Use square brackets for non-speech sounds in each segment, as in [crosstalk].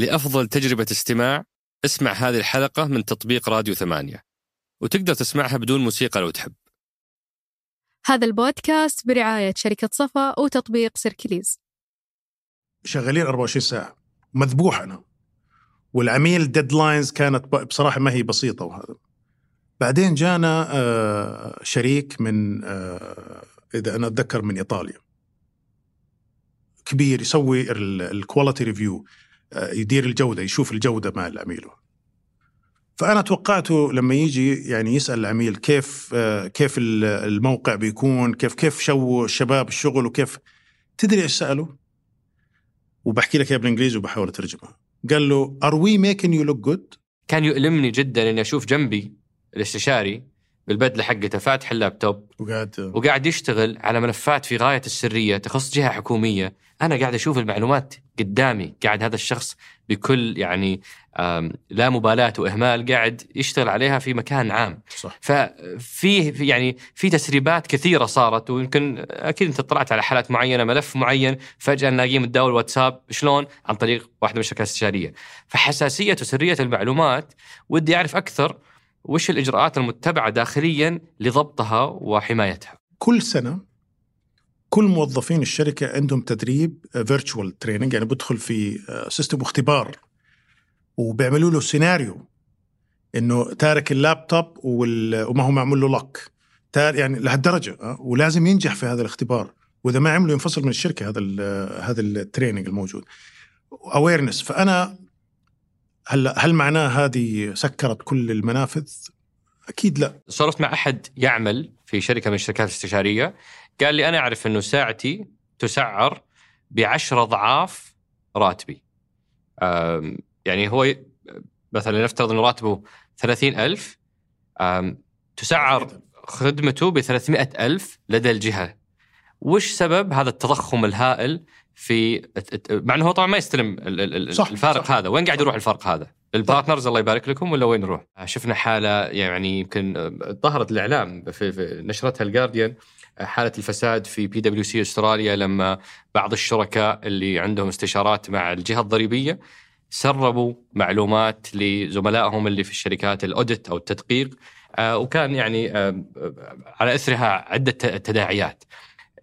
لأفضل تجربة استماع اسمع هذه الحلقة من تطبيق راديو ثمانية. وتقدر تسمعها بدون موسيقى لو تحب. هذا البودكاست برعاية شركة صفا وتطبيق سيركليز. شغالين 24 ساعة. مذبوح أنا. والعميل deadlines كانت ب- بصراحة ما هي بسيطة وهذا. بعدين جانا آه، شريك من آه، إذا أنا أتذكر من إيطاليا. كبير يسوي ال quality review يدير الجودة يشوف الجودة مع العميل. فأنا توقعته لما يجي يعني يسأل العميل كيف آه، كيف ال- الموقع بيكون كيف كيف شو الشباب الشغل وكيف تدري إيش سأله؟ وبحكي لك اياها بالإنجليزي وبحاول اترجمها قال له are we making you look good كان يؤلمني جدا إني أشوف جنبي الاستشاري بالبدلة حقته فاتح اللابتوب وقاعد وقاعد يشتغل على ملفات في غاية السرية تخص جهة حكومية، أنا قاعد أشوف المعلومات قدامي، قاعد هذا الشخص بكل يعني لا مبالاة وإهمال قاعد يشتغل عليها في مكان عام. صح ففي في يعني في تسريبات كثيرة صارت ويمكن أكيد أنت اطلعت على حالات معينة ملف معين فجأة نلاقيه متداول واتساب شلون؟ عن طريق واحدة من الشركات الاستشارية. فحساسية وسرية المعلومات ودي أعرف أكثر وش الإجراءات المتبعة داخليا لضبطها وحمايتها. كل سنة كل موظفين الشركة عندهم تدريب virtual training يعني بدخل في system اختبار وبيعملوا له سيناريو إنه تارك اللابتوب وما هو معمول له تار يعني لهالدرجة أه؟ ولازم ينجح في هذا الاختبار وإذا ما عمله ينفصل من الشركة هذا ال هذا ال training الموجود awareness فأنا هل هل معناه هذه سكرت كل المنافذ؟ أكيد لا صرفت مع أحد يعمل في شركة من الشركات الاستشارية قال لي أنا أعرف أنه ساعتي تسعر بعشرة أضعاف راتبي. يعني هو مثلا نفترض انه راتبه 30000 آم، تسعر خدمته ب 300000 لدى الجهة. وش سبب هذا التضخم الهائل في مع إنه هو طبعا ما يستلم صح، الفارق صح. هذا، وين قاعد يروح الفرق هذا؟ ال partners الله يبارك لكم ولا وين نروح؟ شفنا حالة يعني يمكن آه، ظهرت الإعلام في, في نشرتها الجارديان آه، حالة الفساد في بي دبليو سي أستراليا لما بعض الشركاء اللي عندهم استشارات مع الجهة الضريبية سربوا معلومات لزملائهم اللي في الشركات ال audit أو التدقيق آه، وكان يعني آه، آه، على إثرها عدة تداعيات.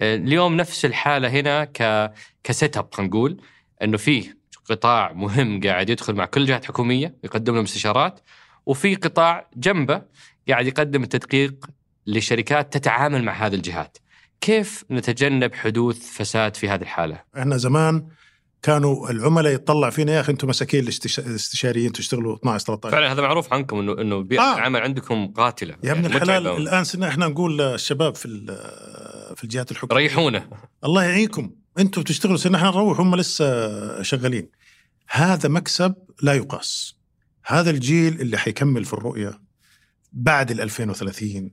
اليوم نفس الحالة هنا ك كسيت اب خلينا نقول إنه فيه قطاع مهم قاعد يدخل مع كل جهه حكومية يقدم لهم استشارات وفي قطاع جنبه قاعد يقدم التدقيق لشركات تتعامل مع هذه الجهات. كيف نتجنب حدوث فساد في هذه الحالة؟ إحنا زمان كانوا العملاء يطلع فينا يا أخي أنتم مساكين الاستش- الاستشاريين تشتغلوا 12 13 فعلا هذا معروف عنكم إنه إنه بيئة آه. العمل عندكم قاتلة يا ابن يعني الحلال. الآن إحنا نقول للشباب في ال- في الجهات الحكومية. ريحونا. الله يعينكم. أنتم بتشتغلوا صرنا إحنا نروح هم لسه شغالين. هذا مكسب لا يقاس. هذا الجيل اللي حيكمل في الرؤية بعد ال 2030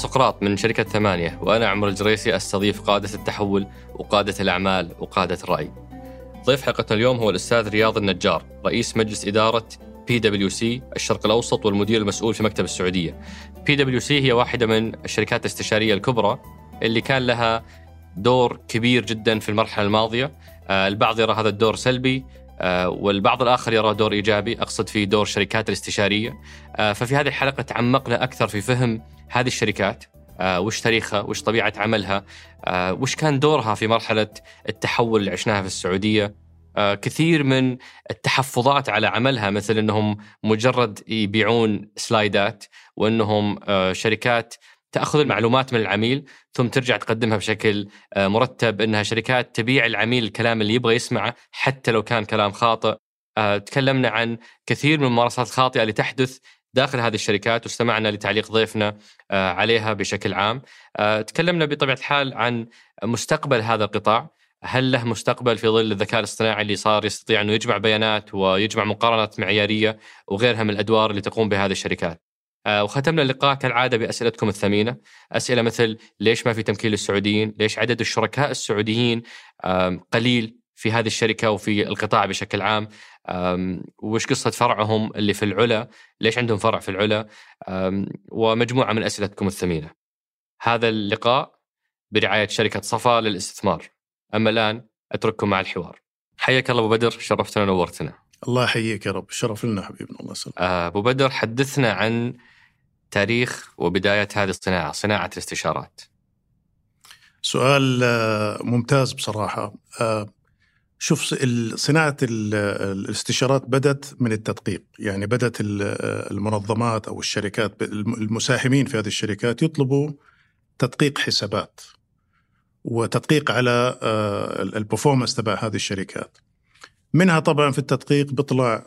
سقراط من شركة ثمانية وأنا عمر الجريسي أستضيف قادة التحول وقادة الأعمال وقادة الرأي. ضيف حلقتنا اليوم هو الأستاذ رياض النجار رئيس مجلس إدارة بي دبليو سي الشرق الأوسط والمدير المسؤول في مكتب السعودية. بي دبليو سي هي واحدة من الشركات الاستشارية الكبرى اللي كان لها دور كبير جدا في المرحلة الماضية. آه، البعض يرى هذا الدور سلبي والبعض الآخر يرى دور إيجابي أقصد في دور الشركات الاستشارية. آه، ففي هذه الحلقة تعمقنا أكثر في فهم هذه الشركات آه، وش تاريخها وش طبيعة عملها آه، وش كان دورها في مرحلة التحول اللي عشناها في السعودية. آه، كثير من التحفظات على عملها مثل أنهم مجرد يبيعون سلايدات وأنهم آه، شركات تأخذ المعلومات من العميل ثم ترجع تقدمها بشكل آه، مرتب أنها شركات تبيع العميل الكلام اللي يبغى يسمعه حتى لو كان كلام خاطئ. آه، تكلمنا عن كثير من الممارسات الخاطئة اللي تحدث داخل هذه الشركات واستمعنا لتعليق ضيفنا آه، عليها بشكل عام. تكلمنا بطبيعة الحال عن مستقبل هذا القطاع. هل له مستقبل في ظل الذكاء الاصطناعي اللي صار يستطيع انه يجمع بيانات ويجمع مقارنات معيارية وغيرها من الأدوار اللي تقوم بها هذه الشركات. آه، وختمنا اللقاء كالعادة بأسئلتكم الثمينة، أسئلة مثل ليش ما في تمكين للسعوديين؟ ليش عدد الشركاء السعوديين قليل في هذه الشركة وفي القطاع بشكل عام؟ وش قصة فرعهم اللي في العلا؟ ليش عندهم فرع في العلا؟ ومجموعة من أسئلتكم الثمينة. هذا اللقاء برعاية شركة صفا للاستثمار. أما الآن أترككم مع الحوار. حياك الله أبو بدر شرفتنا ونورتنا. الله يحييك يا رب شرف لنا حبيبنا الله يسلمك آه، أبو بدر حدثنا عن تاريخ وبداية هذه الصناعة، صناعة الاستشارات. سؤال آه، ممتاز بصراحة. آه، شوف صناعة ال- الاستشارات بدت من التدقيق. يعني ال- آه، المنظمات أو الشركات المساهمين في هذه الشركات يطلبوا تدقيق حسابات وتدقيق على ال performance تبع هذه الشركات. منها طبعا في التدقيق بيطلع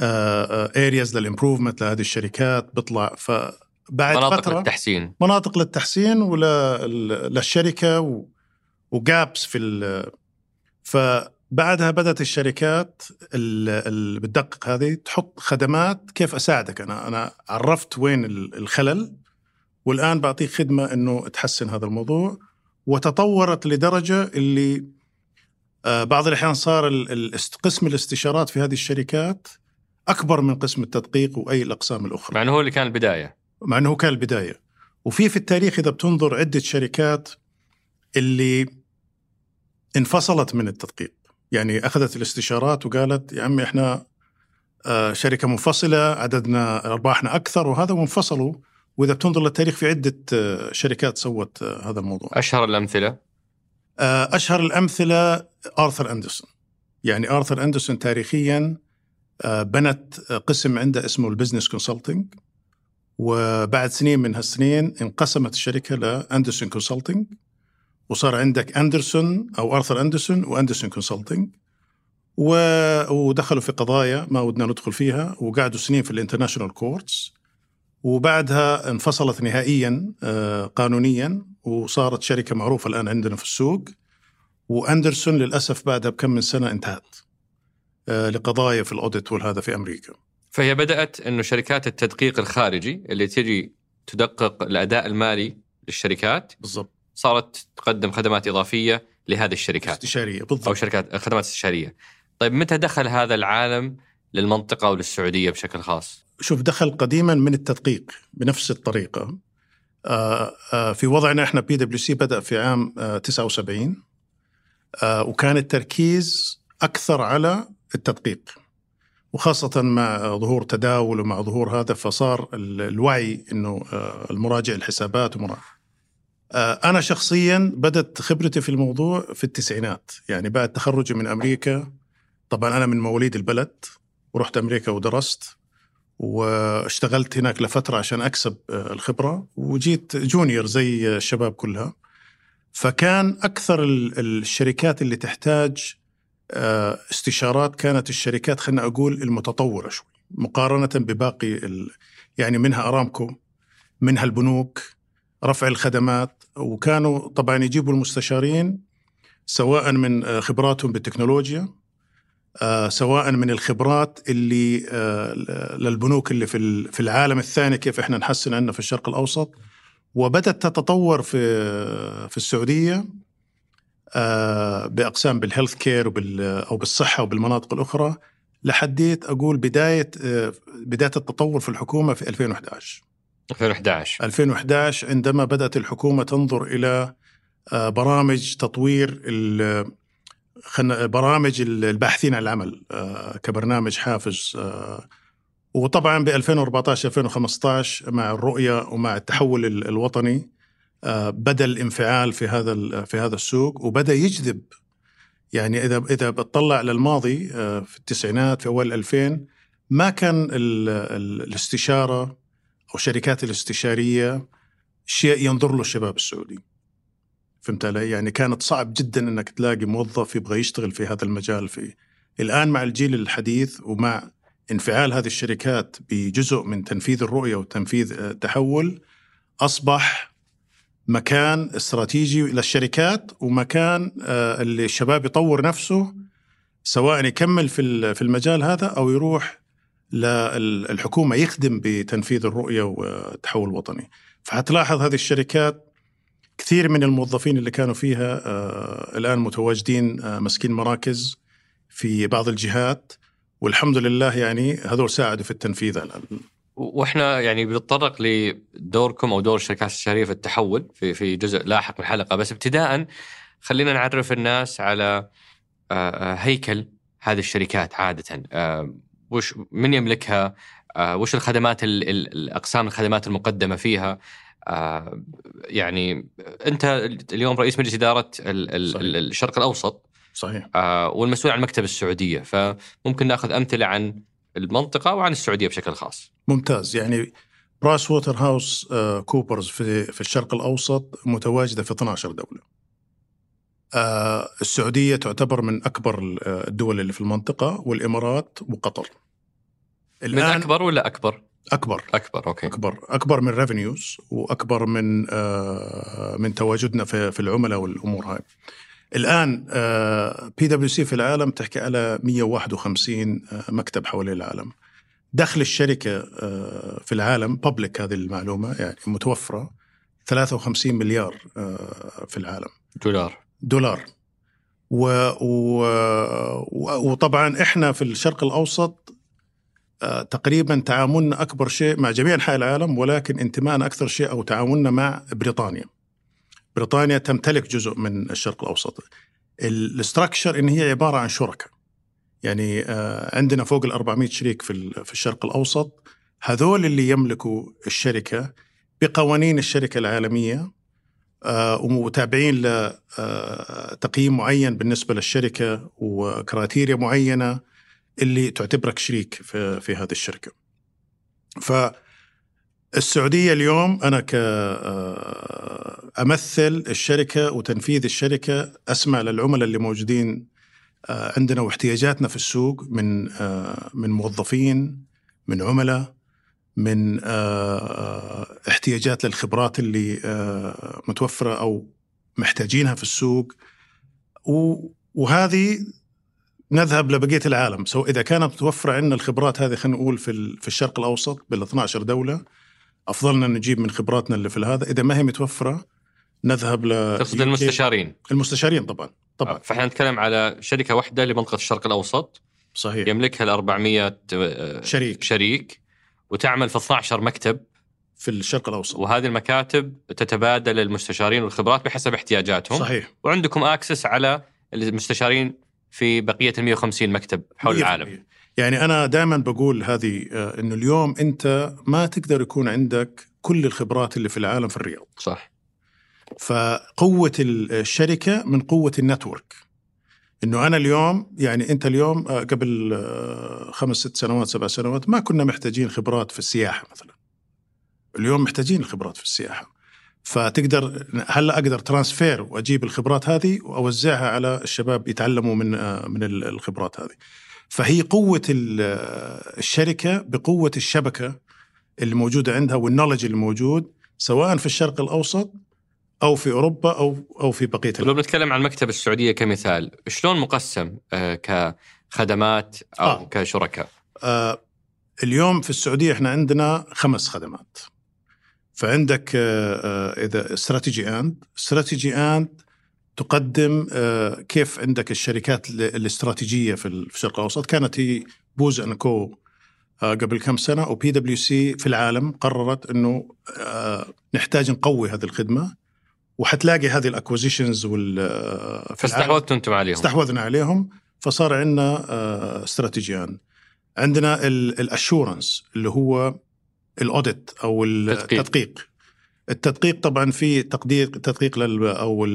areas لل improvement لهذه الشركات بيطلع. فبعد مناطق فترة للتحسين. مناطق للتحسين ولا للشركة و... وجابس في ال... فبعدها بدأت الشركات اللي بتدقق هذه تحط خدمات كيف أساعدك. أنا أنا عرفت وين ال- الخلل والآن بعطيك خدمة إنه تحسن هذا الموضوع. وتطورت لدرجة اللي آه، بعض الأحيان صار قسم الاستشارات في هذه الشركات أكبر من قسم التدقيق وأي الأقسام الأخرى. مع إنه هو اللي كان البداية. مع إنه كان البداية. وفي في التاريخ إذا بتنظر عدة شركات اللي انفصلت من التدقيق. يعني أخذت الاستشارات وقالت يا عمي إحنا آه، شركة منفصلة عددنا أرباحنا أكثر وهذا وانفصلوا وإذا بتنظر للتاريخ في عدة آه، شركات سوت آه، هذا الموضوع. أشهر الأمثلة؟ أشهر الأمثلة آرثر أندرسون. يعني آرثر أندرسون تاريخيا بنت آه، قسم عنده اسمه ال business consulting وبعد سنين من هالسنين انقسمت الشركة ل Andersen Consulting وصار عندك Andersen أو Arthur Andersen و Andersen Consulting و- ودخلوا في قضايا ما ودنا ندخل فيها وقعدوا سنين في ال international courts وبعدها انفصلت نهائيا آه، قانونيا وصارت شركة معروفة الآن عندنا في السوق واندرسون للأسف بعدها بكم من سنة انتهت. لقضايا في الأوديت والهذا في أمريكا. فهي بدأت أنه شركات التدقيق الخارجي اللي تجي تدقق الأداء المالي للشركات بالضبط. صارت تقدم خدمات إضافية لهذه الشركات. استشارية أو بالضبط شركات خدمات استشارية. طيب متى دخل هذا العالم للمنطقة وللسعودية بشكل خاص؟ شوف دخل قديما من التدقيق بنفس الطريقة. آه، آه، في وضعنا إحنا بي دبليو سي بدأ في عام آه، 79 آه، وكان التركيز أكثر على التدقيق وخاصة مع ظهور تداول ومع ظهور هذا فصار ال- الوعي إنه آه، المراجع الحسابات ومراجع أنا شخصيا بدأت خبرتي في الموضوع في التسعينات يعني بعد تخرجي من أمريكا طبعا أنا من مواليد البلد ورحت أمريكا ودرست واشتغلت هناك لفترة عشان أكسب آه، الخبرة وجيت جونيور زي الشباب كلها. فكان أكثر ال- الشركات اللي تحتاج آه، استشارات كانت الشركات خلينا أقول المتطورة شوي مقارنة بباقي ال... يعني منها أرامكو منها البنوك رفع الخدمات وكانوا طبعا يجيبوا المستشارين سواء من آه، خبراتهم بالتكنولوجيا آه، سواء من الخبرات اللي آه، للبنوك اللي في في العالم الثاني كيف إحنا نحسن عندنا في الشرق الأوسط. وبدأت تتطور في في السعودية. آه، بإقسام بال health care وبال أو بالصحة وبالمناطق الأخرى لحديت أقول بداية آه، بداية التطور في الحكومة في 2011 2011 2011 عندما بدأت الحكومة تنظر إلى آه، برامج تطوير برامج الباحثين عن العمل آه، كبرنامج حافز آه، وطبعا ب 2014 2015 مع الرؤية ومع التحول ال- الوطني آه، بدا الانفعال في هذا في هذا السوق وبدأ يجذب يعني اذا إذا بتطلع للماضي آه، في التسعينات في أول 2000 ما كان ال- ال- الاستشارة أو الشركات الاستشارية شيء ينظر له الشباب السعودي. فهمت علي؟ يعني كانت صعب جدا إنك تلاقي موظف يبغى يشتغل في هذا المجال في الآن مع الجيل الحديث ومع انفعال هذه الشركات بجزء من تنفيذ الرؤية وتنفيذ آه، التحول أصبح مكان استراتيجي للشركات ومكان آه، اللي الشباب يطور نفسه سواء يكمل في في المجال هذا أو يروح للحكومه يخدم بتنفيذ الرؤية والتحول الوطني. فحتلاحظ هذه الشركات كثير من الموظفين اللي كانوا فيها آه، الآن متواجدين آه، ماسكين مراكز في بعض الجهات والحمد لله يعني هذول ساعدوا في التنفيذ وإحنا يعني بنتطرق لدوركم أو دور الشركات الاستشاريه في التحول في في جزء لاحق من الحلقة. بس ابتداء خلينا نعرف الناس على آه، هيكل هذه الشركات عادة. وش من يملكها؟ وش الخدمات الأقسام الخدمات المقدمة فيها؟ آه، يعني أنت اليوم رئيس مجلس إدارة الشرق الأوسط. صحيح. آه، والمسؤول عن مكتب السعودية. فممكن ناخذ أمثلة عن المنطقة وعن السعودية بشكل خاص. ممتاز يعني Price Waterhouse آه، Coopers في في الشرق الأوسط متواجدة في 12 دولة. السعودية تعتبر من أكبر الدول اللي في المنطقة والإمارات وقطر. الآن من أكبر ولا أكبر؟ أكبر أكبر okay أكبر أكبر من revenues وأكبر من آه من تواجدنا في, في العملاء والأمور هاي الآن بي دبليو سي في العالم تحكي على 151 آه مكتب حوالين العالم. دخل الشركة آه في العالم public هذه المعلومة يعني متوفرة 53 مليار آه في العالم. دولار. دولار. و و وطبعا إحنا في الشرق الأوسط تقريبا تعاملنا أكبر شيء مع جميع أنحاء العالم ولكن انتمائنا أكثر شيء أو تعاملنا مع بريطانيا. بريطانيا تمتلك جزء من الشرق الأوسط. الاستراكشر إن هي عبارة عن شركاء. يعني آه، عندنا فوق ال 400 شريك في في الشرق الأوسط هذول اللي يملكوا الشركة بقوانين الشركة العالمية آه، ومتابعين لتقييم معين بالنسبة للشركة وكراتيريا معينة اللي تعتبرك شريك في هذه الشركة. ف السعودية اليوم أنا ك آه، أمثل الشركة وتنفيذ الشركة أسمع للعملاء اللي موجودين آه، عندنا واحتياجاتنا في السوق من آه، من موظفين من عملاء من احتياجات للخبرات اللي متوفرة أو محتاجينها في السوق. وهذه نذهب لبقية العالم. سو إذا كانت متوفرة عندنا الخبرات هذه خلينا نقول في في الشرق الأوسط بال 12 دولة أفضلنا نجيب من خبراتنا اللي في هذا إذا ما هي متوفرة نذهب ل تقصد المستشارين. المستشارين طبعا طبعا. فإحنا نتكلم على شركة واحدة لمنطقة الشرق الأوسط. صحيح. يملكها ال 400 آه، شريك. شريك وتعمل في 12 مكتب. في الشرق الأوسط. وهذه المكاتب تتبادل المستشارين والخبرات بحسب احتياجاتهم. صحيح. وعندكم access على المستشارين في بقية ال 150 مكتب حول العالم. يعني أنا دائما بقول هذه آه، إنه اليوم أنت ما تقدر يكون عندك كل الخبرات اللي في العالم في الرياض. صح. فقوة الشركة من قوة ال network. إنه أنا اليوم يعني أنت اليوم آه، قبل آه، خمس ست سنوات سبع سنوات ما كنا محتاجين خبرات في السياحة مثلا. اليوم محتاجين الخبرات في السياحة. فتقدر هلا أقدر ترانسفير وأجيب الخبرات هذه وأوزعها على الشباب يتعلموا من من الخبرات هذه. فهي قوة الشركة بقوة الشبكة اللي موجودة عندها والنولج اللي موجود سواء في الشرق الأوسط أو في أوروبا أو أو في بقية لو بنتكلم عن مكتب السعودية كمثال، شلون مقسم آه، كخدمات أو آه. كشركاء؟ آه اليوم في السعودية إحنا عندنا خمس خدمات. فعندك آه، آه، إذا Strategy& Strategy& تقدم آه، كيف عندك الشركات الاستراتيجية في الشرق الأوسط؟ كانت هي Booz & Co قبل كم سنة وبي دبليو سي في العالم قررت إنه نحتاج نقوي هذه الخدمة وحتلاقي هذه ال acquisitions وال فاستحوذتوا أنتم عليهم. استحوذنا عليهم فصار عندنا Strategy&. عندنا ال assurance اللي هو ال audit أو التدقيق. التدقيق طبعا في تقدير تدقيق لل أو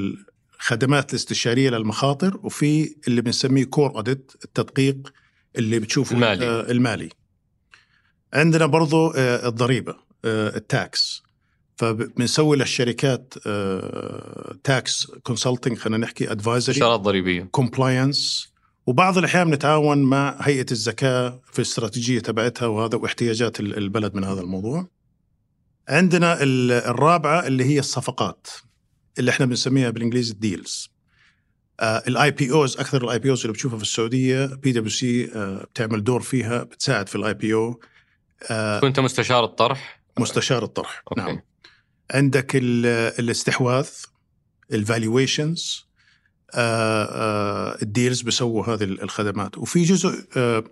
الخدمات الاستشارية للمخاطر وفي اللي بنسميه core audit التدقيق اللي بتشوفه المالي. آه المالي. عندنا برضو آه الضريبة آه ال tax. فبنسوي للشركات آه tax consulting خلينا نحكي advisory استشارات ضريبية. compliance وبعض الأحيان بنتعاون مع هيئة الزكاة في الاستراتيجيه تبعتها وهذا واحتياجات البلد من هذا الموضوع. عندنا الرابعة اللي هي الصفقات. اللي إحنا بنسميها بالإنجليزي ال deals. ال IPOs أكثر ال IPOs اللي بتشوفها في السعودية بي دبليو سي بتعمل دور فيها بتساعد في ال IPO كنت مستشار الطرح؟ مستشار الطرح okay. نعم. عندك ال- الاستحواذ ال valuations ال deals بيسووا هذه الخدمات. وفي جزء آه،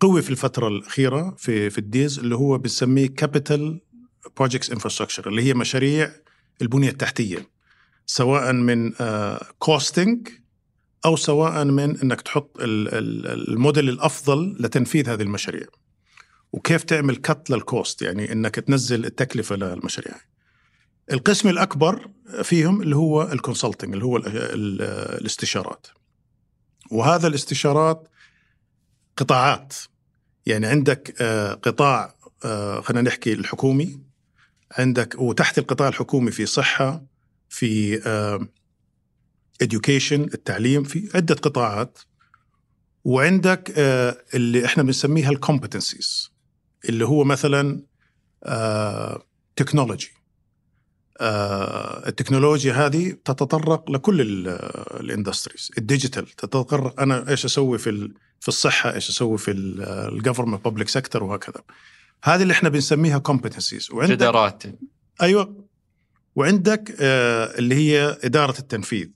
قوي في الفترة الأخيرة في في ال deals اللي هو بنسميه capital projects infrastructure اللي هي مشاريع البنية التحتية. سواء من costing أو سواء من أنك تحط ال- ال- الموديل الأفضل لتنفيذ هذه المشاريع. وكيف تعمل cut لل cost يعني أنك تنزل التكلفة للمشاريع. القسم الأكبر فيهم اللي هو ال consulting اللي هو ال- ال- الاستشارات. وهذا الاستشارات قطاعات. يعني عندك آه، قطاع آه، خلينا نحكي الحكومي. عندك وتحت القطاع الحكومي في صحة في آه، education التعليم في عدة قطاعات. وعندك آه، اللي إحنا بنسميها ال competencies اللي هو مثلا technology التكنولوجيا هذه تتطرق لكل ال industries ال digital تتطرق أنا إيش أسوي في في الصحة إيش أسوي في ال government public sector وهكذا. هذه اللي إحنا بنسميها competencies وعندك جدارات. أيوه. وعندك آه، اللي هي إدارة التنفيذ.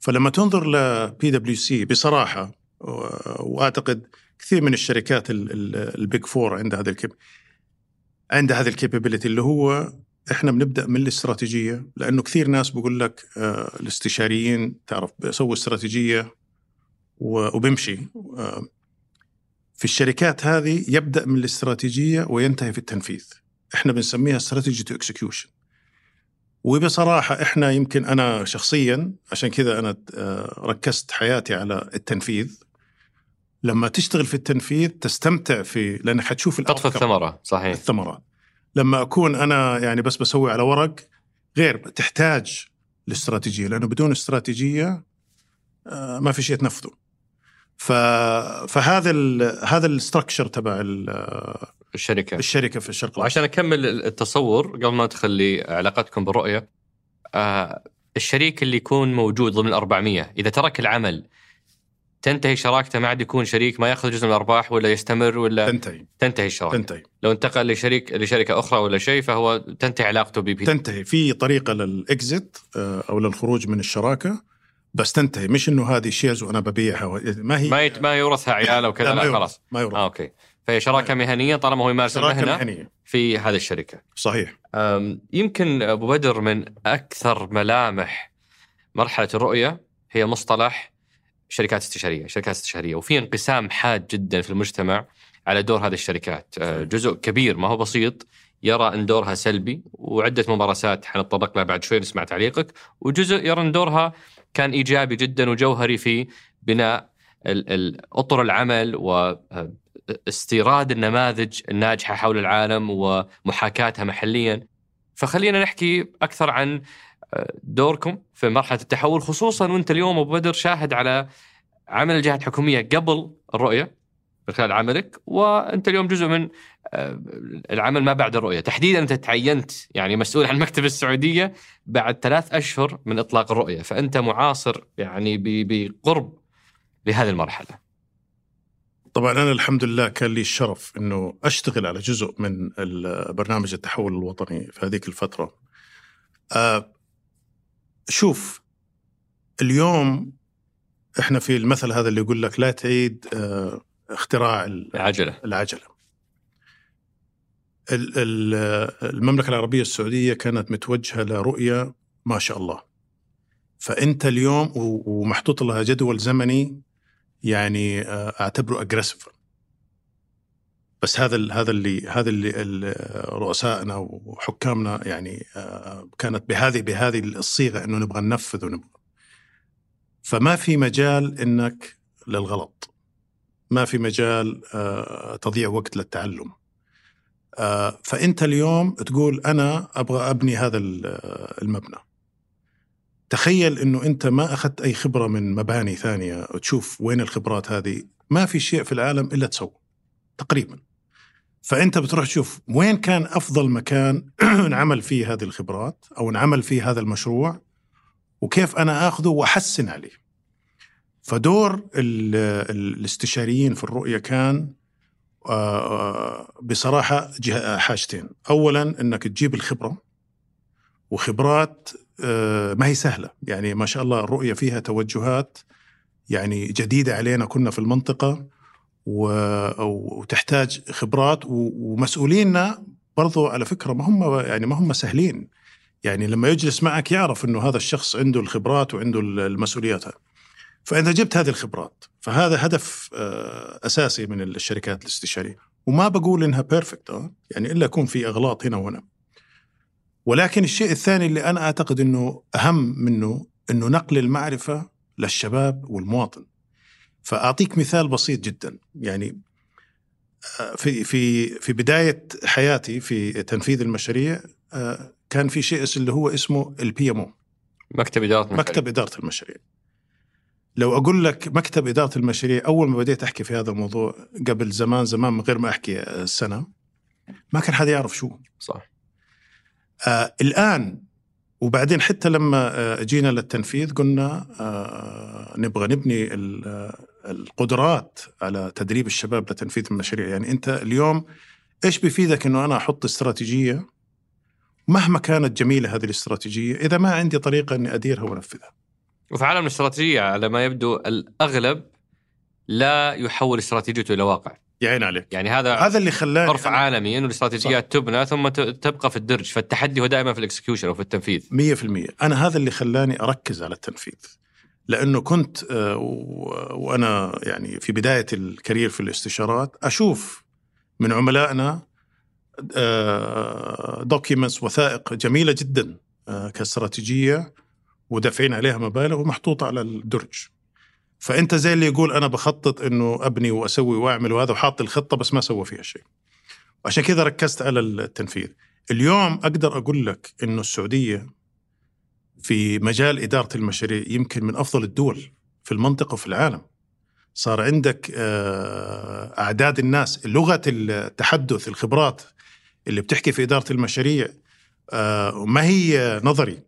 فلما تنظر لبي دبليو سي بصراحة و- وأعتقد كثير من الشركات ال Big Four عندها هذا ال cap عندها هذه ال capability اللي هو إحنا بنبدأ من الاستراتيجية لأنه كثير ناس بقول لك آه، الاستشاريين تعرف بيسووا استراتيجية و- وبمشي آه، في الشركات هذه يبدأ من الاستراتيجية وينتهي في التنفيذ. إحنا بنسميها strategy to execution وبصراحة إحنا يمكن أنا شخصيا عشان كذا أنا آه، ركزت حياتي على التنفيذ لما تشتغل في التنفيذ تستمتع في لانك حتشوف تطفى. الثمرة صحيح الثمرات لما أكون أنا يعني بس بسوي على ورق غير تحتاج الاستراتيجيه لأنه بدون استراتيجية آه، ما في شيء تنفذه. فهذا ال... هذا الاستراكشر تبع ال- الشركة. الشركة في الشرق الأوسط. وعشان أكمل التصور قبل ما ندخل لعلاقتكم بالرؤية آه الشريك اللي يكون موجود ضمن ال 400 إذا ترك العمل تنتهي شراكته ما عاد يكون شريك ما يأخذ جزء من الأرباح ولا يستمر ولا تنتهي. تنتهي الشراكة. تنتهي. لو انتقل لشريك لشركة أخرى ولا شيء فهو تنتهي علاقته ببي تنتهي. في طريقة للاكزit آه، أو للخروج من الشراكة بس تنتهي. مش إنه هذه shares وأنا ببيعها ما هي ما يت... ما يورثها عيال أو كذا لا، لا يورث. خلاص. ما يروح آه okay. فهي شراكة مهنية طالما هو يمارس شراكة المهنة مهنية. في هذه الشركة. صحيح. يمكن أبو بدر من أكثر ملامح مرحلة الرؤية هي مصطلح شركات استشارية، شركات استشارية. وفي انقسام حاد جدا في المجتمع على دور هذه الشركات، أه، جزء كبير ما هو بسيط يرى أن دورها سلبي وعدة ممارسات حنتطرق لها بعد شوي نسمع تعليقك، وجزء يرى أن دورها كان إيجابي جدا وجوهري في بناء أطر العمل واستيراد النماذج الناجحة حول العالم ومحاكاتها محليا. فخلينا نحكي أكثر عن آه، دوركم في مرحلة التحول خصوصا وأنت اليوم أبو بدر شاهد على عمل الجهات الحكوميه قبل الرؤية من خلال عملك وأنت اليوم جزء من آه، العمل ما بعد الرؤية، تحديدا أنت تعينت يعني مسؤول عن مكتب السعودية بعد ثلاث أشهر من إطلاق الرؤية، فأنت معاصر يعني بقرب لهذه المرحلة. طبعا أنا الحمد لله كان لي الشرف إنه أشتغل على جزء من برنامج التحول الوطني في هذيك الفترة. آه شوف اليوم إحنا في المثل هذا اللي يقول لك لا تعيد آه اختراع ال- عجله العجلة. ال- ال- المملكة العربية السعودية كانت متوجهة لرؤية ما شاء الله. فأنت اليوم ومحطوط لها جدول زمني يعني آه، أعتبره اجريسيف بس هذا هذا اللي هذا اللي ال- رؤسائنا وحكامنا يعني آه، كانت بهذه بهذه الصيغة إنه نبغى ننفذ ونبغى. فما في مجال إنك للغلط. ما في مجال آه، تضيع وقت للتعلم. فأنت اليوم تقول أنا أبغى أبني هذا ال- المبنى. تخيل إنه أنت ما أخذت أي خبرة من مباني ثانية وتشوف وين الخبرات هذه ما في شيء في العالم إلا تسوي تقريبا. فأنت بتروح تشوف وين كان أفضل مكان [clears throat] نعمل فيه هذه الخبرات أو نعمل فيه هذا المشروع وكيف أنا آخذه واحسن عليه فدور ال- ال- الاستشاريين في الرؤية كان آه، بصراحة جه- حاجتين. اولا إنك تجيب الخبرة وخبرات آه، ما هي سهلة. يعني ما شاء الله الرؤية فيها توجهات يعني جديدة علينا كنا في المنطقة وتحتاج خبرات ومسؤولينا برضو على فكرة ما هم يعني ما هم سهلين. يعني لما يجلس معك يعرف إنه هذا الشخص عنده الخبرات وعنده المسؤوليات. هذه. فانت جبت هذه الخبرات فهذا هدف آه، أساسي من الشركات الاستشارية. وما بقول إنها perfect يعني إلا يكون في إغلاط هنا وهنا. ولكن الشيء الثاني اللي أنا أعتقد إنه أهم منه إنه نقل المعرفة للشباب والمواطن. فأعطيك مثال بسيط جدا. يعني آه، في في في بداية حياتي في تنفيذ المشاريع آه، كان في شيء اللي هو اسمه ال PMO. مكتب إدارة المشاريع. مكتب إدارة المشاريع. لو أقول لك مكتب إدارة المشاريع أول ما بديت أحكي في هذا الموضوع قبل زمان زمان من غير ما أحكي السنة ما كان حدا يعرف شو. صح. آه الآن وبعدين حتى لما آه جينا للتنفيذ قلنا آه نبغى نبني آه، القدرات على تدريب الشباب لتنفيذ المشاريع. يعني أنت اليوم إيش بيفيدك إنه أنا أحط استراتيجية مهما كانت جميلة هذه الاستراتيجية إذا ما عندي طريقة إني أديرها وأنفذها؟ وفي عالم الاستراتيجية على ما يبدو الأغلب لا يحول استراتيجيته إلى واقع. يا عين عليك. يعني هذا هذا اللي خلاني عرف أنا- عالمي إنه الاستراتيجيات تبنى ثم تبقى في الدرج فالتحدي هو دائما في ال execution أو في التنفيذ. مية في المية. أنا هذا اللي خلاني أركز على التنفيذ. لأنه كنت آه، و- وأنا يعني في بداية ال career في الاستشارات أشوف من عملائنا دوكيومنتس وثائق جميلة جدا آه، كاستراتيجية ودافعين عليها مبالغ ومحطوطة على الدرج. فأنت زي اللي يقول أنا بخطط أنه أبني وأسوي وأعمل وهذا وحاط الخطة بس ما سوى فيها شيء وعشان كذا ركزت على التنفيذ اليوم أقدر أقول لك إنه السعودية في مجال إدارة المشاريع يمكن من أفضل الدول في المنطقة وفي العالم. صار عندك آه، أعداد الناس لغة التحدث الخبرات اللي بتحكي في إدارة المشاريع آه، ما هي نظري.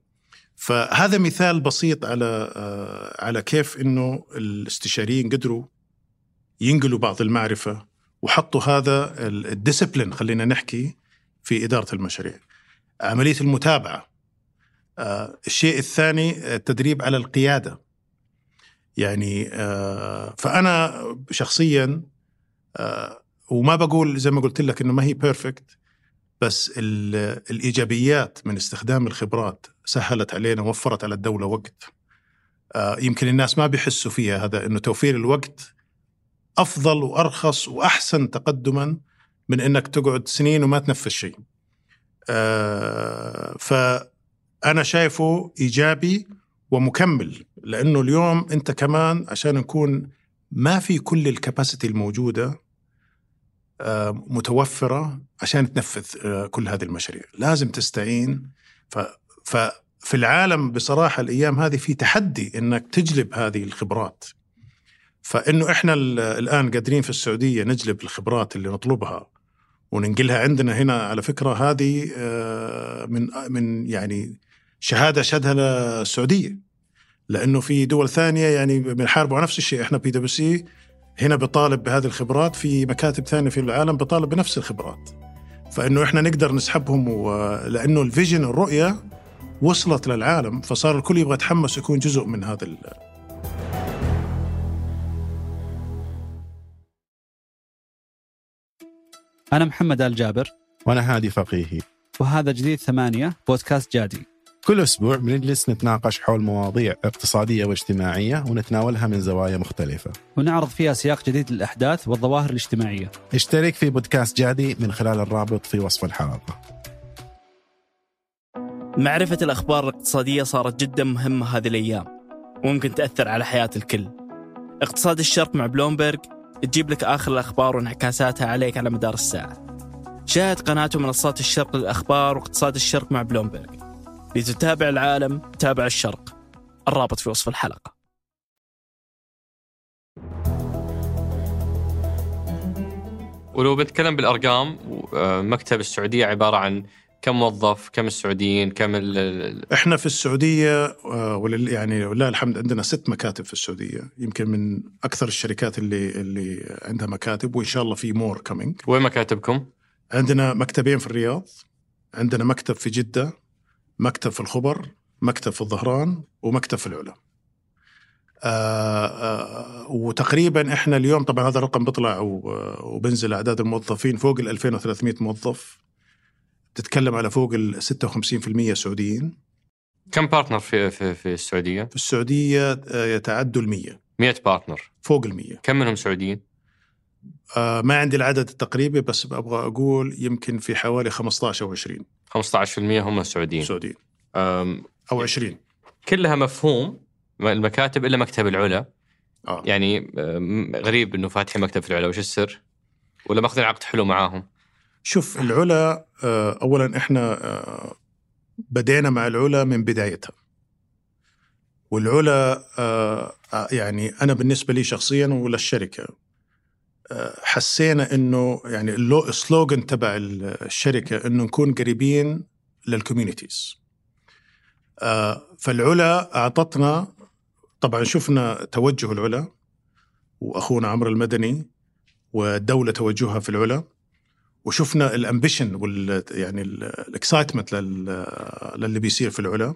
فهذا مثال بسيط على آه، على كيف إنه الاستشاريين قدروا ينقلوا بعض المعرفة وحطوا هذا الديسبلين خلينا نحكي في إدارة المشاريع. عملية المتابعة آه، الشيء الثاني التدريب على القيادة. يعني آه، فأنا شخصيا آه، وما بقول زي ما قلت لك إنه ما هي بيرفكت بس ال- الإيجابيات من استخدام الخبرات سهلت علينا وفرت على الدولة وقت. آه، يمكن الناس ما بيحسوا فيها هذا إنه توفير الوقت أفضل وأرخص وأحسن تقدما من إنك تقعد سنين وما تنفذ شيء. آه فأنا شايفه إيجابي ومكمل لأنه اليوم أنت كمان عشان نكون ما في كل الكباسيتي الموجودة آه متوفرة عشان تنفذ كل هذه المشاريع، لازم تستعين. ف ففي العالم بصراحة الأيام هذه في تحدي إنك تجلب هذه الخبرات. فإنه إحنا ال- الآن قادرين في السعودية نجلب الخبرات اللي نطلبها وننقلها عندنا هنا. على فكرة هذه آه، من من يعني شهادة شهدها السعوديه لأنه في دول ثانية يعني بنحاربوا على نفس الشيء. إحنا بي دبليو سي هنا بطالب بهذه الخبرات في مكاتب ثانية في العالم بطالب بنفس الخبرات. فإنه إحنا نقدر نسحبهم لأنه ال vision الرؤية وصلت للعالم فصار الكل يبغى يتحمس يكون جزء من هذا ال- أنا محمد آل جابر. وأنا هادي فقيهي. وهذا جديد ثمانية بودكاست جادي. كل أسبوع بنجلس نتناقش حول مواضيع اقتصادية واجتماعية ونتناولها من زوايا مختلفة. ونعرض فيها سياق جديد للأحداث والظواهر الاجتماعية. اشترك في بودكاست جادي من خلال الرابط في وصف الحلقة. معرفة الأخبار الاقتصادية صارت جدا مهمة هذه الأيام وممكن تأثر على حياة الكل. اقتصاد الشرق مع بلومبرج تجيب لك آخر الأخبار وانعكاساتها عليك على مدار الساعة. شاهد قناة منصات الشرق للأخبار واقتصاد الشرق مع بلومبرج لتتابع العالم تابع الشرق. الرابط في وصف الحلقة. ولو بنتكلم بالأرقام آه، مكتب السعودية عبارة عن كم موظف كم السعوديين كم ال- إحنا في السعودية آه، ولل يعني ولله الحمد عندنا ست مكاتب في السعودية يمكن من أكثر الشركات اللي اللي عندها مكاتب وإن شاء الله في more coming وين مكاتبكم؟ عندنا مكتبين في الرياض عندنا مكتب في جدة مكتب في الخبر مكتب في الظهران ومكتب في العلا. آه آه وتقريبا إحنا اليوم طبعا هذا الرقم بيطلع وبنزل أعداد الموظفين فوق ال 2300 موظف. تتكلم على فوق ال 56% سعوديين. كم بارتنر في في, في السعودية؟ في السعودية آه، يتعدوا ال 100 100 بارتنر فوق ال 100 كم منهم سعوديين؟ آه ما عندي العدد التقريبي بس أبغى أقول يمكن في حوالي 15 أو 20 15% هم سعوديين. سعوديين. أو 20 كلها مفهوم المكاتب إلا مكتب العلا. آه. يعني غريب إنه فاتحين مكتب في العلا. وش السر؟ ولا ماخذين عقد حلو معاهم؟ شوف العلا آه، اولا إحنا آه، بدينا مع العلا من بدايتها. والعلا آه، يعني أنا بالنسبة لي شخصيا وللشركه حسينا إنه يعني ال slogan تبع الشركة إنه نكون قريبين لل communities فالعلا أعطتنا طبعا شفنا توجه العلا وأخونا عمرو المدني والدولة توجهها في العلا. وشفنا ال ambition وال يعني ال excitement للي بيصير في العلا.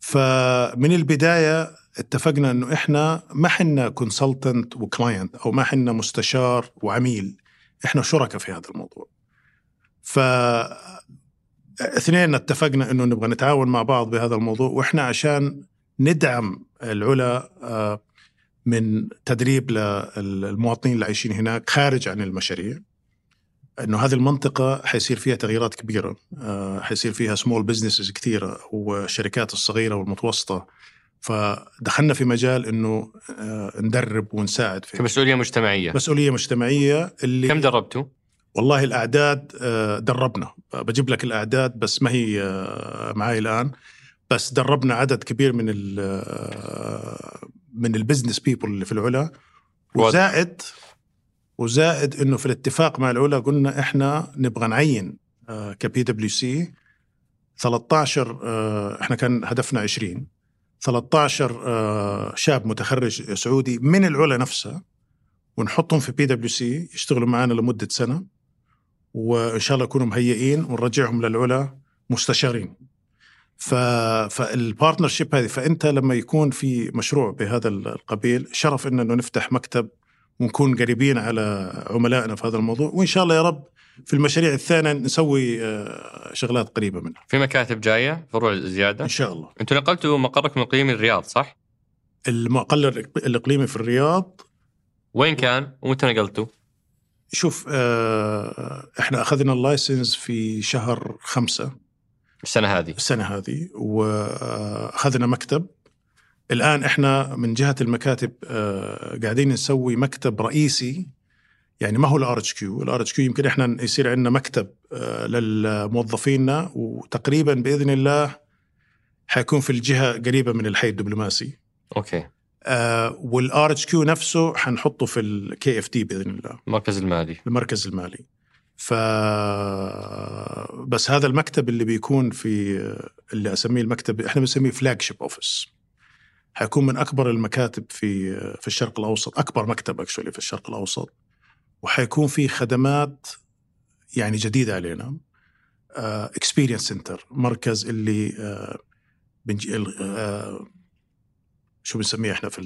فمن البداية اتفقنا إنه إحنا ما حنا consultant و client أو ما حنا مستشار وعميل. إحنا شركاء في هذا الموضوع. ف اثنين اتفقنا إنه نبغى نتعاون مع بعض بهذا الموضوع وإحنا عشان ندعم العلا آه، من تدريب للمواطنين اللي عايشين هناك خارج عن المشاريع. إنه هذه المنطقة حيصير فيها تغييرات كبيرة. آه، حيصير فيها small businesses كثيرة والشركات الصغيرة والمتوسطة. فدخلنا في مجال إنه آه، ندرب ونساعد في كمسؤولية مجتمعية. مسؤولية مجتمعية اللي كم دربتوا؟ والله الأعداد آه، دربنا. بجيب لك الأعداد بس ما هي معي الآن. بس دربنا عدد كبير من ال آه، من البزنس بيبل اللي في العلا. وزائد وزائد إنه في الاتفاق مع العلا قلنا إحنا نبغى نعين كبي دبليو سي 13 آه، إحنا كان هدفنا 20 13 آه، شاب متخرج سعودي من العلا نفسها ونحطهم في بي دبليو سي يشتغلوا معنا لمدة سنة. وإن شاء الله يكونوا مهيئين ونرجعهم للعلا مستشارين. فال partnership هذه فأنت لما يكون في مشروع بهذا القبيل شرف إنه نفتح مكتب ونكون قريبين على عملائنا في هذا الموضوع. وإن شاء الله يا رب في المشاريع الثانية نسوي آه، شغلات قريبة منها في مكاتب جاية فروع زيادة. إن شاء الله. أنتوا نقلتوا مقركم الإقليمي الرياض صح؟ المقل الإقليمي في الرياض. وين كان؟ ومتى نقلتوا؟ شوف آه، إحنا أخذنا اللايسنس في شهر خمسة. السنة هذه. السنة هذه وأخذنا مكتب. الآن إحنا من جهة المكاتب آه، قاعدين نسوي مكتب رئيسي يعني ما هو ال RHQ ال RHQ يمكن إحنا يصير عندنا مكتب آه، للموظفيننا وتقريبا بإذن الله حيكون في الجهة قريبة من الحي الدبلوماسي. okay. وال RHQ نفسه حنحطه في ال KAFD بإذن الله. المركز المالي. المركز المالي. ف بس هذا المكتب اللي بيكون في اللي أسميه المكتب إحنا بنسميه flagship office حيكون من أكبر المكاتب في في الشرق الأوسط أكبر مكتب actually في الشرق الأوسط وحيكون في خدمات يعني جديدة علينا. experience center مركز اللي آه، بنجي آه، شو بنسميه إحنا في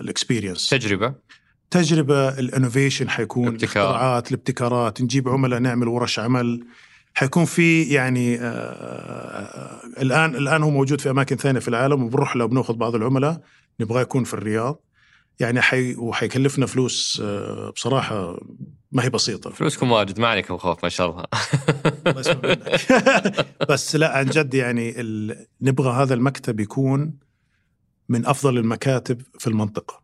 ال experience تجربة. تجربة ال innovation حيكون الابتكار. الاختراعات الابتكارات نجيب عملاء نعمل ورش عمل. حيكون في يعني آه، آه، الآن الآن هو موجود في أماكن ثانية في العالم وبنروح له بناخذ بعض العملاء نبغاه يكون في الرياض. يعني حي وحيكلفنا فلوس آه، بصراحة ما هي بسيطة. فلوسكم واجد ما عليكم خوف ما شاء الله. الله يسمع منك. [laughs] بس لا عن جد يعني ال... نبغى هذا المكتب يكون من أفضل المكاتب في المنطقة.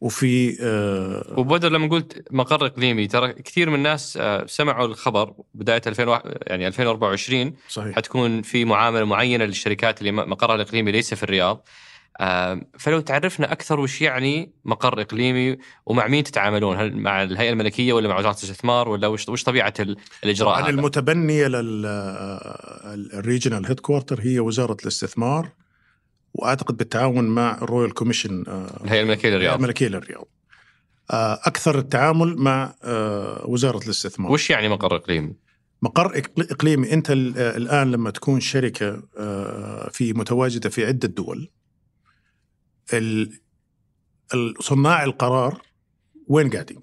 وفي آه وبدر لما قلت مقر إقليمي ترى كثير من الناس آه، سمعوا الخبر بداية 2000 يعني 2024 صحيح حتكون في معاملة معينة للشركات اللي مقرها الإقليمي ليس في الرياض آه، فلو تعرفنا أكثر وش يعني مقر إقليمي ومع مين تتعاملون؟ هل مع الهيئة الملكية ولا مع وزارة الاستثمار ولا وش وش طبيعة ال- الإجراء؟ طبعا؟ المتبنية لل regional headquarter هي وزارة الاستثمار وأعتقد بالتعاون مع ال Royal Commission الهيئة الملكية للرياض الملكية للرياض. آه، أكثر التعامل مع آه، وزارة الاستثمار. وش يعني مقر إقليمي؟ مقر إقليمي أنت ال- آه، الآن لما تكون شركة آه، في متواجدة في عدة دول صناع القرار وين قاعدين؟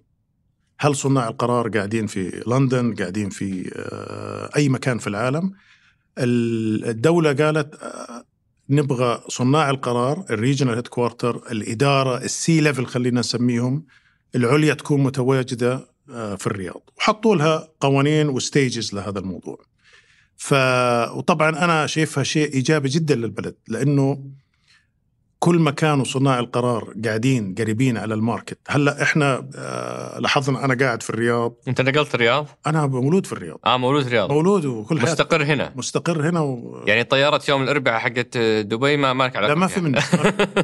هل صناع القرار قاعدين في لندن قاعدين في آه، أي مكان في العالم ال- الدولة قالت آه، نبغى صناع القرار ال regional headquarter الاداره ال C level خلينا نسميهم العليا تكون متواجدة آه، في الرياض. وحطوا لها قوانين و stages لهذا الموضوع. ف وطبعا أنا شايفها شيء إيجابي جدا للبلد لأنه كل ما كانوا صناع القرار قاعدين قريبين على ال market. هلأ إحنا آه، لاحظنا أنا قاعد في الرياض. أنت نقلت الرياض؟ أنا مولود في الرياض. آه مولود الرياض. مولود وكل حياتي. مستقر هنا. مستقر هنا و... يعني طيارة يوم الأربعاء حقت دبي ما مالك علاقة لا ما. في منه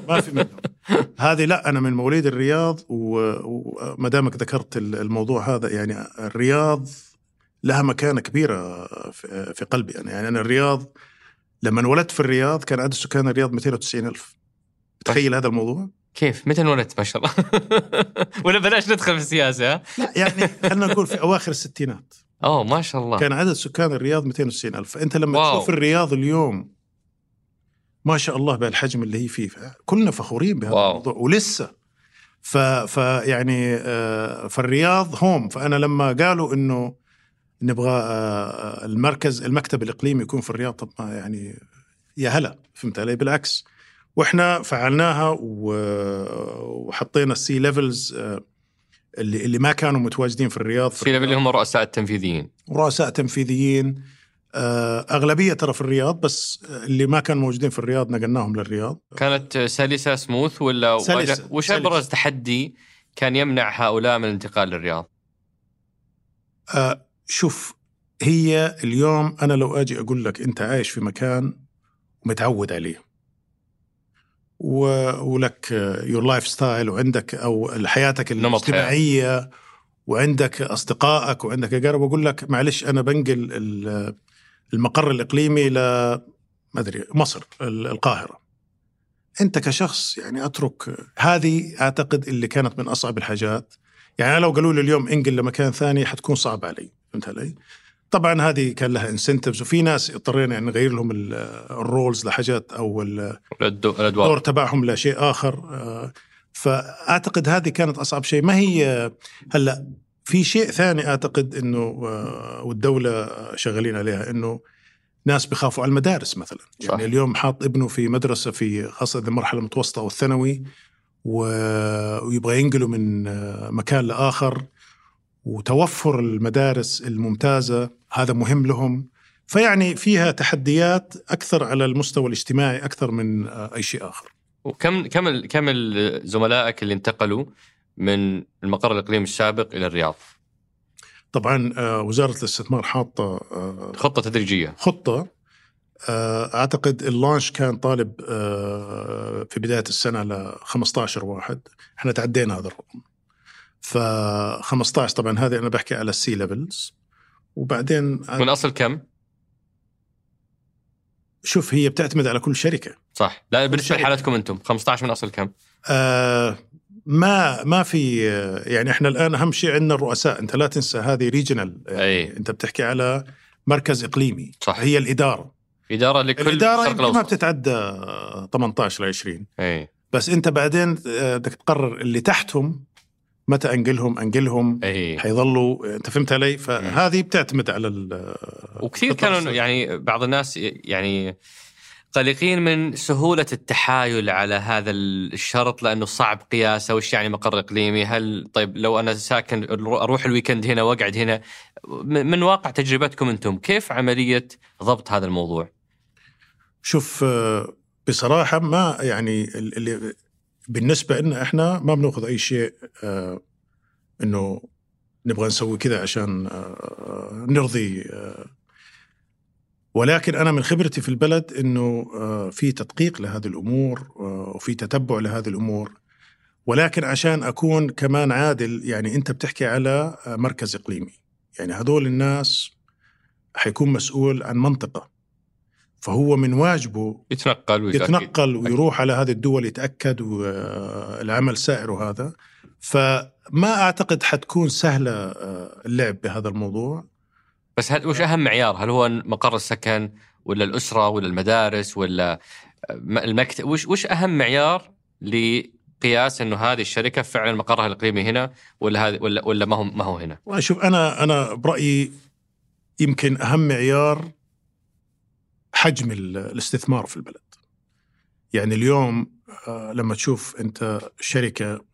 ما في منه [laughs] هذه لا أنا من مواليد الرياض وما دامك ذكرت الموضوع هذا يعني الرياض لها مكانة كبيرة في في قلبي أنا. يعني أنا الرياض لما انولدت في الرياض كان عدد سكان الرياض 290 ألف. تخيل هذا الموضوع كيف؟ متى انولدت ما شاء الله؟ [laughs] ولا بلاش ندخل في السياسة ها؟ لا يعني خلينا نقول في أواخر الستينات أوه ما شاء الله كان عدد سكان الرياض 290 ألف فانت لما واو. تشوف الرياض اليوم ما شاء الله بهالحجم اللي هي فيه كلنا فخورين بهذا wow. الموضوع ولسه ف فيعني آه، فالرياض home فأنا لما قالوا إنه نبغى آه، المركز المكتب الإقليمي يكون في الرياض طب ما يعني يا هلا فهمت علي بالعكس وإحنا فعلناها وحطينا ال C levels اللي اللي ما كانوا متواجدين في الرياض في level اللي هم الرؤساء التنفيذيين رؤساء تنفيذيين آه، أغلبية ترى في الرياض بس اللي ما كانوا موجودين في الرياض نقلناهم للرياض كانت سلسة سموث ولا سلسة، وش. أبرز تحدي كان يمنع هؤلاء من الانتقال للرياض؟ آه، شوف هي اليوم أنا لو أجي أقول لك أنت عايش في مكان ومتعود عليه و... ولك your lifestyle وعندك أو حياتك نمط حياة. وعندك أصدقائك وعندك أقارب أقول لك معلش أنا بنقل ال- المقر الإقليمي ل ما أدري مصر ال- القاهرة أنت كشخص يعني أترك هذه أعتقد اللي كانت من أصعب الحاجات يعني لو قالوا لي اليوم إنقل لمكان ثاني حتكون صعب علي فهمت علي؟ طبعا هذه كان لها incentives وفي ناس اضطرينا يعني نغير لهم ال- roles لحاجات أو ال- الدو- الدور تبعهم لشيء آخر آه، فأعتقد هذه كانت أصعب شيء. ما هي هلأ في شيء ثاني أعتقد إنه آه، والدولة شغالين عليها إنه ناس بيخافوا على المدارس مثلا. صح. يعني اليوم حاط ابنه في مدرسة في خاصة المرحله المتوسطه والثانوي و- ويبغى ينقله من آه، مكان لآخر. وتوفر المدارس الممتازة هذا مهم لهم. فيعني فيها تحديات أكثر على المستوى الاجتماعي أكثر من آه، أي شيء آخر. وكم كم كم زملائك اللي انتقلوا من المقر الإقليمي السابق إلى الرياض؟ طبعا آه، وزارة الاستثمار حاطة آه، خطة تدريجية. خطة. أعتقد ال launch كان طالب في بداية السنة ل 15 واحد. إحنا تعدينا هذا الرقم. ف 15 طبعا هذه أنا بحكي على ال C levels وبعدين من أصل كم؟ شوف هي بتعتمد على كل شركة صح لا بالنسبة. لحالتكم أنتم 15 من أصل كم؟ آه ما ما في يعني إحنا الآن أهم شيء عندنا الرؤساء أنت لا تنسى هذه ريجنال يعني أي. أنت بتحكي على مركز إقليمي صح. هي الإدارة إدارة لكل الإدارة يمكن ما بتتعدى 18 ل 20 أي بس أنت بعدين آه، بدك تقرر اللي تحتهم متى أنقلهم؟ أنقلهم. اي حيظلوا. أنت فهمت علي؟ فهذه بتعتمد على وكثير كانوا. يعني بعض الناس يعني قلقين من سهولة التحايل على هذا الشرط لأنه صعب قياسه. وش يعني مقر إقليمي؟ هل طيب لو أنا ساكن أروح الويكند هنا وأقعد هنا؟ من واقع تجربتكم أنتم كيف عملية ضبط هذا الموضوع؟ شوف آه، بصراحة ما يعني ال- اللي بالنسبة لنا إحنا ما بنأخذ أي شيء آه، إنه نبغى نسوي كذا عشان آه، نرضي آه، ولكن أنا من خبرتي في البلد إنه في تدقيق لهذه الأمور وفي تتبع لهذه الأمور. ولكن عشان أكون كمان عادل يعني أنت بتحكي على مركز إقليمي. يعني هذول الناس حيكون مسؤول عن منطقة. فهو من واجبه يتنقل ويتأكد. يتنقل ويروح على هذه الدول يتأكد والعمل سائر وهذا فما أعتقد حتكون سهلة آه، اللعب بهذا الموضوع بس هل وش أهم معيار؟ هل هو مقر السكن ولا الأسرة ولا المدارس ولا المكتب؟ وش وش أهم معيار لقياس إنه هذه الشركة فعلا مقرها الإقليمي هنا ولا هذه ولا ولا ما هو ما هو هنا؟ شوف أنا أنا برأيي يمكن أهم معيار حجم ال- الاستثمار في البلد. يعني اليوم آه، لما تشوف أنت شركة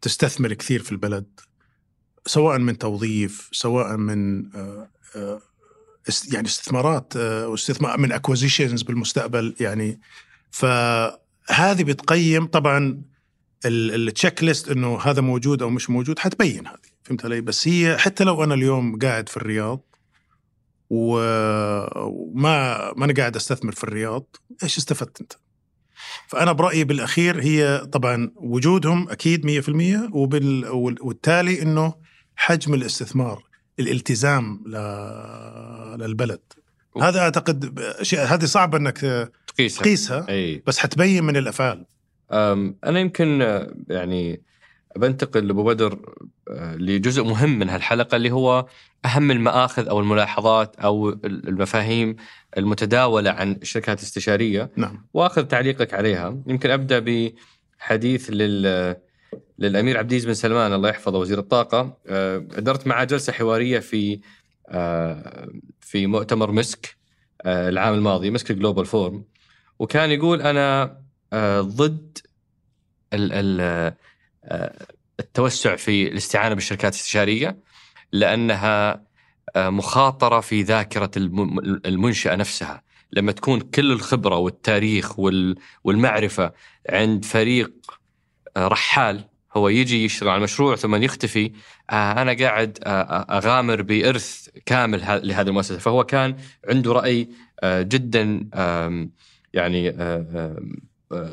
تستثمر كثير في البلد سواء من توظيف سواء من آه، آه، يعني استثمارات واستثمار من acquisitions بالمستقبل يعني. فهذه بتقيم طبعا ال checklist إنه هذا موجود أو مش موجود حتبين هذه. فهمت علي؟ بس هي حتى لو أنا اليوم قاعد في الرياض وما ما أنا قاعد أستثمر في الرياض. إيش استفدت أنت؟ فأنا برأيي بالأخير هي طبعا وجودهم أكيد 100% وبال وال- والتالي إنه حجم الاستثمار الالتزام للبلد. هذا أعتقد شيء هذه صعبه إنك تقيسها. تقيسها أي. بس حتبين من الأفعال. أنا يمكن يعني بنتقل لابو بدر آه، لجزء مهم من هالحلقة اللي هو أهم المآخذ أو الملاحظات أو المفاهيم المتداولة عن الشركات الاستشارية. نعم. وآخذ تعليقك عليها. يمكن أبدأ بحديث لل للأمير عبد العزيز بن سلمان الله يحفظه وزير الطاقة. آه، درت معه جلسة حوارية في آه، في مؤتمر مسك آه، العام الماضي مسك جلوبال فورم وكان يقول أنا آه، ضد ال- ال- آه، التوسع في الاستعانة بالشركات الاستشارية لأنها آه، مخاطرة في ذاكرة الم- المنشأة نفسها. لما تكون كل الخبرة والتاريخ وال- والمعرفة عند فريق آه، رحال هو يجي يشتغل على المشروع ثم يختفي آه، أنا قاعد أغامر بإرث كامل لهذه المؤسسة. فهو كان عنده رأي جدا يعني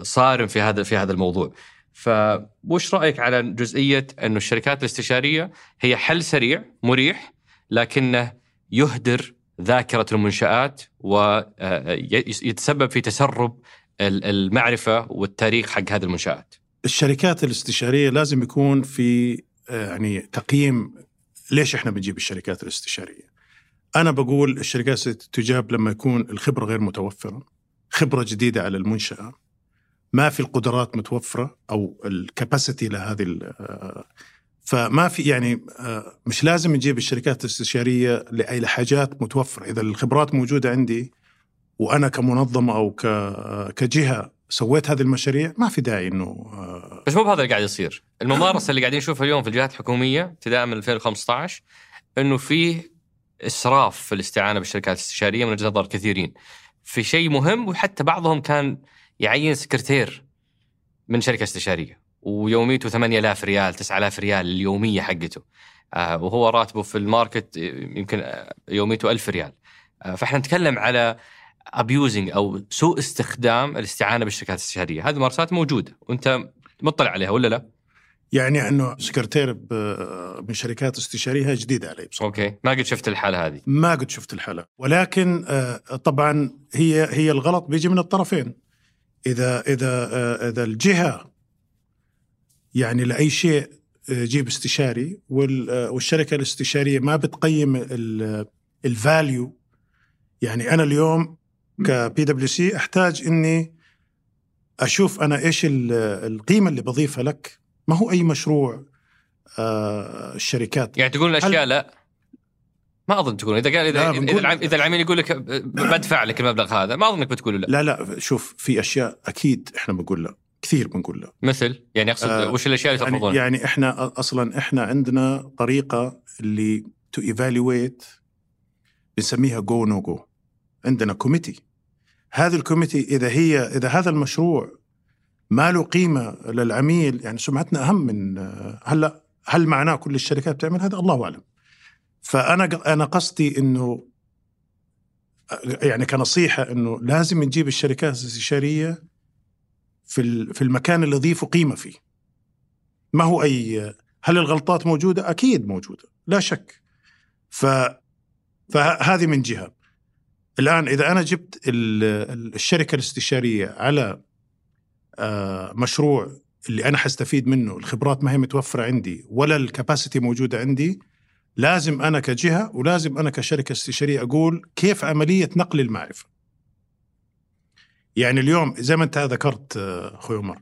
صارم في هذا في هذا الموضوع. فوش رأيك على جزئية انه الشركات الاستشارية هي حل سريع مريح لكنه يهدر ذاكرة المنشآت ويتسبب في تسرب ال- المعرفة والتاريخ حق هذه المنشآت الشركات الاستشارية لازم يكون في آه، يعني تقييم ليش إحنا بنجيب الشركات الاستشارية؟ أنا بقول الشركات تجاب لما يكون الخبرة غير متوفرة، خبرة جديدة على المنشأة، ما في القدرات متوفرة أو الكباسيتي لهذه آه، فما في يعني آه، مش لازم نجيب الشركات الاستشارية لأي لحاجات متوفرة، إذا الخبرات موجودة عندي وأنا كمنظمة أو ك- كجهة سويت هذه المشاريع ما في داعي إنه آه، بس مو بهذا اللي قاعد يصير. الممارسة اللي قاعدين نشوفها اليوم في الجهات الحكومية ابتداء من 2015 إنه فيه إسراف في الاستعانة بالشركات الاستشارية من وجهه نظر كثيرين. في شيء مهم وحتى بعضهم كان يعين سكرتير من شركة استشارية ويوميته 8000 ريال 9000 ريال اليومية حقته. آه وهو راتبه في ال market يمكن آه، يوميته 1000 ريال. آه فإحنا نتكلم على abusing أو سوء استخدام الاستعانة بالشركات الاستشارية. هذه ممارسات موجودة وأنت مطلع عليها ولا لا؟ يعني أنه سكرتير من شركات استشارية جديدة علي بصراحة. okay. ما قد شفت الحالة هذه. ما قد شفت الحالة. ولكن آه، طبعا هي هي الغلط بيجي من الطرفين. إذا إذا آه، إذا الجهة يعني لأي شيء آه، جيب استشاري آه، والشركة الاستشارية ما بتقيم ال value يعني أنا اليوم كبي دبليو سي أحتاج إني أشوف أنا إيش ال- القيمة اللي بضيفها لك. ما هو أي مشروع الشركات؟ يعني تقول الأشياء لا. ما أظن تقول إذا قال اذا إذا, إذا العميل يقول لك بدفع لك المبلغ هذا ما أظنك بتقول لا. لا لا شوف في أشياء أكيد إحنا بنقول لا. كثير بنقول لا. مثل؟ يعني أقصد آه، وش الأشياء اللي يعني, ترفضونها؟ يعني إحنا أصلا إحنا عندنا طريقة اللي to evaluate بنسميها جو نو جو عندنا committee هذه الكوميتي إذا هي إذا هذا المشروع ما له قيمة للعميل يعني سمعتنا أهم من هلأ هل معناه كل الشركات بتعمل هذا؟ الله أعلم. فأنا أنا قصدي إنه يعني كنصيحة إنه لازم نجيب الشركات الاستشارية في في المكان اللي يضيفوا قيمة فيه. ما هو أي هل الغلطات موجودة؟ أكيد موجودة، لا شك. ف فهذه من جهة. الآن إذا أنا جبت ال- ال- الشركة الاستشارية على آه، مشروع اللي أنا حستفيد منه، الخبرات ما هي متوفرة عندي ولا الكباسيتي موجودة عندي، لازم أنا كجهة ولازم أنا كشركة استشارية أقول كيف عملية نقل المعرفة. يعني اليوم زي ما أنت ذكرت أخوي عمر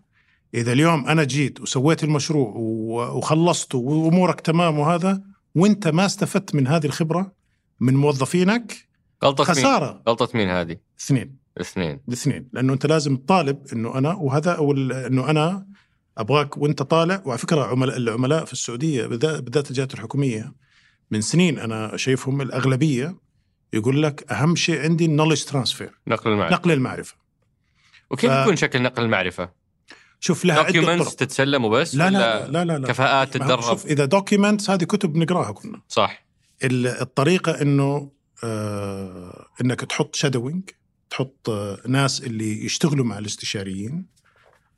إذا اليوم أنا جيت وسويت المشروع وخلصته وأمورك تمام وهذا وأنت ما استفدت من هذه الخبرة من موظفينك غلطة مين؟ خسارة غلطة مين هذه؟ اثنين اثنين الاثنين لأنه أنت لازم تطالب إنه أنا وهذا أو ال- إنه أنا أبغاك وأنت طالع وعلى فكرة عملاء العملاء في السعودية بالذات بالذات الجهات الحكومية من سنين أنا شايفهم الأغلبية يقول لك أهم شيء عندي النولج ترانسفير نقل المعرفة. نقل المعرفة. وكيف ف- يكون شكل نقل المعرفة؟ شوف لها documents تتسلم وبس لا لا لا لا, لا. كفاءات تتدرب؟ شوف إذا documents هذه كتب نقراها كنا. صح. ال- الطريقة إنه آه إنك تحط shadowing تحط آه ناس اللي يشتغلوا مع الاستشاريين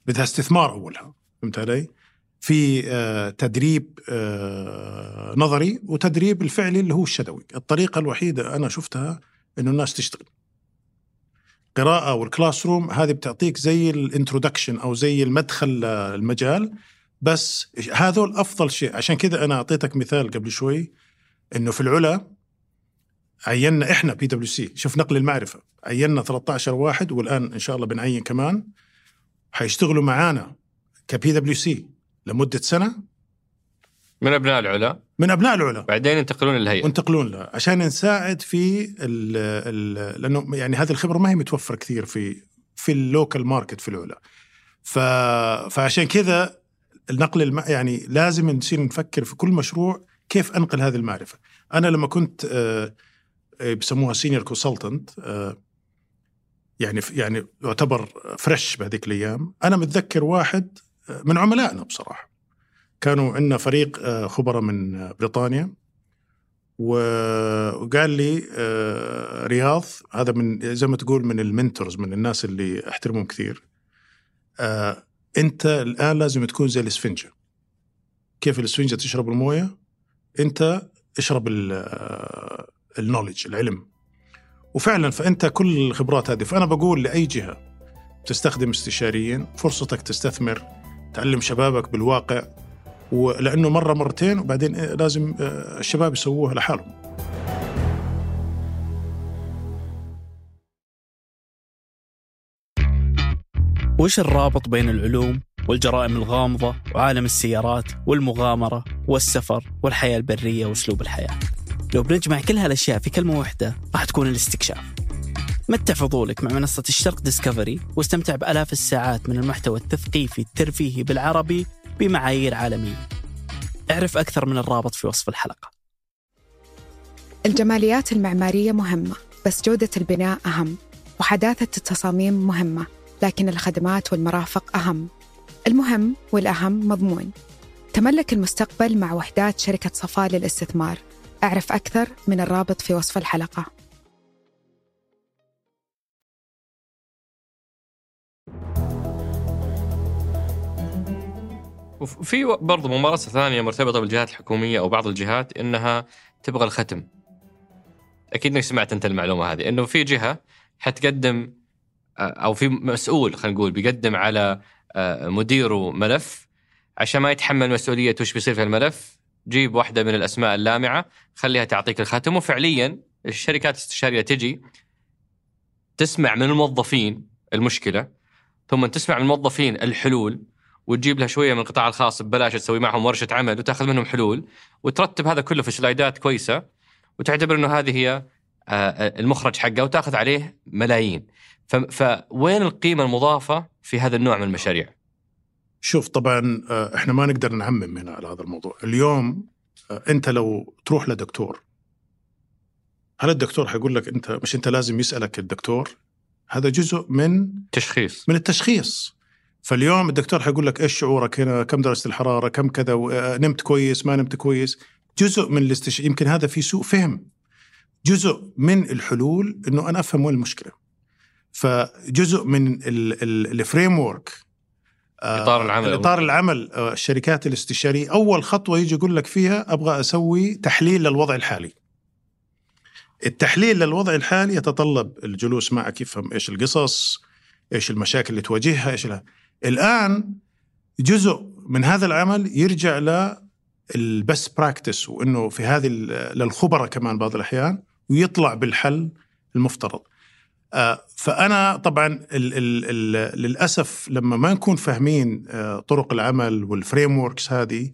بدها استثمار أولها. فهمت علي؟ في آه تدريب آه نظري وتدريب الفعلي اللي هو ال shadowing، الطريقة الوحيدة أنا شفتها إنه الناس تشتغل. قراءة وال classroom هذه بتعطيك زي ال introduction أو زي المدخل المجال. بس هذول أفضل شيء. عشان كذا أنا أعطيتك مثال قبل شوي إنه في العلا عينا إحنا بي دبليو سي شوف نقل المعرفة. عينا 13 واحد والآن إن شاء الله بنعين كمان. حيشتغلوا معانا كبي دبليو سي لمدة سنة؟ من أبناء العلا. من أبناء العلا. بعدين ينتقلون للهيئة. وينتقلون لها. عشان نساعد في ال ال لأنه يعني هذه الخبرة ما هي متوفرة كثير في في ال local market في العلا. ف فعشان كذا النقل الم... يعني لازم نصير نفكر في كل مشروع كيف أنقل هذه المعرفة. أنا لما كنت بيسموها senior consultant يعني يعني يعتبر fresh بهذيك الأيام أنا متذكر واحد من عملائنا بصراحة. كانوا عندنا فريق آه، خبراء من آه، بريطانيا. وقال لي آه، رياض هذا من زي ما تقول من المنتورز من الناس اللي احترمهم كثير. أنت الآن لازم تكون زي الإسفنجة. كيف الإسفنجة تشرب الموية؟ أنت اشرب النولج العلم. وفعلا فأنت كل الخبرات هذه. فأنا بقول لأي جهة تستخدم استشاريين فرصتك تستثمر. تعلم شبابك بالواقع ولأنه مرة مرتين وبعدين لازم آه، الشباب يسووها لحالهم. وش الرابط بين العلوم والجرائم الغامضة وعالم السيارات والمغامرة والسفر والحياة البرية وأسلوب الحياة؟ لو بنجمع كل هالأشياء في كلمة واحدة راح تكون الاستكشاف. متع فضولك مع منصة الشرق ديسكفري واستمتع بآلاف الساعات من المحتوى التثقيفي الترفيهي بالعربي بمعايير عالمية. اعرف أكثر من الرابط في وصف الحلقة. الجماليات المعمارية مهمة بس جودة البناء أهم وحداثة التصاميم مهمة لكن الخدمات والمرافق أهم. المهم والأهم مضمون. تملك المستقبل مع وحدات شركة صفاء للاستثمار. أعرف أكثر من الرابط في وصف الحلقة. وفي برضو ممارسة ثانية مرتبطة بالجهات الحكومية أو بعض الجهات إنها تبغى الختم. أكيد إنك سمعت أنت المعلومة هذه إنه في جهة حتقدم أو في مسؤول خلينا نقول بيقدم على آه، مديره ملف. عشان ما يتحمل مسؤولية وش بيصير في الملف جيب واحدة من الأسماء اللامعة خليها تعطيك الختم. وفعليا الشركات الاستشارية تجي تسمع من الموظفين المشكلة ثم تسمع من الموظفين الحلول. وتجيب لها شوية من القطاع الخاص ببلاش تسوي معهم ورشة عمل وتأخذ منهم حلول وترتب هذا كله في سلايدات كويسة وتعتبر إنه هذه هي آه، المخرج حقه وتأخذ عليه ملايين. فوين القيمة المضافة في هذا النوع من المشاريع؟ شوف طبعا آه، إحنا ما نقدر نعمم هنا على هذا الموضوع. اليوم آه، أنت لو تروح لدكتور هل الدكتور حيقول لك أنت مش أنت لازم يسألك الدكتور؟ هذا جزء من تشخيص. من التشخيص. فاليوم الدكتور حيقول لك إيش شعورك هنا؟ كم درجة الحرارة؟ كم كذا؟ آه، نمت كويس؟ ما نمت كويس؟ جزء من الاستش... يمكن هذا في سوء فهم. جزء من الحلول إنه أنا أفهم وين المشكلة. فجزء من ال framework إطار العمل. إطار العمل آه، الشركات الاستشارية أول خطوة يجي يقول لك فيها أبغى أسوي تحليل للوضع الحالي. التحليل للوضع الحالي يتطلب الجلوس معك يفهم إيش القصص إيش المشاكل اللي تواجهها إيش لها. الآن جزء من هذا العمل يرجع لل best practice وإنه في هذه للخبراء كمان بعض الأحيان ويطلع بالحل المفترض. آه، فأنا طبعا للأسف لما ما نكون فاهمين آه، طرق العمل وال frameworks هذه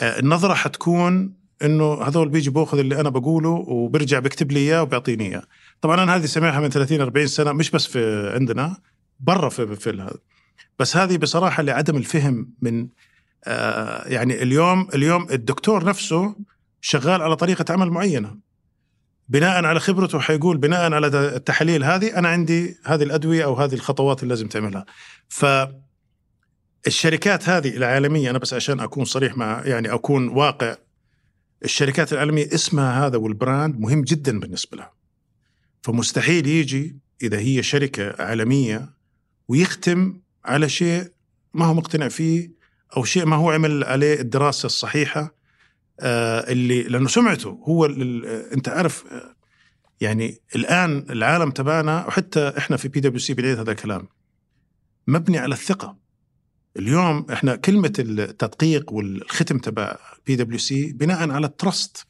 آه، النظرة حتكون إنه هذول بيجي بأخذ اللي أنا بقوله وبرجع بيكتب لي إياه وبيعطيني إياه. طبعا أنا هذه سامعها من 30 40 سنة مش بس في عندنا برا في في هذا. بس هذه بصراحة لعدم الفهم من آه يعني اليوم اليوم الدكتور نفسه شغال على طريقة عمل معينة. بناء على خبرته حيقول بناء على التحاليل هذه أنا عندي هذه الأدوية أو هذه الخطوات اللي لازم تعملها. ف الشركات هذه العالمية أنا بس عشان أكون صريح مع يعني أكون واقع الشركات العالمية اسمها هذا والبراند مهم جدا بالنسبة لها. فمستحيل يجي إذا هي شركة عالمية ويختم على شيء ما هو مقتنع فيه أو شيء ما هو عمل عليه الدراسة الصحيحة آه اللي لأنه سمعته هو أنت عارف آه، يعني الآن العالم تبعنا وحتى إحنا في بي دبليو سي بنعيد هذا الكلام مبني على الثقة. اليوم إحنا كلمة التدقيق والختم تبع بي دبليو سي بناء على ال trust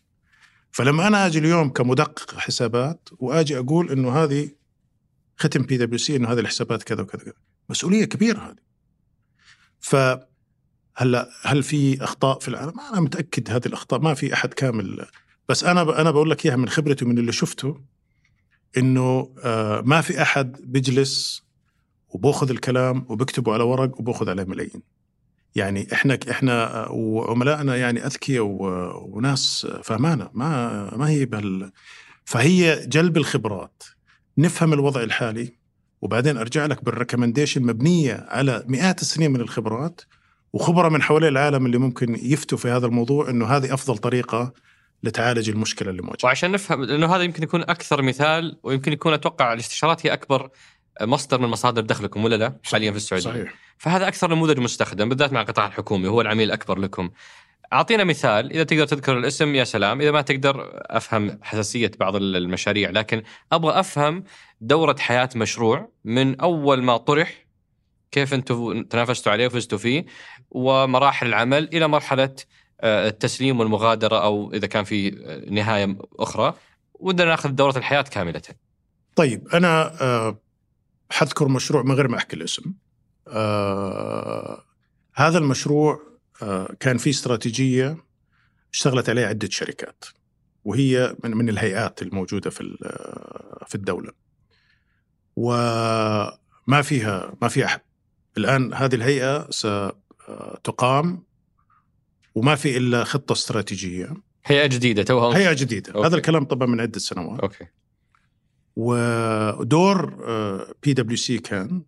فلما أنا أجي اليوم كمدقق حسابات وأجي أقول إنه هذه ختم بي دبليو سي إنه هذه الحسابات كذا وكذا كذا مسؤولية كبيرة هذه. ف هلا هل في أخطاء في العالم؟ أنا متأكد هذه الأخطاء ما في أحد كامل. بس أنا أنا بقول لك إياها من خبرتي ومن اللي شفته إنه آه، ما في أحد بيجلس وبأخذ الكلام وبكتبه على ورق وبأخذ عليه ملايين. يعني إحنا إحنا وعملائنا يعني أذكياء وناس فهمانة. ما ما هي بهال فهي جلب الخبرات. نفهم الوضع الحالي وبعدين أرجع لك بالريكومنديشن مبنية على مئات السنين من الخبرات وخبراء من حوالين العالم اللي ممكن يفتوا في هذا الموضوع إنه هذه أفضل طريقة لتعالج المشكلة اللي موجودة. وعشان نفهم لأنه هذا يمكن يكون أكثر مثال ويمكن يكون أتوقع الاستشارات هي أكبر مصدر من مصادر دخلكم ولا لا؟ حاليا في السعودية. صحيح. فهذا أكثر نموذج مستخدم بالذات مع القطاع الحكومي هو العميل الأكبر لكم. أعطينا مثال إذا تقدر تذكر الاسم يا سلام إذا ما تقدر أفهم حساسية بعض المشاريع لكن أبغى أفهم دورة حياة مشروع من أول ما طرح كيف أنتم تنافستوا عليه وفزتوا فيه ومراحل العمل إلى مرحلة آه، التسليم والمغادرة أو إذا كان في نهاية أخرى ودنا نأخذ دورة الحياة كاملة. طيب أنا آه، حذكر مشروع من غير ما أحكي الاسم. آه هذا المشروع آه كان فيه استراتيجية اشتغلت عليها عدة شركات وهي من من الهيئات الموجودة في آه، في الدولة. وما فيها ما في أحد. الآن هذه الهيئة ستقام وما في إلا خطة استراتيجية. هيئة جديدة توها هيئة جديدة، أوكي. هذا الكلام طبعا من عدة سنوات. أوكي. ودور بي دبليو سي كان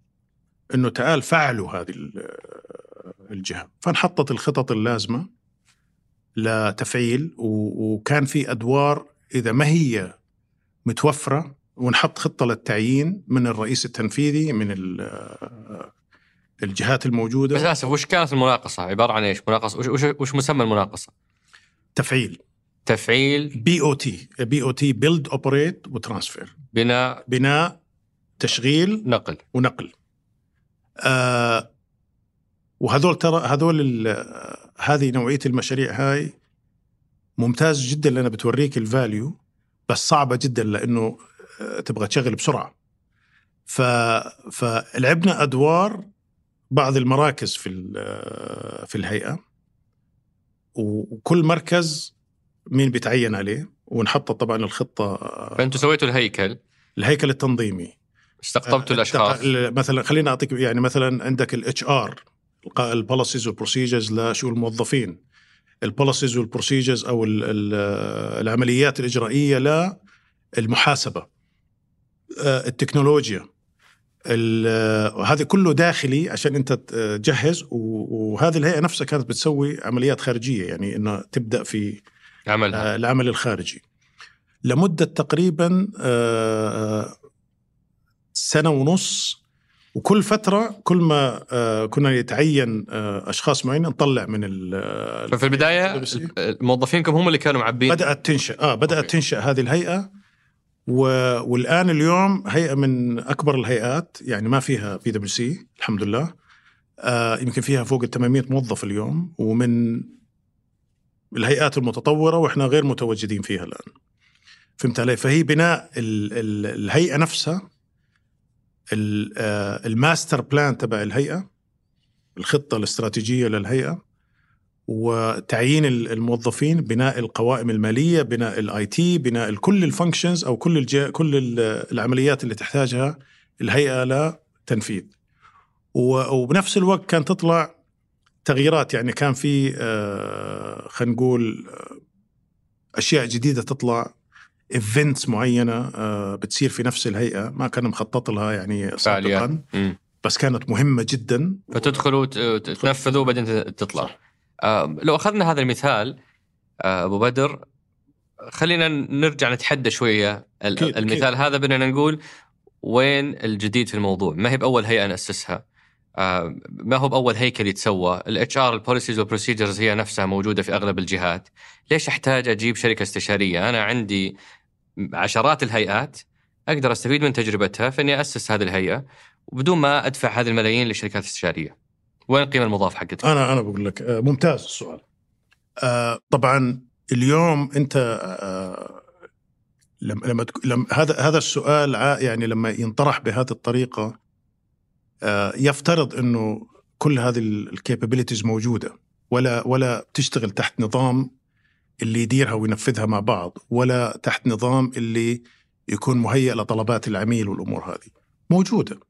إنه تعال فعلوا هذه آه، الجهة فانحطت الخطط اللازمة لتفعيل وكان في أدوار إذا ما هي متوفرة ونحط خطة للتعيين من الرئيس التنفيذي من آه، الجهات الموجودة. بس اسف وش كانت المناقصة؟ عبارة عن إيش؟ مناقصة وش, وش, وش مسمى المناقصة؟ تفعيل. تفعيل. بي أو تي. بي أو تي build operate و transfer بناء. بناء تشغيل. نقل. ونقل. آه وهذول ترى هذول هذه نوعية المشاريع هاي ممتاز جدا لأنها بتوريك الفاليو بس صعبة جدا لأنه آه، تبغى تشغل بسرعة. ف فلعبنا أدوار بعض المراكز في آه، في الهيئة. وكل مركز مين بيتعين عليه؟ ونحط طبعا الخطة فانتم سويتوا الهيكل. الهيكل التنظيمي. استقطبتوا الأشخاص. مثلا خلينا أعطيك يعني مثلا عندك ال HR ال policies وال procedures لشؤون الموظفين. ال policies وال procedures أو ال ال العمليات الإجرائية للمحاسبه آه، التكنولوجيا هذا كله داخلي عشان انت تجهز وهذه الهيئة نفسها كانت بتسوي عمليات خارجية يعني إنه تبدأ في آه، العمل الخارجي لمدة تقريبا آه، آه، سنة ونص وكل فترة كل ما آه، كنا يتعين آه، أشخاص معينين نطلع من ال- ففي البداية PwC. موظفينكم هم اللي كانوا معبين بدأت تنشأ آه بدأت أوكي. تنشأ هذه الهيئة و... والآن اليوم هيئة من أكبر الهيئات يعني ما فيها بي دبليو سي الحمد لله آه يمكن فيها فوق ال 800 موظف اليوم ومن الهيئات المتطورة وإحنا غير متواجدين فيها الآن فهمت علي فهي بناء ال... ال... الهيئة نفسها. آه ال master plan تبع الهيئة الخطة الاستراتيجية للهيئة وتعيين ال- الموظفين بناء القوائم المالية بناء ال IT بناء كل ال functions أو كل الج... كل ال- العمليات اللي تحتاجها الهيئة لتنفيذ و- وبنفس الوقت كان تطلع تغييرات يعني كان في آه، خلينا نقول آه، أشياء جديدة تطلع ايفنتس معينة آه، بتصير في نفس الهيئة ما كان مخطط لها يعني. سابقا. بس كانت مهمة جدا فتدخلوا وتنفذوا وبعدين تطلع لو أخذنا هذا المثال آه أبو بدر خلينا نرجع نتحدى شوية أكيد، المثال هذا بدنا نقول وين الجديد في الموضوع؟ ما هي بأول هيئة نأسسها؟ آه ما هو بأول هيكل يتسوى؟ ال HR ال policies وال procedures هي نفسها موجودة في أغلب الجهات. ليش أحتاج أجيب شركة استشارية؟ أنا عندي عشرات الهيئات أقدر أستفيد من تجربتها في إني أسس هذه الهيئة وبدون ما أدفع هذه الملايين للشركات الاستشاريه. وين القيمة المضافة حقتك؟ أنا أنا بقول لك آه، ممتاز السؤال. آه، طبعا اليوم أنت آه، لما لما لما هذا هذا السؤال يعني لما ينطرح بهذه الطريقة يفترض إنه كل هذه الكابابيلتيز موجودة ولا ولا تشتغل تحت نظام اللي يديرها وينفذها مع بعض ولا تحت نظام اللي يكون مهيئ لطلبات العميل والأمور هذه. موجودة.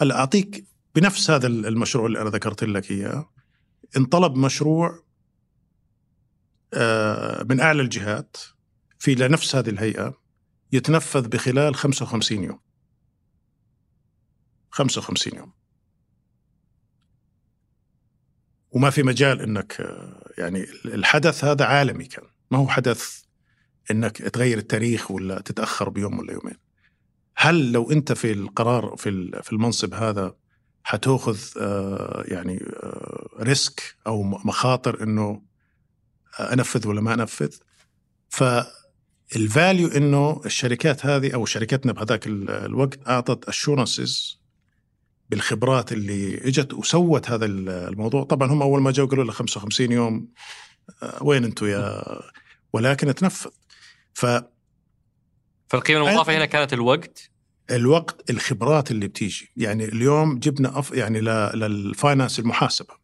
هلا أعطيك بنفس هذا المشروع اللي أنا ذكرت لك إياه انطلب مشروع آه، من أعلى الجهات في لنفس هذه الهيئة يتنفذ بخلال 55 يوم. 55 يوم. وما في مجال إنك آه، يعني الحدث هذا عالمي كان. ما هو حدث إنك تغير التاريخ ولا تتأخر بيوم ولا يومين. هل لو أنت في القرار في في المنصب هذا حتأخذ آه، يعني آه، risk أو مخاطر إنه أنفذ ولا ما أنفذ. فال value إنه الشركات هذه أو شركتنا بهذاك ال- الوقت أعطت assurances بالخبرات اللي إجت وسوت هذا ال- الموضوع. طبعا هم أول ما جاوا قالوا له 55 يوم آه، وين أنتم يا ولكن تنفذ. فالوقت فالقيمة المضافة هنا كانت الوقت الخبرات اللي بتيجي. يعني اليوم جبنا أف يعني ل- لل finance المحاسبة.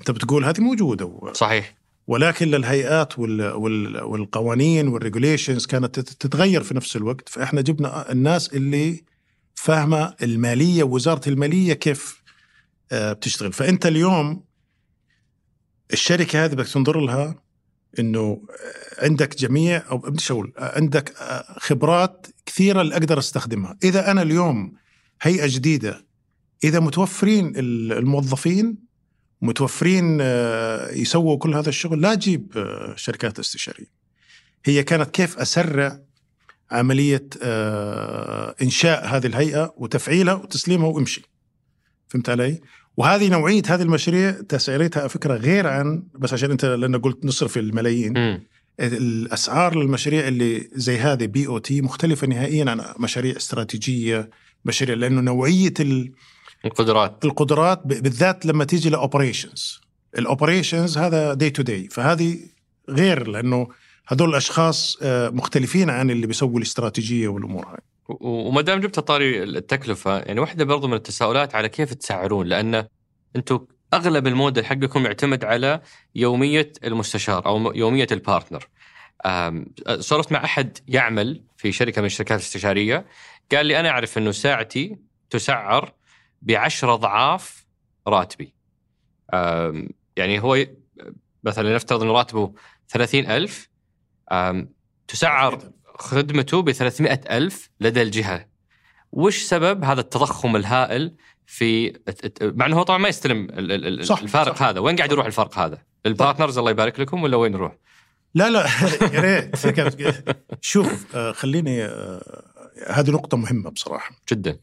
أنت بتقول هذه موجودة و- صحيح. ولكن للهيئات وال وال والقوانين وال regulations كانت تت- تتغير في نفس الوقت. فإحنا جبنا الناس اللي فاهمة المالية ووزاره المالية كيف آه، بتشتغل. فأنت اليوم الشركة هذه بدك تنظر لها إنه عندك جميع أو بديش أقول عندك خبرات كثيرة اللي أقدر أستخدمها إذا أنا اليوم هيئة جديدة إذا متوفرين ال- الموظفين متوفرين آه، يسووا كل هذا الشغل لا أجيب آه، شركات استشارية. هي كانت كيف أسرع عملية آه، إنشاء هذه الهيئة وتفعيلها وتسليمها وامشي. فهمت علي؟ وهذه نوعية هذه المشاريع تسعيرتها فكرة غير عن بس عشان أنت لأن قلت نصرف الملايين. مم. الأسعار للمشاريع اللي زي هذه BOT مختلفة نهائيا عن مشاريع استراتيجية مشاريع لأنه نوعية ال القدرات. القدرات بالذات لما تيجي ل operations ال operations هذا day to day فهذه غير لأنه هذول الأشخاص آه، مختلفين عن اللي بيسووا الاستراتيجية والأمور هاي. وما دام جبت طاري التكلفة يعني واحدة برضو من التساؤلات على كيف تسعرون لأن أنتم أغلب الموديل حقكم يعتمد على يومية المستشار أو يومية ال partner. آم، سولفت مع أحد يعمل في شركة من الشركات الاستشارية قال لي أنا أعرف إنه ساعتي تسعر بعشرة أضعاف راتبي. يعني هو مثلا نفترض إنه راتبه 30000 آم، تسعر خدمته ب 300 ألف لدى الجهة. وش سبب هذا التضخم الهائل في مع إنه هو طبعا ما يستلم صح، الفارق صح. هذا. وين قاعد يروح الفرق هذا؟ البارتنرز الله يبارك لكم ولا وين يروح؟ لا لا يا ريت. [laughs] شوف آه، خليني آه، هذه نقطة مهمة بصراحة. جدا.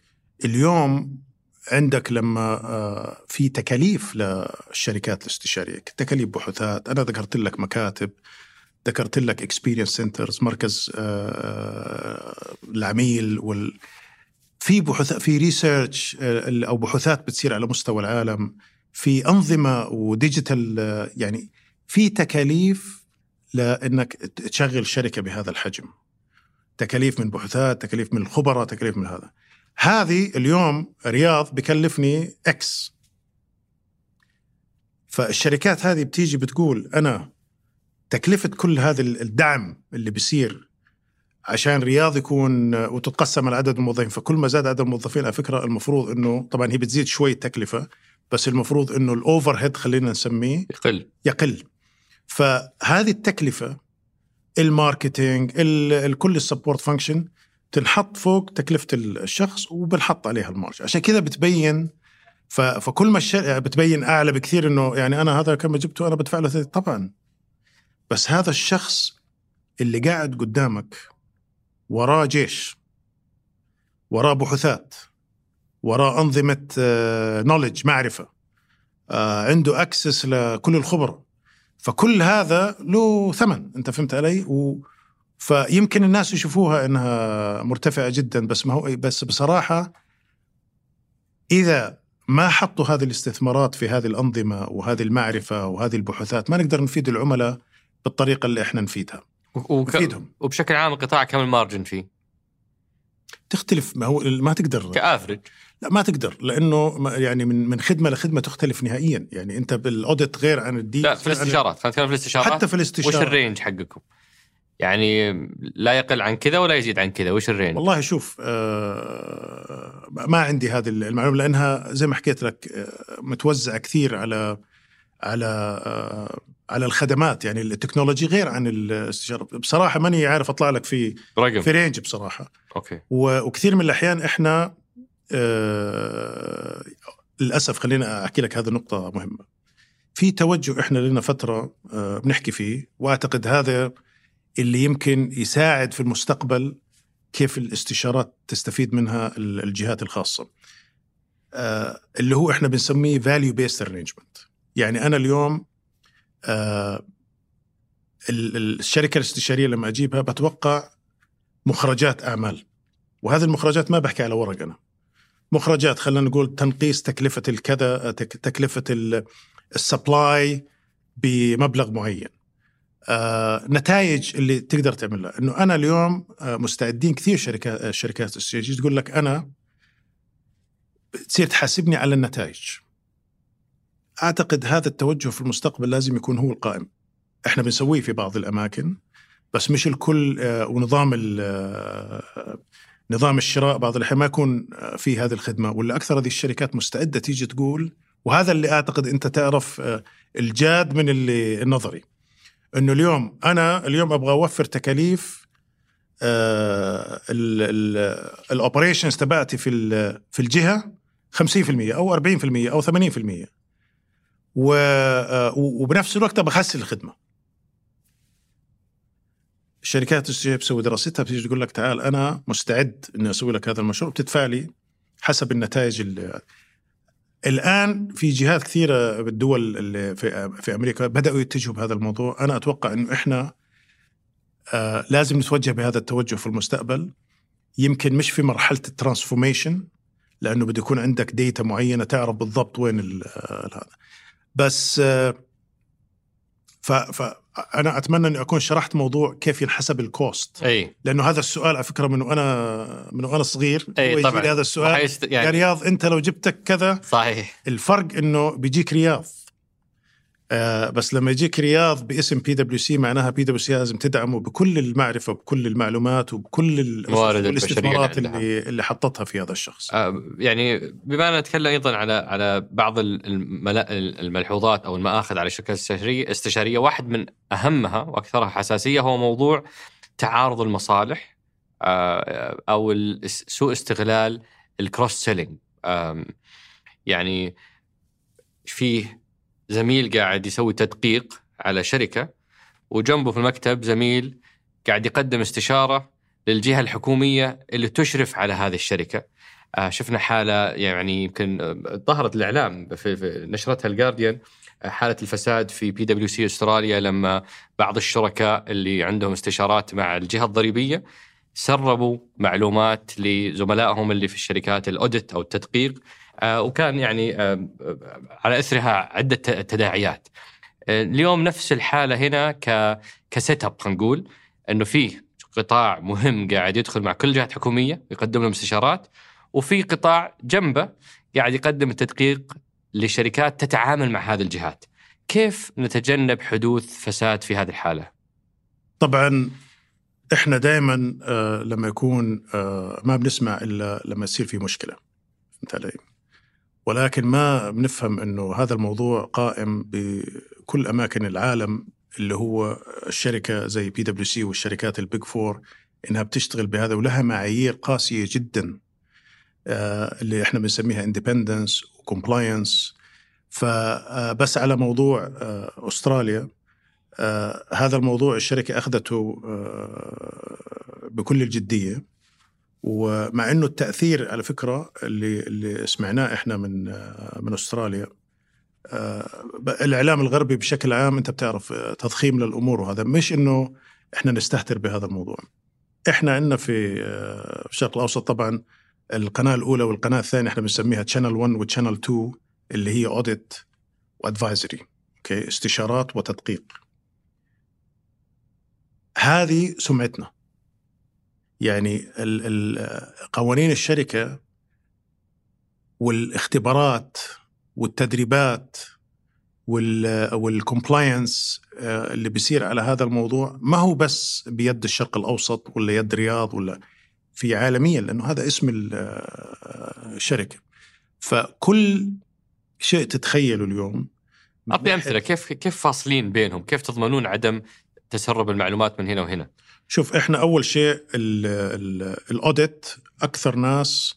اليوم عندك لما آه، في تكاليف للشركات الاستشارية تكاليف بحوثات. أنا ذكرت لك مكاتب ذكرت لك experience centers مركز آه، العميل وال في بحوث في research أو بحوثات بتصير على مستوى العالم في أنظمة و digital آه، يعني في تكاليف لإنك تشغل شركة بهذا الحجم. تكاليف من بحوثات تكاليف من الخبراء تكاليف من هذا. هذه اليوم رياض بكلفني X فالشركات هذه بتيجي بتقول أنا تكلفة كل هذا الدعم اللي بيصير عشان رياض يكون وتتقسم على عدد الموظفين. فكل ما زاد عدد الموظفين على فكرة المفروض إنه طبعا هي بتزيد شوي التكلفه بس المفروض إنه ال overhead خلينا نسميه يقل. يقل. فهذه التكلفة ال marketing كل ال support function تنحط فوق تكلفة الشخص وبنحط عليها ال margin. عشان كذا بتبين فكل ما الشركة بتبين أعلى بكثير إنه يعني أنا هذا كم جبته أنا بدفع له طبعا بس هذا الشخص اللي قاعد قدامك وراه جيش وراه بحوثات وراه أنظمة نولج معرفة آه، عنده أكسس لكل الخبراء. فكل هذا له ثمن أنت فهمت علي؟ و فيمكن الناس يشوفوها إنها مرتفعة جدا بس ما هو بس بصراحة إذا ما حطوا هذه الاستثمارات في هذه الأنظمة وهذه المعرفة وهذه البحوثات ما نقدر نفيد العملاء بالطريقة اللي إحنا نفيدها. وك... نفيدهم. وبشكل عام القطاع كم المارجن فيه؟ تختلف. ما هو ما تقدر. كـ average لا ما تقدر لأنه يعني من من خدمة لخدمة تختلف نهائيا. يعني أنت بال audit غير عن ال deal لا في الاستشارات خلينا نتكلم في الاستشارات حتى في الاستشارات وش ال range حقكم؟ يعني لا يقل عن كذا ولا يزيد عن كذا. وش ال range؟ والله شوف آه ما عندي هذه المعلومة لأنها زي ما حكيت لك آه متوزعة كثير على على آه على الخدمات يعني ال technology غير عن الاستشارة. بصراحة ماني عارف أطلع لك في رقم في range بصراحة. okay. وكثير من الأحيان إحنا آه للأسف خلينا أحكي لك هذه النقطه مهمة. في توجه إحنا لنا فترة آه بنحكي فيه وأعتقد هذا اللي يمكن يساعد في المستقبل كيف الاستشارات تستفيد منها الجهات الخاصة. آه اللي هو إحنا بنسميه value based arrangement يعني أنا اليوم الشركة الاستشارية لما أجيبها بتوقع مخرجات أعمال. وهذه المخرجات ما بحكي على ورق أنا. مخرجات خلينا نقول تنقيس تكلفة الكذا تكلفة السبلاي بمبلغ معين. آه، نتائج اللي تقدر تعملها. إنه أنا اليوم آه، مستعدين كثير شركات الشركات الاستشاريه تقول لك أنا تصير تحاسبني على النتائج. أعتقد هذا التوجه في المستقبل لازم يكون هو القائم. إحنا بنسويه في بعض الأماكن بس مش الكل آه، ونظام نظام الشراء بعض الأحيان ما يكون في هذه الخدمة ولا أكثر هذه الشركات مستعدة تيجي تقول وهذا اللي أعتقد أنت تعرف الجاد من اللي النظري إنه اليوم أنا اليوم أبغى أوفر تكاليف الاوبريشنز تبعتي في في الجهة 50% أو 40% أو 80% و آه، وبنفس الوقت أبغى أحسن الخدمة. الشركات اللي بتسوي دراستها بتيجي تقول لك تعال أنا مستعد إني أسوي لك هذا المشروع. بتدفع لي حسب النتائج اللي الآن في جهات كثيرة بالدول اللي في في أمريكا بدأوا يتجهوا بهذا الموضوع. أنا أتوقع إنه إحنا آه لازم نتوجه بهذا التوجه في المستقبل. يمكن مش في مرحلة ال transformation لأنه بده يكون عندك data معينة تعرف بالضبط وين هذا. بس آه ف أنا أتمنى إني أكون شرحت موضوع كيف ينحسب ال cost أي. لأنه هذا السؤال على فكرة من وأنا من وأنا صغير أي طبعا. هذا السؤال. يعني يا رياض أنت لو جبتك كذا صحيح. الفرق إنه بيجيك رياض. آه بس لما يجيك رياض باسم بي دبليو سي معناها بي دبليو سي لازم تدعمه بكل المعرفة وبكل المعلومات وبكل الموارد الاستثمارات اللي اللي حطتها في هذا الشخص. آه يعني بما أن نتكلم أيضا على على بعض الملحوظات أو المآخذ على الشركات الاستشاريه استشاريه واحد من أهمها وأكثرها حساسية هو موضوع تعارض المصالح آه أو سوء استغلال الكروس سيلينج يعني فيه زميل قاعد يسوي تدقيق على شركة وجنبه في المكتب زميل قاعد يقدم استشارة للجهة الحكومية اللي تشرف على هذه الشركة. آه، شفنا حالة يعني يمكن آه، ظهرت الإعلام في, في نشرتها ال Guardian آه، حالة الفساد في بي دبليو سي استراليا لما بعض الشركاء اللي عندهم استشارات مع الجهة الضريبية سربوا معلومات لزملائهم اللي في الشركات ال audit أو التدقيق وكان يعني آه، على اثرها عدة تداعيات. آه، اليوم نفس الحالة هنا ك كسيت اب خلينا نقول إنه في قطاع مهم قاعد يدخل مع كل جهات حكوميه يقدم لهم استشارات وفي قطاع جنبه قاعد يقدم التدقيق لشركات تتعامل مع هذه الجهات. كيف نتجنب حدوث فساد في هذه الحالة؟ طبعا إحنا دائما لما يكون ما بنسمع إلا لما يصير في مشكلة فهمت علي؟ ولكن ما بنفهم إنه هذا الموضوع قائم بكل أماكن العالم اللي هو الشركة زي بي دبليو سي والشركات ال Big Four إنها بتشتغل بهذا ولها معايير قاسية جدا اللي إحنا بنسميها independence و compliance فبس على موضوع أستراليا هذا الموضوع الشركة أخذته بكل الجدية. ومع إنه التأثير على فكرة اللي اللي سمعناه إحنا من من أستراليا الإعلام الغربي بشكل عام أنت بتعرف تضخيم للأمور وهذا مش إنه إحنا نستهتر بهذا الموضوع. إحنا عندنا في الشرق الأوسط طبعا القناة الأولى والقناة الثانية إحنا بنسميها channel 1 و channel 2 اللي هي audit و advisory okay استشارات وتدقيق. هذه سمعتنا. يعني قوانين الشركة والاختبارات والتدريبات والكومبلاينس اللي بيصير على هذا الموضوع ما هو بس بيد الشرق الأوسط ولا يد رياض ولا في عالميا لأنه هذا اسم الشركة فكل شيء تتخيله اليوم اعطي أمثلة كيف كيف فاصلين بينهم؟ كيف تضمنون عدم تسرب المعلومات من هنا وهنا؟ شوف إحنا أول شيء ال audit أكثر ناس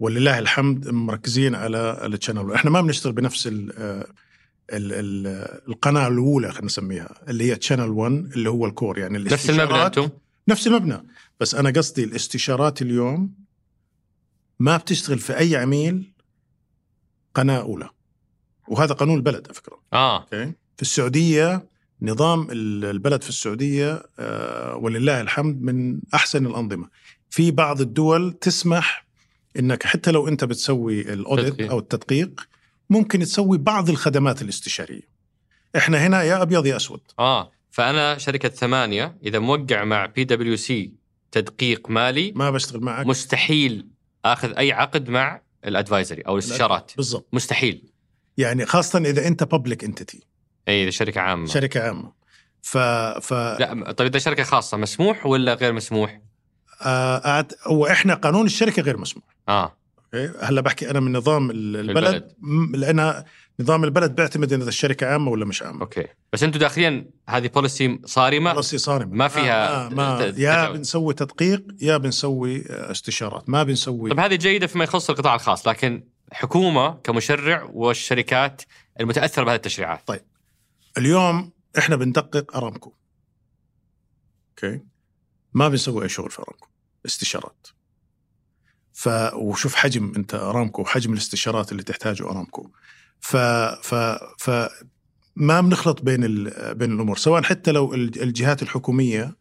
ولله الحمد مركزين على ال channel إحنا ما بنشتغل بنفس ال ال ال القناة الأولى خلينا نسميها اللي هي channel 1 اللي هو ال core يعني نفس المبنى أنتم؟ نفس المبنى. بس أنا قصدي الاستشارات اليوم ما بتشتغل في أي عميل قناة أولى. وهذا قانون البلد على فكرة. آه. في السعودية نظام البلد في السعودية ولله الحمد من أحسن الأنظمة. في بعض الدول تسمح إنك حتى لو أنت بتسوي ال audit أو التدقيق ممكن تسوي بعض الخدمات الاستشارية. إحنا هنا يا أبيض يا أسود. آه فأنا شركة ثمانية إذا موقع مع بي دبليو سي تدقيق مالي ما بشتغل معك. مستحيل آخذ أي عقد مع ال advisory أو الاستشارات. بالضبط. مستحيل. يعني خاصة إذا أنت public entity اي شركة عامة. شركة عامة. ف ف لا طيب إذا شركة خاصة مسموح ولا غير مسموح؟ آه هو إحنا قانون الشركة غير مسموح. آه. هلا بحكي أنا من نظام البلد, البلد. لأن نظام البلد بيعتمد إذا الشركة عامة ولا مش عامة. okay. بس أنتم داخليا هذه policy صارمة؟ policy صارمة. ما فيها آه ما يا بنسوي تدقيق يا بنسوي استشارات. ما بنسوي. طيب هذه جيدة فيما يخص القطاع الخاص لكن حكومة كمشرع والشركات المتأثرة بهذه التشريعات. طيب. اليوم إحنا بندقق أرامكو. أوكي؟ ما بنسوي أي شغل في أرامكو. استشارات. ف وشوف حجم أنت أرامكو وحجم الاستشارات اللي تحتاجه أرامكو. ف ف ف ما بنخلط بين ال... بين الأمور. سواء حتى لو الجهات الحكومية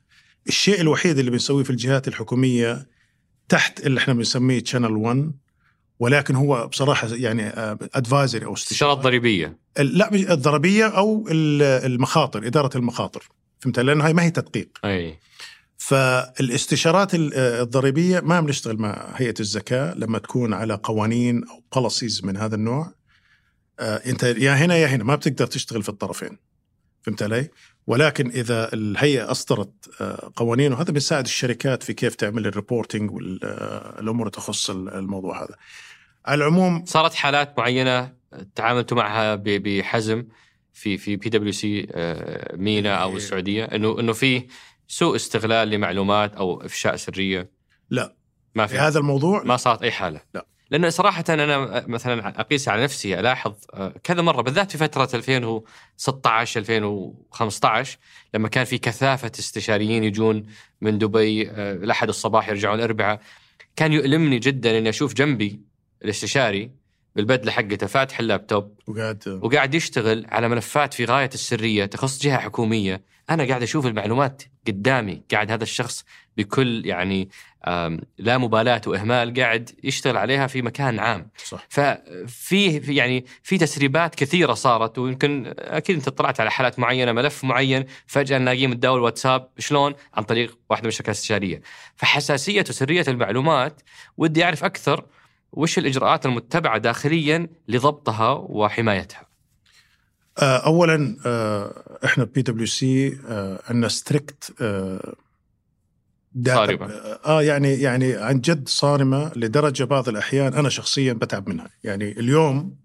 الشيء الوحيد اللي بنسويه في الجهات الحكومية تحت اللي إحنا بنسميه channel 1 ولكن هو بصراحة يعني advisory أو استشارات ضريبيه لا الضريبية أو المخاطر إدارة المخاطر. فهمت؟ لأنه هاي ما هي تدقيق. أي. فالإستشارات الضريبية ما بنشتغل مع هيئة الزكاة لما تكون على قوانين أو policies من هذا النوع. أنت يا هنا يا هنا ما بتقدر تشتغل في الطرفين. فهمت علي؟ ولكن إذا الهيئه أصدرت قوانين وهذا بيساعد الشركات في كيف تعمل ال reporting والامور تخص الموضوع هذا. على العموم صارت حالات معينة تعاملتوا معها بحزم في في بي دبليو سي مينا أو السعودية؟ إنه إنه في سوء استغلال لمعلومات أو إفشاء سرية؟ لا. ما في. هذا الموضوع ما صارت أي حالة؟ لا. لأنه صراحة أنا مثلا أقيس على نفسي ألاحظ آه، كذا مرة بالذات في فترة 2016 2015 لما كان في كثافة استشاريين يجون من دبي آه، الأحد الصباح يرجعون الاربعاء كان يؤلمني جدا إني أشوف جنبي الاستشاري بالبدلة حقته فاتح اللابتوب. وقاعد وقاعد يشتغل على ملفات في غاية السرية تخص جهة حكومية، أنا قاعد أشوف المعلومات قدامي، قاعد هذا الشخص بكل يعني لا مبالاة وإهمال قاعد يشتغل عليها في مكان عام. صح ففي في- يعني في تسريبات كثيرة صارت ويمكن أكيد أنت اطلعت على حالات معينة ملف معين فجأة نلاقيه متداول واتساب شلون؟ عن طريق واحدة من الشركات الاستشاريه. فحساسية وسرية المعلومات ودي أعرف أكثر وش الإجراءات المتبعة داخليا لضبطها وحمايتها. آه، اولا آه، إحنا PwC عندنا strict صارمة. آه يعني يعني عن جد صارمة لدرجة بعض الأحيان أنا شخصيا بتعب منها يعني اليوم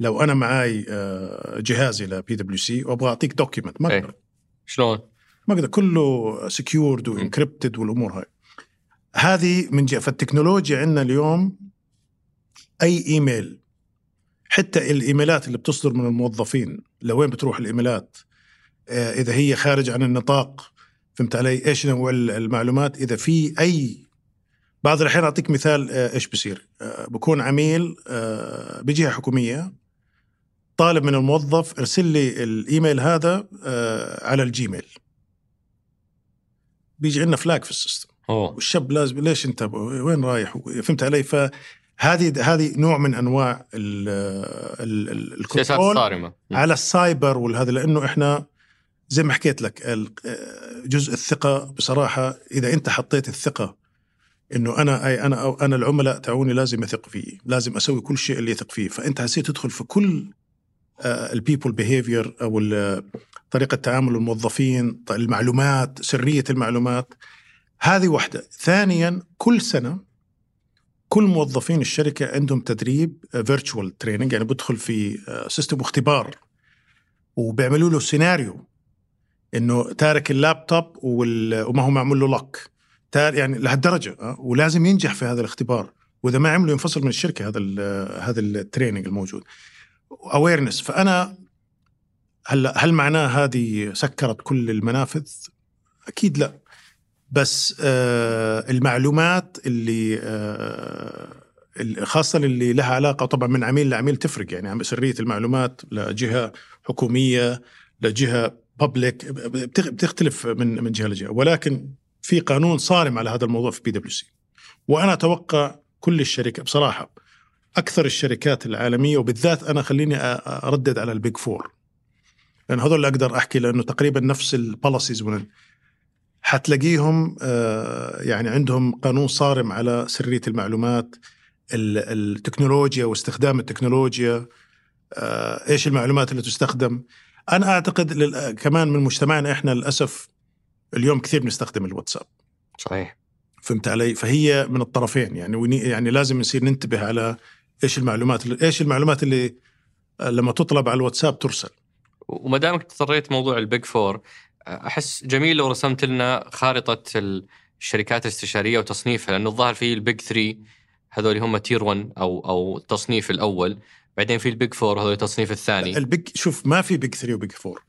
لو أنا معاي آه، جهازي لبي دبليو سي وأبغى أعطيك document ما إيه. أقدر شلون؟ ما أقدر كله secured و encrypted والأمور هاي هذه من جهة فالتكنولوجيا عندنا اليوم أي إيميل حتى ال emails اللي بتصدر من الموظفين لوين بتروح ال emails آه، إذا هي خارج عن النطاق فهمت علي؟ إيش نوع المعلومات؟ إذا في اي بعض الأحيان أعطيك مثال آه، إيش بصير آه، بكون عميل آه، بجهه حكومية طالب من الموظف ارسل لي الإيميل هذا آه، على ال Gmail. بيجي عندنا flag في ال system. أوه. والشاب لازم ليش أنت وين رايح؟ فهمت علي؟ فهذه هذه نوع من أنواع ال ال سياسات ال control صارمة. على السايبر والهذا لأنه إحنا زي ما حكيت لك جزء الثقة بصراحة. إذا أنت حطيت الثقة إنه أنا أي أنا أنا العملاء تاعوني لازم يثق فيي، لازم أسوي كل شيء اللي يثق فيه، فأنت حسيت تدخل في كل ال people behavior أو ال- طريقة تعامل الموظفين، المعلومات، سرية المعلومات. هذه واحدة، ثانيا كل سنة كل موظفين الشركة عندهم تدريب virtual training يعني بدخل في system اختبار. وبيعملوا له سيناريو إنه تارك اللابتوب وما هو معمول له تار يعني لهالدرجة أه؟ ولازم ينجح في هذا الاختبار وإذا ما عمله ينفصل من الشركة هذا ال هذا ال training الموجود awareness فأنا هلأ هل معناه هذه سكرت كل المنافذ؟ أكيد لا بس آه المعلومات اللي آه خاصة اللي لها علاقة طبعا من عميل لعميل تفرق يعني سرية المعلومات لجهة حكومية لجهة public بتختلف من من جهة لجهة. ولكن في قانون صارم على هذا الموضوع في بي دبليو سي وأنا أتوقع كل الشركات بصراحة أكثر الشركات العالمية وبالذات أنا خليني أردد على ال Big Four. لأن هذول اللي أقدر أحكي لأنه تقريبا نفس ال policies حتلاقيهم آه، يعني عندهم قانون صارم على سرية المعلومات ال- التكنولوجيا واستخدام التكنولوجيا آه، إيش المعلومات اللي تستخدم. أنا أعتقد لل- كمان من مجتمعنا إحنا للأسف اليوم كثير بنستخدم الواتساب. صحيح. فهمت علي؟ فهي من الطرفين يعني وني- يعني لازم نصير ننتبه على إيش المعلومات اللي إيش المعلومات اللي لما تطلب على الواتساب ترسل. وما دامك تطريت موضوع ال Big Four أحس جميل لو رسمت لنا خارطة الشركات الاستشارية وتصنيفها لأنه الظاهر في ال Big 3 هذول هم tier 1 أو أو التصنيف الأول. بعدين في ال Big Four هذول التصنيف الثاني. ال Big شوف ما في Big 3 و Big 4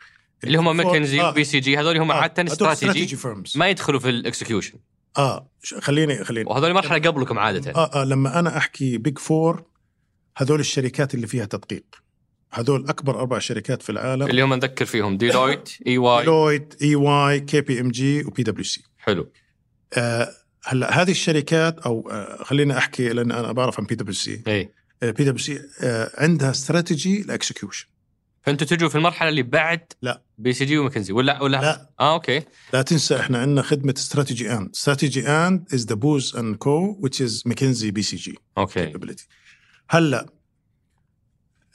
اللي هم ماكنزي آه. و BCG هذول هم آه، عادة استراتيجي ما يدخلوا في ال execution آه خليني خليني. وهذول مرحلة قبلكم عادة. آه, آه لما أنا أحكي Big Four هذول الشركات اللي فيها تدقيق. هذول أكبر أربع شركات في العالم. اللي هم نذكر فيهم Deloitte E واي ديلويت اي واي كي بي ام جي وبي دبليو سي حلو. آه هلا هذه الشركات أو آه خليني أحكي لأن أنا بعرف عن بي دبليو سي بي دبليو سي عندها strategy ل execution فأنتوا تجوا في المرحلة اللي بعد لا. BCG و McKinsey ولا ولا؟ لا. آه okay. لا تنسى إحنا عندنا خدمة Strategy& Strategy& as the Booz & Co which is McKinsey BCG okay. هلأ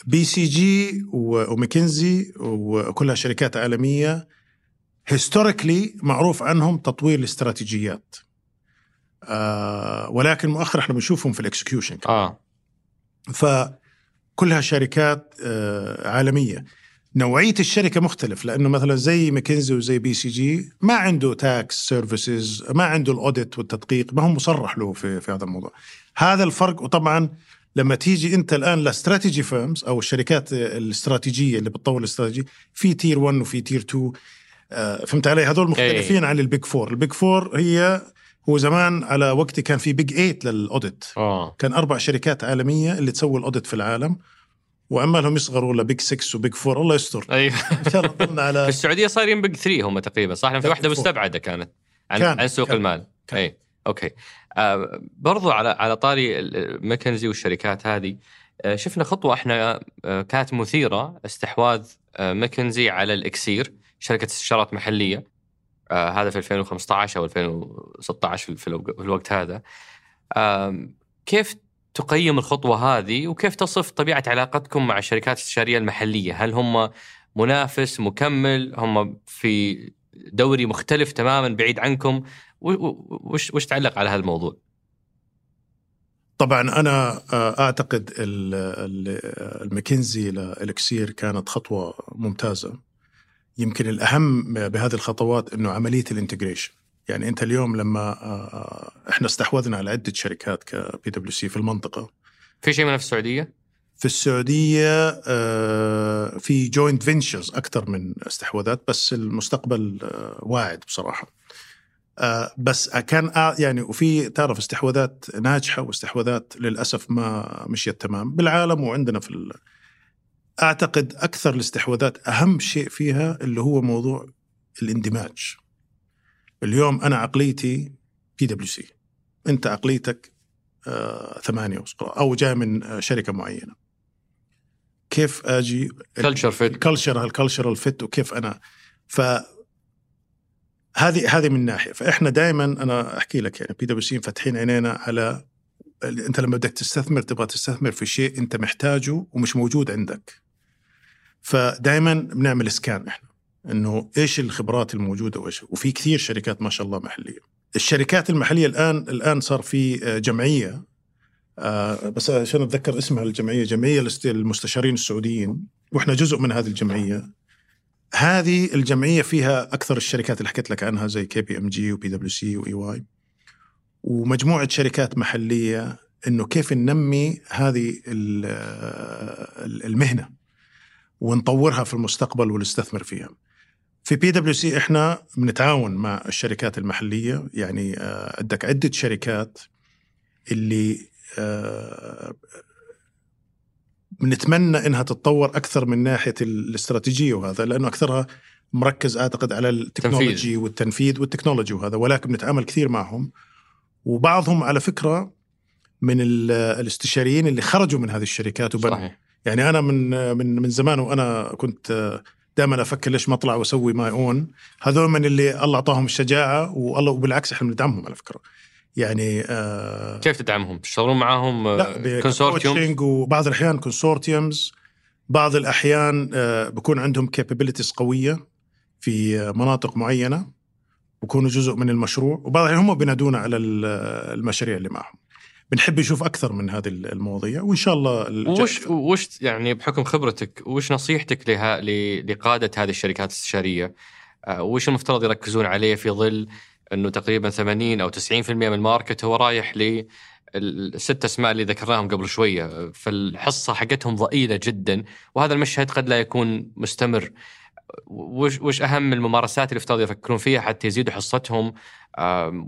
BCG و McKinsey وكلها شركات عالمية historically معروف عنهم تطوير الاستراتيجيات. آه ولكن مؤخرا إحنا بنشوفهم في ال execution آه. فكلها شركات آه عالمية. نوعية الشركة مختلف لأنه مثلا زي ماكنزي وزي BCG ما عنده tax services ما عنده ال audit والتدقيق ما هو مصرح له في في هذا الموضوع. هذا الفرق وطبعا لما تيجي أنت الآن ل strategy firms أو الشركات الاستراتيجية اللي بتطور الاستراتيجي في tier 1 وفي tier 2 آه، فهمت علي؟ هذول مختلفين عن ال Big Four. ال Big Four هي هو زمان على وقتي كان في Big 8 لل audit. آه. كان أربع شركات عالمية اللي تسوي ال audit في العالم. وعمالهم يصغروا ل Big 6 و Big 4 الله يستر. أيوه. ان شاء الله ضلنا في على السعودية صايرين Big 3 هم تقريبا صح؟ في واحدة. مستبعدة كانت. عن كان- عن سوق كان- المال. كان. أي. okay. آه برضو على على طاري ماكنزي والشركات هذه آه شفنا خطوة إحنا آه كانت مثيرة استحواذ آه ماكنزي على الإكسير شركة استشارات محلية. آه هذا في 2015 أو 2016 في- في الوق- في الوقت هذا كيف تقيم الخطوة هذه وكيف تصف طبيعة علاقتكم مع الشركات الاستشارية المحلية؟ هل هم منافس مكمل؟ هم في دوري مختلف تماما بعيد عنكم؟ وش وش تعلق على هذا الموضوع؟ طبعا أنا آه، أعتقد ال- ال- ال McKinsey ل Elixir كانت خطوة ممتازة يمكن الأهم بهذه الخطوات إنه عملية ال integration يعني أنت اليوم لما آه، إحنا استحوذنا على عدة شركات كبي دبليو سي في المنطقة في شيء منها في السعودية؟ في السعودية آه، في joint ventures أكثر من استحواذات بس المستقبل آه، واعد بصراحة آه، بس كان آه، يعني وفي تعرف استحواذات ناجحة واستحواذات للأسف ما مشيت تمام بالعالم وعندنا في. أعتقد أكثر الاستحواذات أهم شيء فيها اللي هو موضوع الاندماج. اليوم أنا عقليتي بي دبليو سي أنت عقليتك آه، ثمانية وسقراط أو جاي من آه، شركة معينة. كيف أجي؟ culture fit ال culture ال cultural fit وكيف أنا. ف هذه هذه من ناحية. فإحنا دائما أنا أحكي لك يعني بي دبليو سي فاتحين عينينا على أنت لما بدك تستثمر تبغى تستثمر في شيء أنت محتاجه ومش موجود عندك. فدائما بنعمل scan إحنا إنه إيش الخبرات الموجودة وإيش وفي كثير شركات ما شاء الله محلية. الشركات المحلية الآن الآن صار في آه، جمعية آه، بس عشان أتذكر اسمها الجمعية جمعية المستشارين السعوديين وإحنا جزء من هذه الجمعية. هذه الجمعية فيها أكثر الشركات اللي حكيت لك عنها زي كي بي ام جي وبي دبليو سي واي واي ومجموعة شركات محلية إنه كيف ننمي هذه ال- ال- المهنة ونطورها في المستقبل ونستثمر فيها. في بي دبليو سي إحنا بنتعاون مع الشركات المحلية يعني آه، عندك عدة شركات اللي آه، بنتمنى إنها تتطور أكثر من ناحية الاستراتيجية وهذا لأنه أكثرها مركز أعتقد على ال technology والتنفيذ وال technology وهذا ولكن بنتعامل كثير معهم وبعضهم على فكرة من ال- الاستشاريين اللي خرجوا من هذه الشركات وبنوا. صحيح. يعني أنا من من من زمان وأنا كنت دائما أفكر ليش ما اطلع وأسوي my own هذول من اللي الله أعطاهم الشجاعة والله وبالعكس إحنا بندعمهم على فكرة. يعني آه كيف تدعمهم؟ تشتغلون معاهم لا consortium وبعض الأحيان consortiums بعض الأحيان آه بكون عندهم capabilities قوية في آه، مناطق معينة. بكونوا جزء من المشروع. وبعض الأحيان هم بينادونا على ال- المشاريع اللي معهم. بنحب نشوف أكثر من هذه المواضيع وإن شاء الله وش وش يعني بحكم خبرتك وش نصيحتك لها لقادة هذه الشركات الاستشارية؟ آه، وش المفترض يركزون عليه في ظل إنه تقريبا 80 أو 90% من الماركت هو رايح ل الست أسماء اللي ذكرناهم قبل شوية فالحصة حقتهم ضئيلة جدا وهذا المشهد قد لا يكون مستمر. وش وش أهم الممارسات اللي يفترض يفكرون فيها حتى يزيدوا حصتهم؟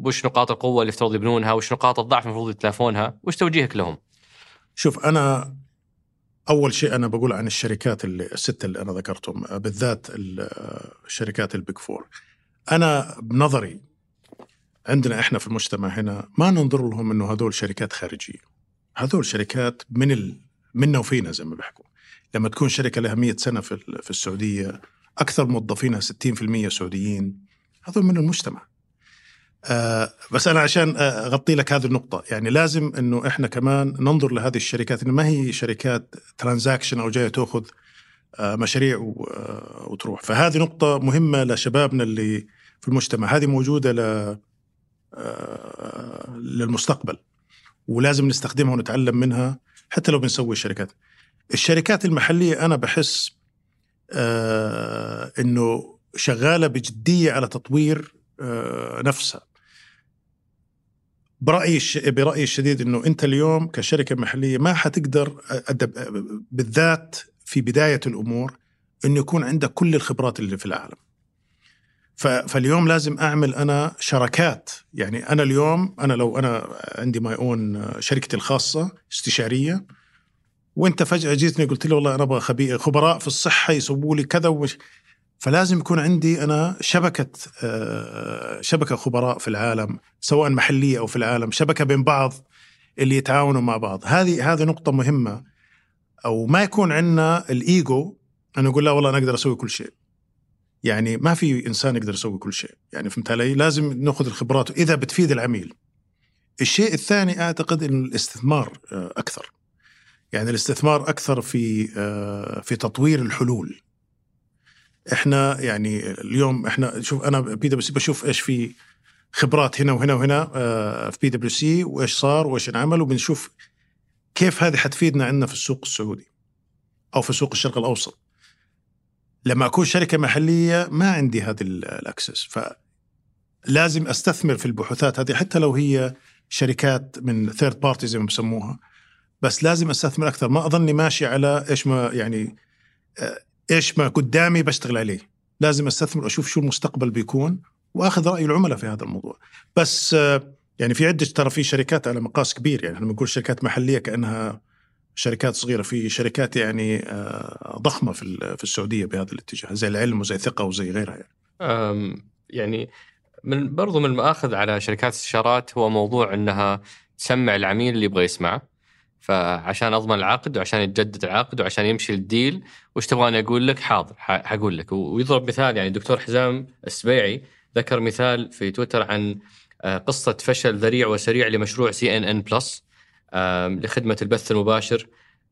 وش نقاط القوة اللي يفترض يبنونها؟ وش نقاط الضعف المفروض يتلافونها؟ وش توجيهك لهم؟ شوف أنا أول شيء أنا بقول عن الشركات اللي السته اللي أنا ذكرتهم آه، بالذات ال- آه، الشركات ال Big Four أنا بنظري عندنا إحنا في المجتمع هنا ما ننظر لهم إنه هذول شركات خارجية. هذول شركات من ال... منا وفينا زي ما بيحكوا. لما تكون شركة لها 100 سنة في في السعودية أكثر موظفينها 60% سعوديين هذول من المجتمع. آه بس أنا عشان أغطي لك هذه النقطة يعني لازم إنه إحنا كمان ننظر لهذه الشركات إنه ما هي شركات ترانزاكشن أو جاية تأخذ آه مشاريع آه، وتروح. فهذه نقطة مهمة لشبابنا اللي في المجتمع هذه موجودة ل آه، للمستقبل ولازم نستخدمها ونتعلم منها حتى لو بنسوي شركات. الشركات المحلية أنا بحس إنه شغالة بجدية على تطوير آه نفسها برأيي. برأيي الشديد إنه أنت اليوم كشركة محلية ما حتقدر. بالذات في بداية الأمور إنه يكون عندك كل الخبرات اللي في العالم. فاليوم لازم أعمل أنا شراكات، يعني أنا اليوم أنا لو أنا عندي my own شركتي الخاصة استشارية وانت فجأة جيتني قلت لي والله أنا أبغى. خبراء في الصحة يسووا لي كذا ومش فلازم يكون عندي أنا شبكة آه، شبكة خبراء في العالم سواء محلية أو في العالم شبكة بين بعض اللي يتعاونوا مع بعض. هذه هذه نقطة مهمة. أو ما يكون عندنا الإيجو أنا أقول لا والله أنا أقدر أسوي كل شيء. يعني ما في إنسان يقدر يسوي كل شيء. يعني فهمت علي؟ لازم نأخذ الخبرات إذا بتفيد العميل. الشيء الثاني أعتقد إن الاستثمار آه، أكثر. يعني الاستثمار أكثر في آه، في تطوير الحلول. إحنا يعني اليوم إحنا شوف أنا بي دبليو سي بشوف إيش في خبرات هنا وهنا وهنا آه، في بي دبليو سي وإيش صار وإيش انعمل وبنشوف كيف هذه حتفيدنا عندنا في السوق السعودي أو في سوق الشرق الأوسط. لما أكون شركة محلية ما عندي هذه ال access فلازم أستثمر في البحوثات هذه حتى لو هي شركات من third party زي ما بسموها. بس لازم أستثمر أكثر. ما أظلني ماشي على إيش ما يعني آه، إيش ما قدامي بشتغل عليه. لازم أستثمر وأشوف شو المستقبل بيكون وأخذ رأي العملاء في هذا الموضوع. بس آه، يعني في عدة ترى في شركات على مقياس كبير. يعني لما نقول شركات محلية كأنها شركات صغيرة في شركات يعني آه، ضخمة في في السعودية بهذا الاتجاه زي العلم وزي ثقه وزي غيرها يعني. يعني من برضو من المآخذ على شركات الاستشارات هو موضوع إنها تسمع العميل اللي يبغى يسمعه. فعشان أضمن العقد وعشان يتجدد العقد وعشان يمشي ال deal وش تبغاني أقول لك؟ حاضر حقول لك. ويضرب مثال يعني الدكتور حزام السبيعي ذكر مثال في تويتر عن آه، قصة فشل ذريع وسريع لمشروع CNN Plus لخدمة البث المباشر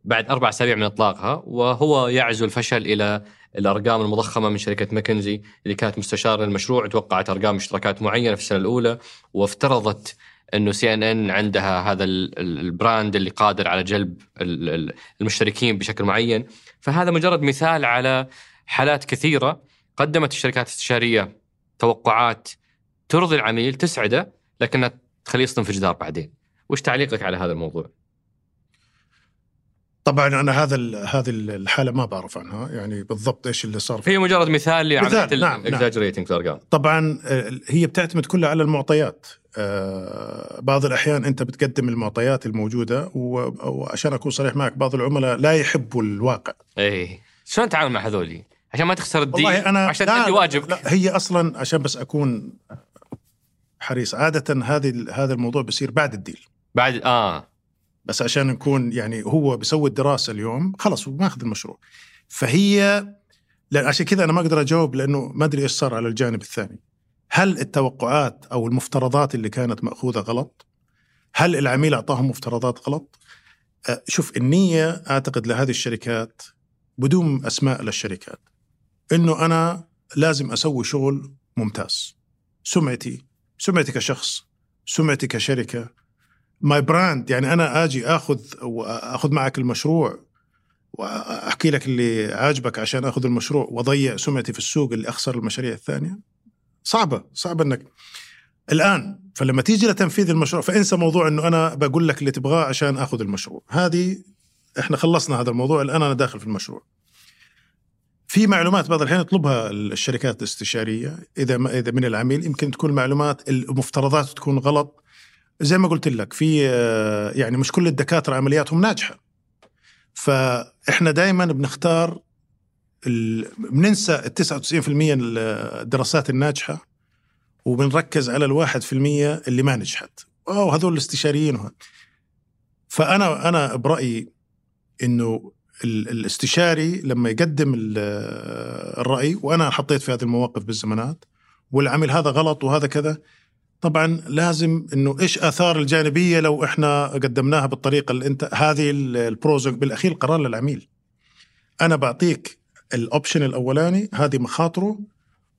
بعد أربع أسابيع من إطلاقها وهو يعزو الفشل إلى الارقام المضخمة من شركة ماكنزي اللي كانت مستشارة للمشروع توقعت أرقام اشتراكات معينة في السنة الأولى وافترضت إنه CNN عندها هذا ال brand اللي قادر على جلب المشتركين بشكل معين. فهذا مجرد مثال على حالات كثيرة قدمت الشركات الاستشاريه توقعات ترضي العميل تسعده لكنها تخليه يصطدم في جدار بعدين. وش تعليقك على هذا الموضوع؟ طبعا أنا هذا هذه الحالة ما بعرف عنها يعني بالضبط إيش اللي صار هي مجرد مثال لعمليه نعم ال exaggerating نعم. طبعا آه، هي بتعتمد كلها على المعطيات. آه، بعض الأحيان أنت بتقدم المعطيات الموجودة وعشان أكون صريح معك بعض العملاء لا يحبوا الواقع. اي شلون تتعامل مع هذولي عشان ما تخسر ال deal والله أنا عشان تأدي واجبك. لا هي أصلا عشان بس أكون صريح عادة هذه هذا الموضوع بيصير بعد ال deal. بعد آه. بس عشان نكون يعني هو بيسوي الدراسة اليوم خلص هو ماخذ المشروع فهي لأن عشان كذا أنا ما أقدر أجاوب لأنه ما أدري إيش صار على الجانب الثاني هل التوقعات أو المفترضات اللي كانت مأخوذة غلط؟ هل العميل أعطاهم مفترضات غلط؟ أه، شوف النية أعتقد لهذه الشركات بدون أسماء للشركات إنه أنا لازم أسوي شغل ممتاز سمعتي سمعتي كشخص سمعتي كشركة my brand يعني أنا آجي آخذ واخذ معك المشروع وأحكي لك اللي عاجبك عشان آخذ المشروع وأضيع سمعتي في السوق اللي أخسر المشاريع الثانية. صعبة صعبه إنك الآن فلما تيجي لتنفيذ المشروع فانسى موضوع إنه أنا بقول لك اللي تبغاه عشان آخذ المشروع. هذه إحنا خلصنا هذا الموضوع الآن أنا داخل في المشروع. في معلومات بعض الأحيان يطلبها الشركات الاستشارية إذا إذا من العميل يمكن تكون معلومات المفترضات تكون غلط. زي ما قلت لك في يعني مش كل الدكاترة عملياتهم ناجحة. فإحنا دائما بنختار بننسى ال 99% من الدراسات الناجحة وبنركز على في المية اللي ما نجحت. أو هذول الاستشاريين فأنا أنا برأيي إنه الاستشاري لما يقدم الرأي وأنا حطيت في هذه المواقف بالزمانات والعمل هذا غلط وهذا كذا طبعا لازم إنه إيش آثار الجانبية لو إحنا قدمناها بالطريقة اللي انت هذه البروز بالأخير قرار للعميل. أنا بعطيك الأوبشن الأولاني هذه مخاطره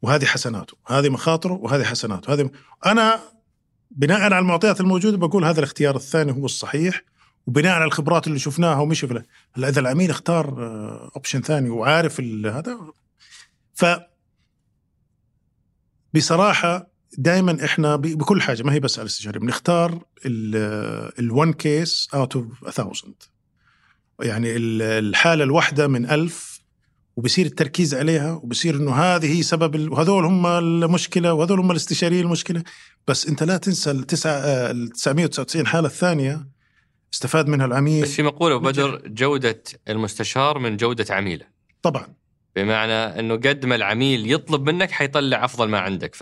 وهذه حسناته هذه مخاطره وهذه حسناته هذه أنا بناء على المعطيات الموجودة بقول هذا الاختيار الثاني هو الصحيح وبناء على الخبرات اللي شفناها ومشي في هلا إذا العميل اختار option ثاني وعارف هذا. ف بصراحة دائما إحنا بكل حاجة ما هي بس على الاستشاري بنختار ال one case out of 1000 يعني ال- الحالة الواحدة من ألف وبصير التركيز عليها وبصير إنه هذه هي سبب ال- وهذول هم المشكلة وهذول هم الاستشاريين المشكلة. بس أنت لا تنسى ال 999 حالة الثانية استفاد منها العميل. بس في مقوله بدر جودة المستشار من جودة عميله. طبعا. بمعنى إنه قد ما العميل يطلب منك حيطلع أفضل ما عندك.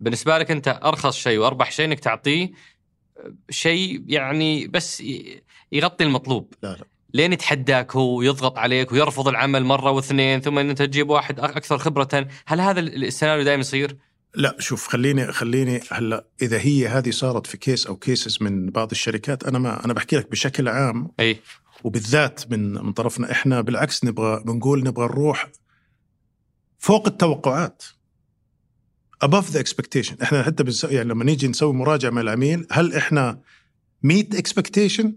فبالنسبه لك أنت أرخص شيء وأربح شيء إنك تعطيه شيء يعني بس يغطي المطلوب. لا لا. لين يتحداك هو ويضغط عليك ويرفض العمل مرة واثنين ثم إن أنت تجيب واحد أكثر خبرة. هل هذا ال- السيناريو دائما يصير؟ لا شوف خليني خليني هلأ إذا هي هذه صارت في case أو cases من بعض الشركات أنا ما أنا بحكي لك بشكل عام أي. وبالذات من من طرفنا إحنا بالعكس نبغى بنقول نبغى نروح فوق التوقعات. Above the expectation. إحنا حتى بنسوي يعني لما نيجي نسوي مراجعة مع العميل هل إحنا met expectation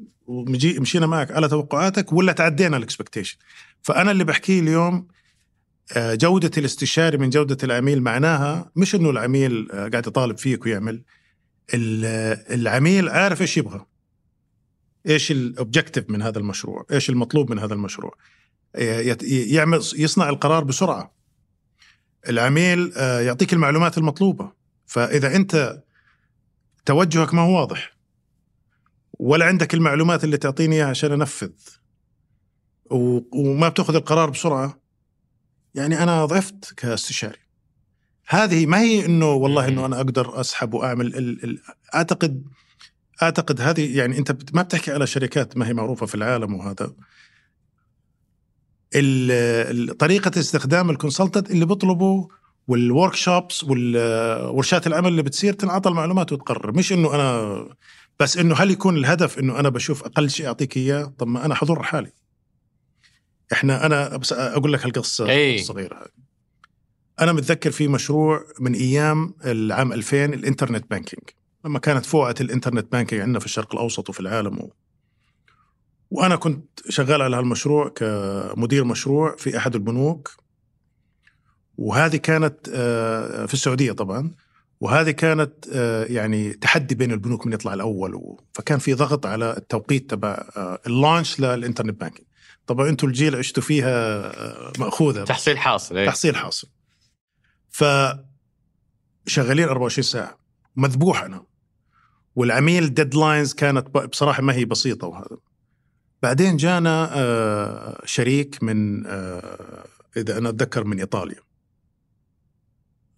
مشينا معك على توقعاتك ولا تعدينا ال expectation فأنا اللي بحكيه اليوم آه، جودة الاستشاري من جودة العميل معناها مش إنه العميل آه، قاعد يطالب فيك ويعمل. ال- العميل عارف إيش يبغى. إيش الاوبجكتيف من هذا المشروع؟ إيش المطلوب من هذا المشروع؟ يعمل يصنع القرار بسرعة. العميل آه، يعطيك المعلومات المطلوبة. فإذا أنت توجهك ما هو واضح ولا عندك المعلومات اللي تعطيني إياها عشان أنفذ وما بتأخذ القرار بسرعة يعني أنا ضعفت كاستشاري. هذه ما هي إنه والله إنه أنا أقدر أسحب وأعمل ال ال أعتقد أعتقد هذه يعني أنت ما بتحكي على شركات ما هي معروفة في العالم وهذا. طريقة استخدام ال consultant اللي بيطلبوا وال workshops والورشات العمل اللي بتصير تنعطى المعلومات وتقرر. مش إنه أنا بس إنه هل يكون الهدف إنه أنا بشوف أقل شيء أعطيك إياه؟ طب ما أنا حضر حالي. إحنا أنا بس أقول لك هالقصة أي. الصغيرة هذه أنا متذكر في مشروع من أيام العام 2000 الإنترنت banking. لما كانت فوعه الإنترنت banking عندنا في الشرق الأوسط وفي العالم و... وأنا كنت شغال على هالمشروع كمدير مشروع في أحد البنوك. وهذه كانت آه، في السعودية طبعا. وهذه كانت آه، يعني تحدي بين البنوك من يطلع الأول. فكان في ضغط على التوقيت تبع آه، ال launch للإنترنت banking. طبعا أنتم الجيل عشتوا فيها مأخوذة. تحصيل حاصل إيه. تحصيل حاصل. ف شغالين 24 ساعة. مذبوح أنا. والعميل deadlines كانت بصراحة ما هي بسيطة وهذا. بعدين جانا آه، شريك من آه، إذا أنا أتذكر من إيطاليا.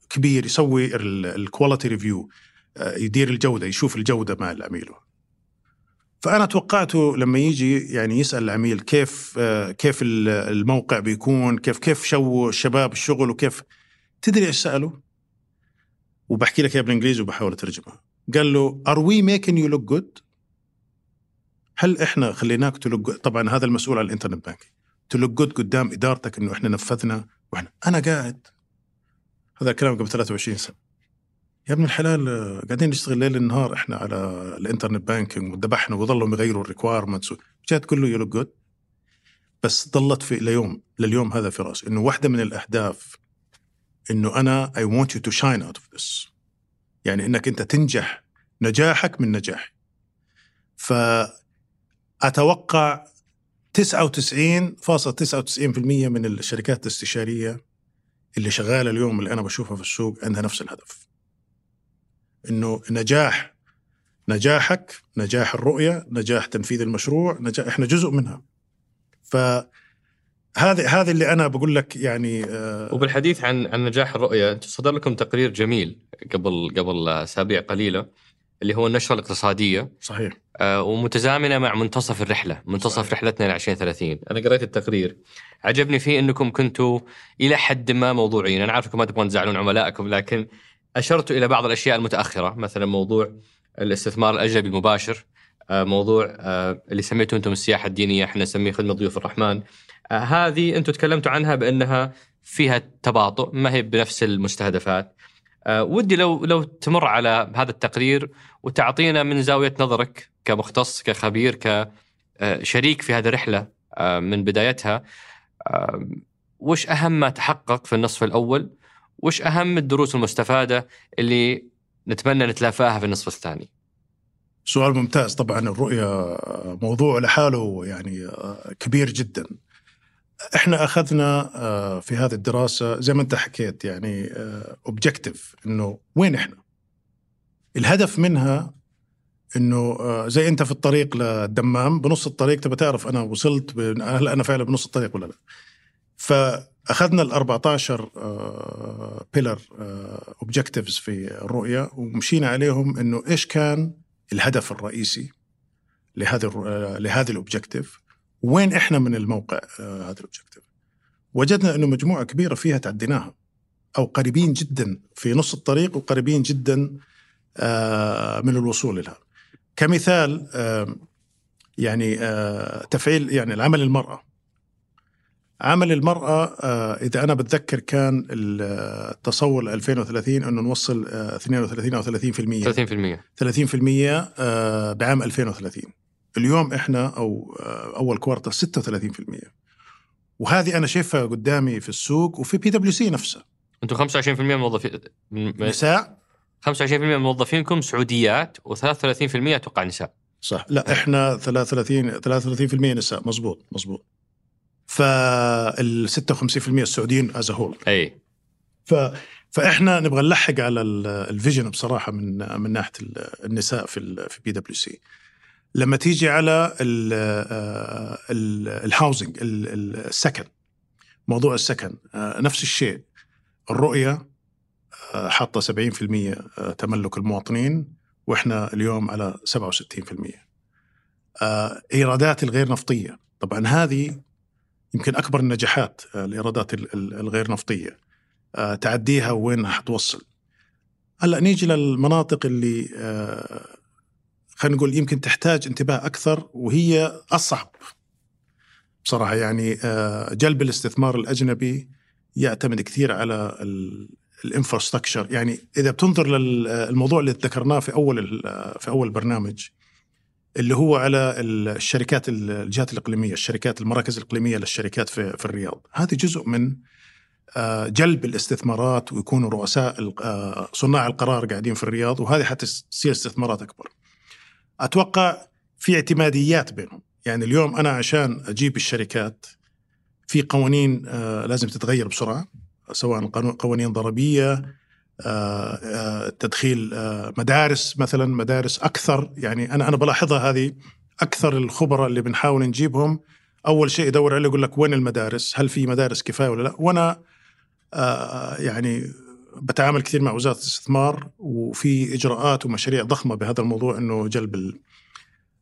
كبير يسوي ال quality review يدير الجودة يشوف الجودة مع العميل. فأنا توقعته لما يجي يعني يسأل العميل كيف آه، كيف ال- الموقع بيكون كيف كيف شو الشباب الشغل وكيف تدري إيش ساله وبحكي لك اياها بالإنجليزي وبحاول اترجمها قال له are we making you look good هل إحنا خليناك ت look طبعا هذا المسؤول عن الإنترنت banking good قدام إدارتك إنه إحنا نفذنا وإحنا أنا قاعد. هذا الكلام قبل 23 سنة. يا ابن الحلال قاعدين نشتغل ليل نهار إحنا على الإنترنت banking وذبحنا وظلوا يغيروا ال requirements جاي تقول له you good بس ضلت في ليوم لليوم هذا في رأسي إنه واحدة من الأهداف إنه أنا I want you to shine out of this. يعني إنك أنت تنجح نجاحك من نجاحي. فاتوقع 99.99% من الشركات الاستشارية اللي شغالة اليوم اللي أنا بشوفها في السوق عندها نفس الهدف. إنه نجاح نجاحك نجاح الرؤية نجاح تنفيذ المشروع نجاح إحنا جزء منها. ف هذه هذه اللي أنا بقول لك يعني آه، وبالحديث عن عن نجاح الرؤية صدر لكم تقرير جميل قبل قبل أسابيع قليلة. اللي هو النشرة الاقتصادية صحيح آه، ومتزامنة مع منتصف الرحلة، منتصف صحيح. رحلتنا ل 2030، أنا قريت التقرير عجبني فيه إنكم كنتوا إلى حد ما موضوعيين، أنا عارف انكم ما تبغون تزعلون عملائكم لكن اشرتوا إلى بعض الأشياء المتأخرة، مثلا موضوع الاستثمار الأجنبي المباشر، آه، موضوع آه، اللي سميته أنتم السياحة الدينية، إحنا نسميه خدمة ضيوف الرحمن. آه، هذه أنتم تكلمتوا عنها بأنها فيها تباطؤ، ما هي بنفس المستهدفات. آه، ودي لو لو تمر على هذا التقرير وتعطينا من زاوية نظرك كمختص كخبير كشريك في هذه الرحلة آه، من بدايتها آه، وش أهم ما تحقق في النصف الأول؟ وش أهم الدروس المستفادة اللي نتمنى نتلافاها في النصف الثاني؟ سؤال ممتاز. طبعا الرؤية موضوع لحاله يعني كبير جدا. إحنا أخذنا آه، في هذه الدراسة زي ما أنت حكيت يعني objective إنه وين إحنا؟ الهدف منها إنه آه، زي أنت في الطريق للدمام بنص الطريق تبى تعرف أنا وصلت هل أنا فعلا بنص الطريق ولا لا. فأخذنا ال 14 pillar objectives في الرؤية ومشينا عليهم إنه إيش كان الهدف الرئيسي لهذا آه، لهذه ال objective وين إحنا من الموقع آه، هذا ال objective وجدنا إنه مجموعة كبيرة فيها تعديناها أو قريبين جدا في نص الطريق وقريبين جدا من الوصول لها كمثال يعني آه، تفعيل يعني العمل المرأة. عمل المرأة آه، إذا أنا بتذكر كان التصور 2030 أنه نوصل 32 أو 30% 30% 30% بعام 2030 اليوم إحنا أو آه، أول quarter 36% وهذه أنا شايفها قدامي في السوق وفي بي دبليو سي نفسها أنتم 25% موظفين نساء. 25% من موظفينكم سعوديات و33% أتوقع نساء. صح. لا إحنا 33 33% نساء. مزبوط مزبوط فال 56% السعوديين as whole أي. ف فإحنا نبغى نلحق على ال vision بصراحة من من ناحية النساء في في بي دبليو سي لما تيجي على ال housing السكن موضوع السكن آه، نفس الشيء. الرؤية حاطة 70% تملك المواطنين وإحنا اليوم على 67% آه، إيرادات الغير نفطية. طبعا هذه يمكن أكبر النجاحات آه، الإيرادات الغير نفطية. آه، تعديها وين حتوصل هلأ نيجي للمناطق اللي خلينا نقول يمكن تحتاج انتباه أكثر وهي اصعب بصراحة يعني جلب الاستثمار الأجنبي يعتمد كثير على الإنفراستراكشر. يعني إذا بتنظر للموضوع اللي ذكرناه في أول في أول برنامج اللي هو على الشركات الجهات الإقليمية، الشركات المراكز الإقليمية للشركات في في الرياض، هذه جزء من آه، جلب الاستثمارات ويكونوا رؤساء آه، صناع القرار قاعدين في الرياض وهذه حتصير استثمارات أكبر. أتوقع في اعتماديات بينهم، يعني اليوم أنا عشان أجيب الشركات في قوانين آه، لازم تتغير بسرعة سواء قوانين ضريبية آه، آه، تدخيل مدارس مثلا مدارس أكثر يعني أنا أنا بلاحظها هذه أكثر الخبراء اللي بنحاول نجيبهم أول شيء يدور عليه يقول لك وين المدارس؟ هل في مدارس كفاية ولا لا؟ وأنا يعني بتعامل كثير مع وزارة الاستثمار وفي إجراءات ومشاريع ضخمة بهذا الموضوع إنه جلب ال...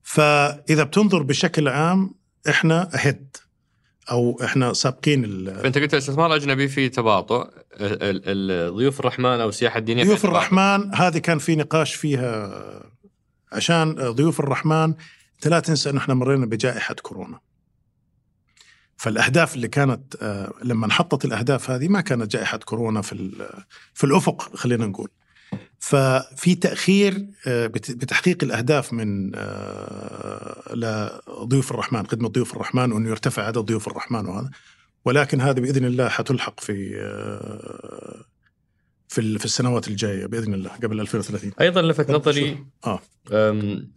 فإذا بتنظر بشكل عام إحنا اهيد أو إحنا سابقين فانت قلت الاستثمار الاجنبي في تباطؤ ضيوف الرحمن أو السياحة الدينية ضيوف الرحمن هذه كان في نقاش فيها عشان ضيوف الرحمن. انت لا تنسى انه إحنا مرينا بجائحة كورونا. فالأهداف اللي كانت آه، لما انحطت الأهداف هذه ما كانت جائحة كورونا في في الأفق خلينا نقول. ففي تأخير آه، بتحقيق الأهداف من آه، لضيوف الرحمن خدمة ضيوف الرحمن وأنه يرتفع عدد ضيوف الرحمن وهذا. ولكن هذا بإذن الله حتلحق في في في السنوات الجاية بإذن الله قبل 2030 أيضا لفت نظري آه.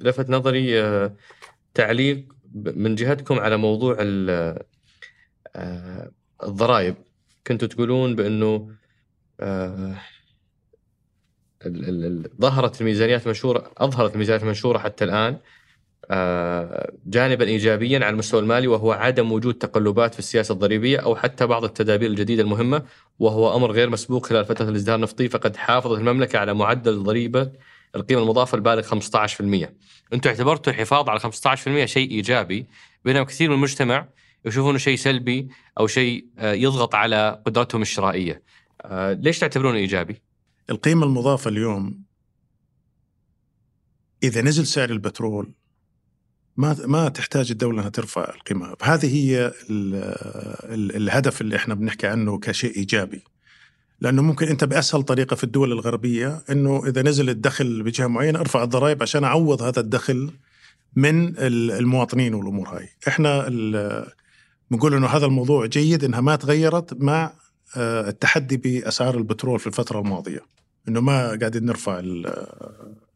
لفت نظري تعليق من جهتكم على موضوع الضرائب كنتوا تقولون بأنه ظهرت الميزانيات المنشوره أظهرت الميزانيات المنشوره حتى الآن آه، جانبا ايجابيا على المستوى المالي وهو عدم وجود تقلبات في السياسة الضريبية أو حتى بعض التدابير الجديدة المهمة وهو أمر غير مسبوق خلال فترة الازدهار النفطي فقد حافظت المملكة على معدل الضريبه القيمة المضافة البالغ 15%. أنتم اعتبرتوا الحفاظ على 15% شيء إيجابي بينما كثير من المجتمع يشوفونه شيء سلبي أو شيء آه، يضغط على قدرتهم الشرائية. آه، ليش تعتبرونه إيجابي؟ القيمة المضافة اليوم إذا نزل سعر البترول ما ما تحتاج الدولة أنها ترفع القيمة هذه هي ال ال الهدف اللي إحنا بنحكي عنه كشيء إيجابي لأنه ممكن أنت بأسهل طريقة في الدول الغربية أنه إذا نزل الدخل بجهة معينة أرفع الضرائب عشان أعوض هذا الدخل من المواطنين والأمور هاي إحنا بنقول أنه هذا الموضوع جيد أنها ما تغيرت مع آه، التحدي بأسعار البترول في الفترة الماضية. إنه ما قاعدين نرفع ال-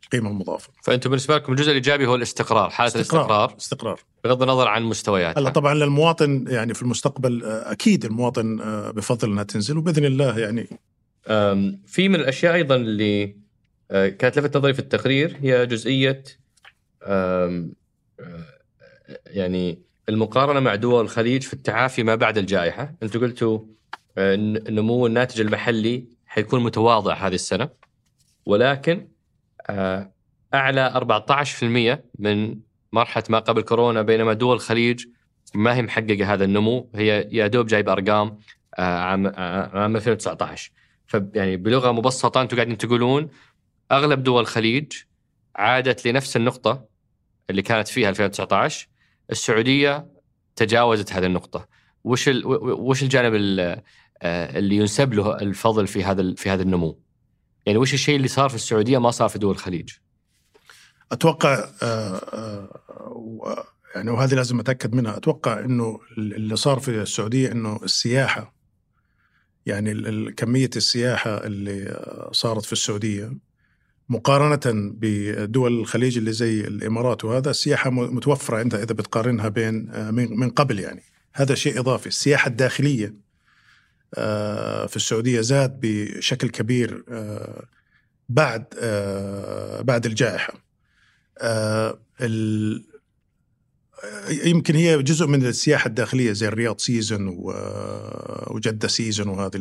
القيمة المضافة. فأنتم بالنسبة لكم الجزء الإيجابي هو الاستقرار حالة الاستقرار. استقرار. بغض النظر عن مستوياتها. هلا طبعا للمواطن يعني في المستقبل آه، أكيد المواطن آه، بفضل إنها تنزل وبإذن الله يعني. في من الأشياء أيضا اللي كانت لفت نظري في التقرير هي جزئية يعني المقارنة مع دول الخليج في التعافي ما بعد الجائحة، أنتم قلتوا إن نمو الناتج المحلي حيكون متواضع هذه السنة. ولكن أه، أعلى 14% من مرحلة ما قبل كورونا بينما دول الخليج ما هي محققة هذا النمو. هي يا دوب جايب أرقام آه، عام آه، عام 2019 فيعني بلغة مبسطة أنتم قاعدين تقولون أغلب دول الخليج عادت لنفس النقطة اللي كانت فيها 2019 السعودية تجاوزت هذه النقطة. وش. وش الجانب ال- آه، اللي ينسب له الفضل في هذا في هذا النمو؟ يعني وش الشيء اللي صار في السعودية ما صار في دول الخليج؟ أتوقع آه، آه، يعني وهذه لازم أتأكد منها. أتوقع إنه اللي صار في السعودية إنه السياحة يعني كمية السياحة اللي صارت في السعودية مقارنة بدول الخليج اللي زي الإمارات وهذا السياحة م- متوفرة عندها إذا بتقارنها بين آه، من قبل يعني. هذا شيء إضافي. السياحة الداخلية آه، في السعودية زاد بشكل كبير آه، بعد بعد الجائحة. آه، ال- يمكن هي جزء من السياحة الداخلية زي الرياض season و- وجدة season وهذه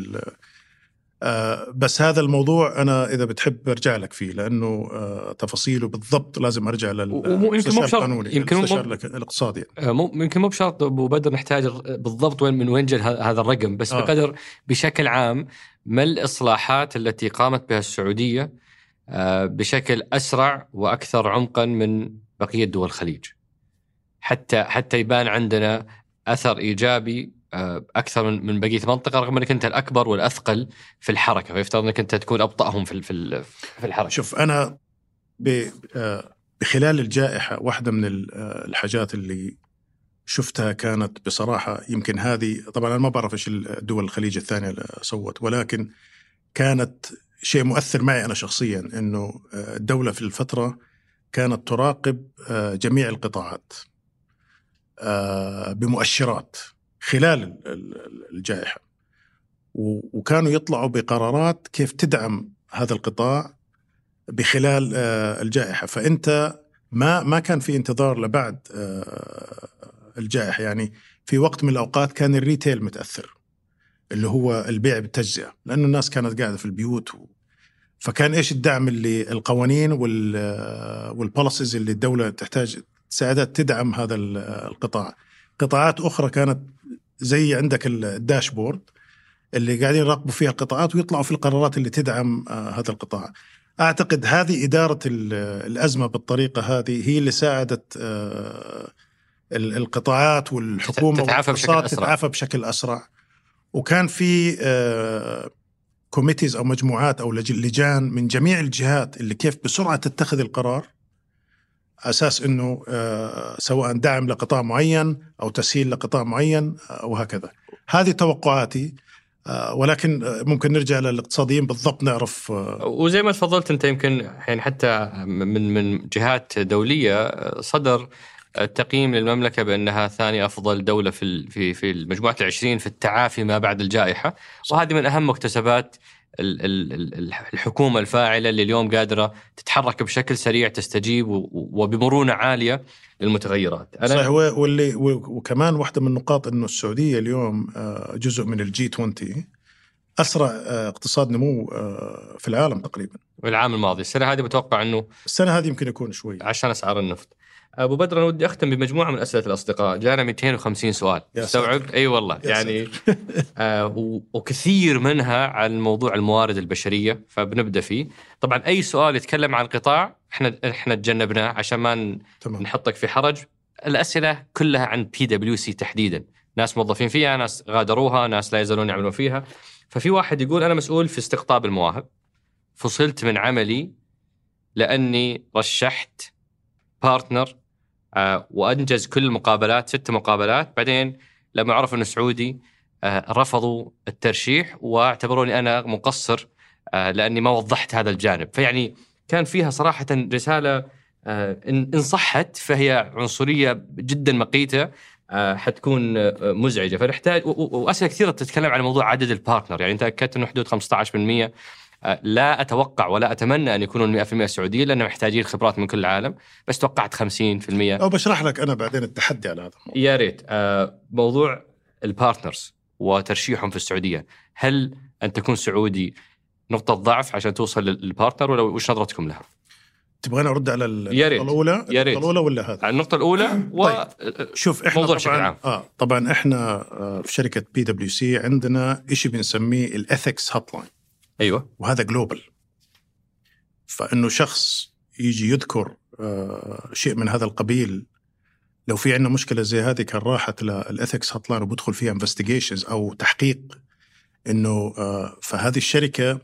بس هذا الموضوع أنا إذا بتحب برجع لك فيه لأنه آه، تفاصيله بالضبط لازم أرجع ومو- يمكن مو للمستشار بشرط- القانوني يمكن مو- المستشار الاقتصادي. آه، يمكن مو بشرط أبو بدر نحتاج بالضبط وين من وين جاء هذا الرقم بس آه. بقدر بشكل عام ما الإصلاحات التي قامت بها السعودية آه، بشكل أسرع وأكثر عمقا من بقية دول الخليج حتى حتى يبان عندنا أثر إيجابي آه، أكثر من من بقية المنطقة رغم أنك أنت الأكبر والأثقل في الحركة فيفترض أنك أنت تكون أبطأهم في في ال- في الحركة. شوف أنا آه، بخلال الجائحة واحدة من آه، الحاجات اللي شفتها كانت بصراحة يمكن هذه طبعا أنا ما بعرف إيش الدول الخليج الثانية سوت ولكن كانت شيء مؤثر معي أنا شخصيا إنه آه، الدولة في الفترة كانت تراقب آه، جميع القطاعات آه، بمؤشرات. خلال ال- ال- الجائحة. وكانوا يطلعوا بقرارات كيف تدعم هذا القطاع بخلال آه، الجائحة. فأنت ما ما كان في انتظار لبعد آه، الجائحة. يعني في وقت من الأوقات كان ال retail متأثر اللي هو البيع بالتجزئة لأنه الناس كانت قاعدة في البيوت و... فكان إيش الدعم اللي القوانين وال وال policies اللي الدولة تحتاج تساعدها تدعم هذا ال- القطاع. قطاعات أخرى كانت زي عندك ال dashboard اللي قاعدين يراقبوا فيها القطاعات ويطلعوا في القرارات اللي تدعم آه، هذا القطاع أعتقد هذه إدارة ال- الأزمة بالطريقة هذه هي اللي ساعدت آه، ال- القطاعات والحكومة تتعافى بشكل أسرع. تتعافى بشكل أسرع. وكان في كوميتيز أو مجموعات أو لج- لجان من جميع الجهات اللي كيف بسرعة تتخذ القرار. أساس إنه آه، سواء دعم لقطاع معين أو تسهيل لقطاع معين آه، وهكذا. هذه توقعاتي آه، ولكن ممكن نرجع للاقتصاديين بالضبط نعرف وزي ما تفضلت أنت يمكن يعني حتى من من جهات دولية صدر تقييم للمملكة بأنها ثاني أفضل دولة في في في مجموعة العشرين في التعافي ما بعد الجائحة وهذه من أهم مكتسبات الحكومة الفاعلة اللي اليوم قادرة تتحرك بشكل سريع تستجيب وبمرونة عالية للمتغيرات. صحيح و- واللي وكمان واحدة من النقاط إنه السعودية اليوم آه، جزء من الجي 20 أسرع آه، اقتصاد نمو آه، في العالم تقريبا. العام الماضي السنة هذه متوقع إنه السنة هذه يمكن يكون شوي عشان أسعار النفط. أبو بدر أنا ودي أختم بمجموعة من أسئلة الأصدقاء، جانا 250 سؤال يا استوعب؟ أي والله يعني [laughs] آه وكثير منها عن موضوع الموارد البشرية فبنبدأ فيه، طبعا أي سؤال يتكلم عن قطاع إحنا إحنا تجنبناه عشان ما تمام نحطك في حرج. الأسئلة كلها عن بي دبليو سي تحديدا، ناس موظفين فيها، ناس غادروها، ناس لا يزالون يعملون فيها. ففي واحد يقول أنا مسؤول في استقطاب المواهب. فصلت من عملي لأني رشحت partner وأنجز كل المقابلات ست مقابلات. بعدين لما عرفوا إنه سعودي آه، رفضوا الترشيح واعتبروني أنا مقصر آه، لأني ما وضحت هذا الجانب. فيعني كان فيها صراحة رسالة آه، إن صحت فهي عنصرية جدا مقيتة آه، حتكون آه، مزعجة. فنحتاج وأسئلة كثيرة تتكلم عن موضوع عدد البارتنر يعني أنت أكدت إنه حدود 15% آه، لا أتوقع ولا أتمنى أن يكونون 100% سعوديين لأن محتاجين خبرات من كل العالم بس توقعت 50% أو بشرح لك أنا بعدين التحدي على هذا الموضوع. يا ريت آه، موضوع ال partners وترشيحهم في السعودية هل أن تكون سعودي نقطة ضعف عشان توصل لل- لل partner ولا وش نظرتكم لها؟ تبغاني أرد على. النقطة الأولى يا ريت. النقطة الأولى ولا هذا على النقطة الأولى و طيب. شوف إحنا موضوع طبعا عام. آه طبعا إحنا آه في شركة بي دبليو سي عندنا شيء بنسميه ال ethics hotline أيوه. وهذا global فإنه شخص يجي يذكر آه شيء من هذا القبيل لو في عندنا مشكلة زي هذه كان راحت لل ethics hotline وبدخل فيها investigations أو تحقيق إنه آه فهذه الشركة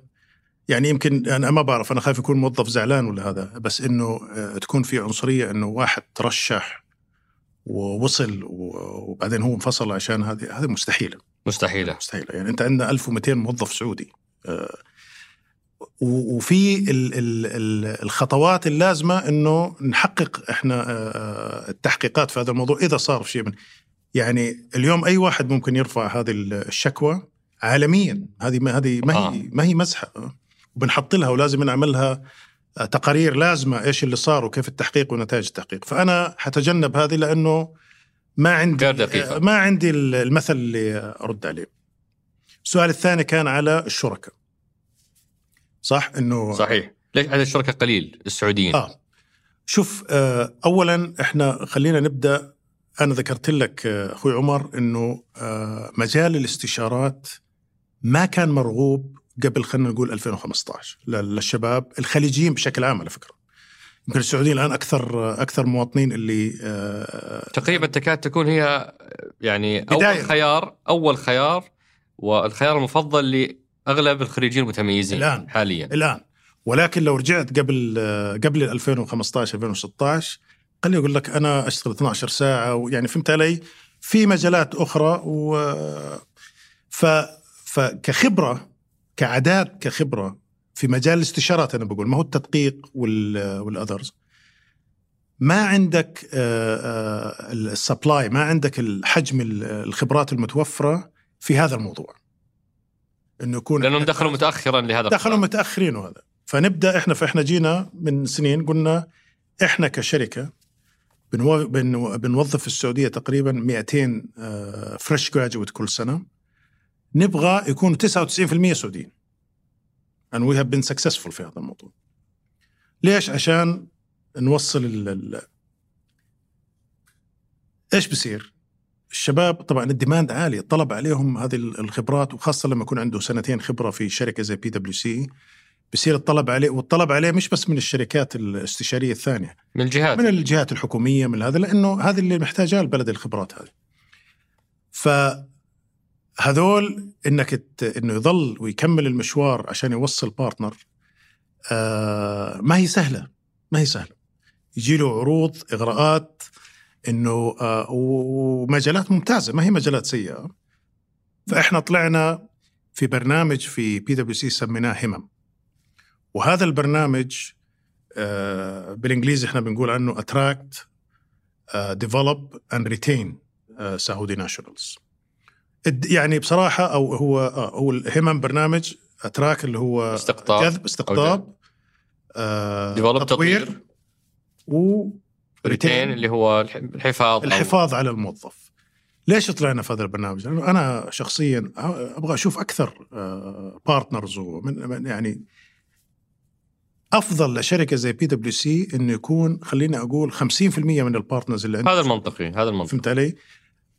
يعني يمكن أنا ما بعرف أنا خايف يكون موظف زعلان ولا هذا بس إنه آه تكون في عنصرية إنه واحد ترشح ووصل وبعدين هو انفصل عشان هذه هذه مستحيلة. مستحيلة. مستحيل يعني أنت عندنا 1200 موظف سعودي. وفي ال- ال- ال- الخطوات اللازمة إنه نحقق إحنا آه، التحقيقات في هذا الموضوع إذا صار شيء من. يعني اليوم أي واحد ممكن يرفع هذه الشكوى عالميا. هذه ما هذه ما آه. هي ما هي مزحة. وبنحط لها ولازم نعملها آه، تقارير لازمة إيش اللي صار وكيف التحقيق ونتائج التحقيق. فأنا حتجنب هذه لأنه ما عندي غير دقيقة. آه، ما عندي المثل اللي أرد عليه. السؤال الثاني كان على الشركاء. صح؟ إنه صحيح. ليش عدد الشركاء قليل السعوديين؟ آه. شوف آه اولا إحنا خلينا نبدأ. أنا ذكرت لك آه، أخوي عمر إنه آه مجال الاستشارات ما كان مرغوب قبل خلينا نقول 2015 لل- للشباب الخليجيين بشكل عام على فكرة. يمكن السعوديين الآن أكثر أكثر مواطنين اللي آه تقريبا تكاد تكون هي يعني بداية. اول خيار أول خيار والخيار المفضل لاغلب الخريجين المتميزين الآن. حاليا. الآن. ولكن لو رجعت قبل آه، قبل 2015 2016 خليني أقول لك أنا أشتغل 12 ساعة ويعني فهمت علي؟ في مجالات أخرى و ف فكخبره كعادات كخبرة في مجال الاستشارات أنا بقول ما هو التدقيق وال والأذرز. ما عندك السبلاي ما عندك الحجم ال- الخبرات المتوفرة في هذا الموضوع. انه يكون لأنهم دخلوا متاخرا لهذا دخلوا. متأخرين وهذا. فنبدأ إحنا فإحنا جينا من سنين قلنا إحنا كشركة بنو... بن... بنوظف في السعودية تقريبا 200 فريش جراجويت كل سنة. نبغى يكونوا 99% سعوديين. And we have been successful في هذا الموضوع. ليش؟ عشان نوصل ال... ال... إيش بصير الشباب طبعا ال demand عالي الطلب عليهم هذه الخبرات وخاصة لما يكون عنده سنتين خبرة في شركة زي بي دبليو سي بصير الطلب عليه والطلب عليه مش بس من الشركات الاستشارية الثانية من الجهات. من الجهات الحكومية من هذا لأنه هذه اللي محتاجها البلد الخبرات هذه. فهذول إنك ت... إنه يظل ويكمل المشوار عشان يوصل partner آه ما هي سهلة ما هي سهلة. يجي له عروض إغراءات إنه آه ومجالات ممتازة ما هي مجالات سيئة فإحنا طلعنا في برنامج في بي دبليو سي سميناه همم وهذا البرنامج آه بالإنجليزي إحنا بنقول عنه attract, develop and retain Saudi nationals يعني بصراحة أو هو آه هو الهمم برنامج attract اللي هو استقطاب. جذب استقطاب آه تطوير. و retain. اللي هو الح- الحفاظ الحفاظ على الموظف. ليش طلعنا في هذا البرنامج؟ لأنه أنا شخصيا أبغى أشوف أكثر partners ومن من- يعني أفضل لشركة زي بي دبليو سي إنه يكون خليني أقول 50% من ال partners اللي عندك هذا المنطقي هذا المنطقي. فهمت علي؟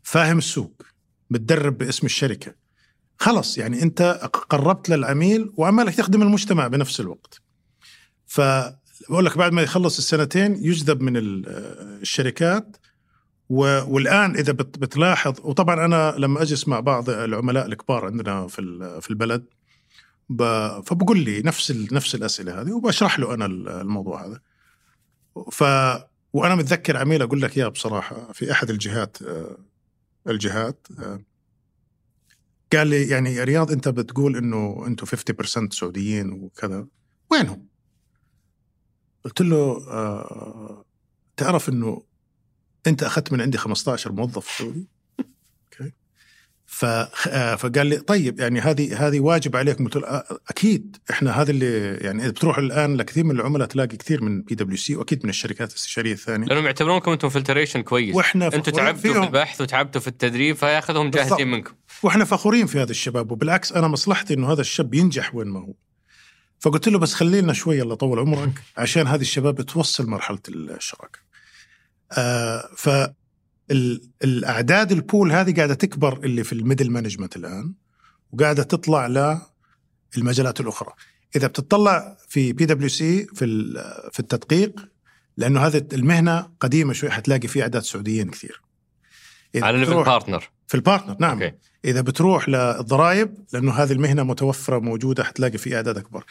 فاهم السوق متدرب باسم الشركة. خلص يعني أنت قربت للعميل وعمالك تخدم المجتمع بنفس الوقت. ف بقول لك بعد ما يخلص السنتين يجذب من ال- الشركات والآن إذا بت- بتلاحظ وطبعا أنا لما اجلس مع بعض العملاء الكبار عندنا في في البلد فبقول لي نفس نفس الأسئلة هذه وبشرح له أنا ال- الموضوع هذا ف وأنا متذكر عميل أقول لك إياه بصراحة في أحد الجهات آه، الجهات آه، قال لي يعني يا رياض أنت بتقول إنه أنتم 50% سعوديين وكذا وينهم؟ قلت له آه تعرف إنه أنت أخذت من عندي 15 موظف سعودي؟ [laughs] أوكي. آه، فقال لي طيب يعني هذه هذه واجب عليكم قلت له آه، أكيد. إحنا هذا اللي يعني إذا بتروح الآن لكثير من العملاء تلاقي كثير من بي دبليو سي وأكيد من الشركات الاستشاريه الثانية. لأنهم يعتبرونكم أنتم filtration كويس. وإحنا أنتم تعبتوا في. البحث وتعبتوا في التدريب فياخذهم. جاهزين منكم. وإحنا فخورين في هذا الشباب وبالعكس أنا مصلحتي إنه هذا الشاب ينجح وين ما هو. فقلت له بس خلينا شوي الله يطول عمرك عشان هذه الشباب توصل مرحلة الشراكة. آه ف ال- الأعداد ال pool هذه قاعدة تكبر اللي في ال middle management الآن وقاعدة تطلع للمجالات الأخرى. إذا بتطلع في بي دبليو سي في في التدقيق لأنه هذه المهنة قديمة شوي حتلاقي في أعداد سعوديين كثير. على level partner في ال partner نعم. أوكي. إذا بتروح للضرائب لأنه هذه المهنة متوفرة موجودة حتلاقي في أعداد أكبر.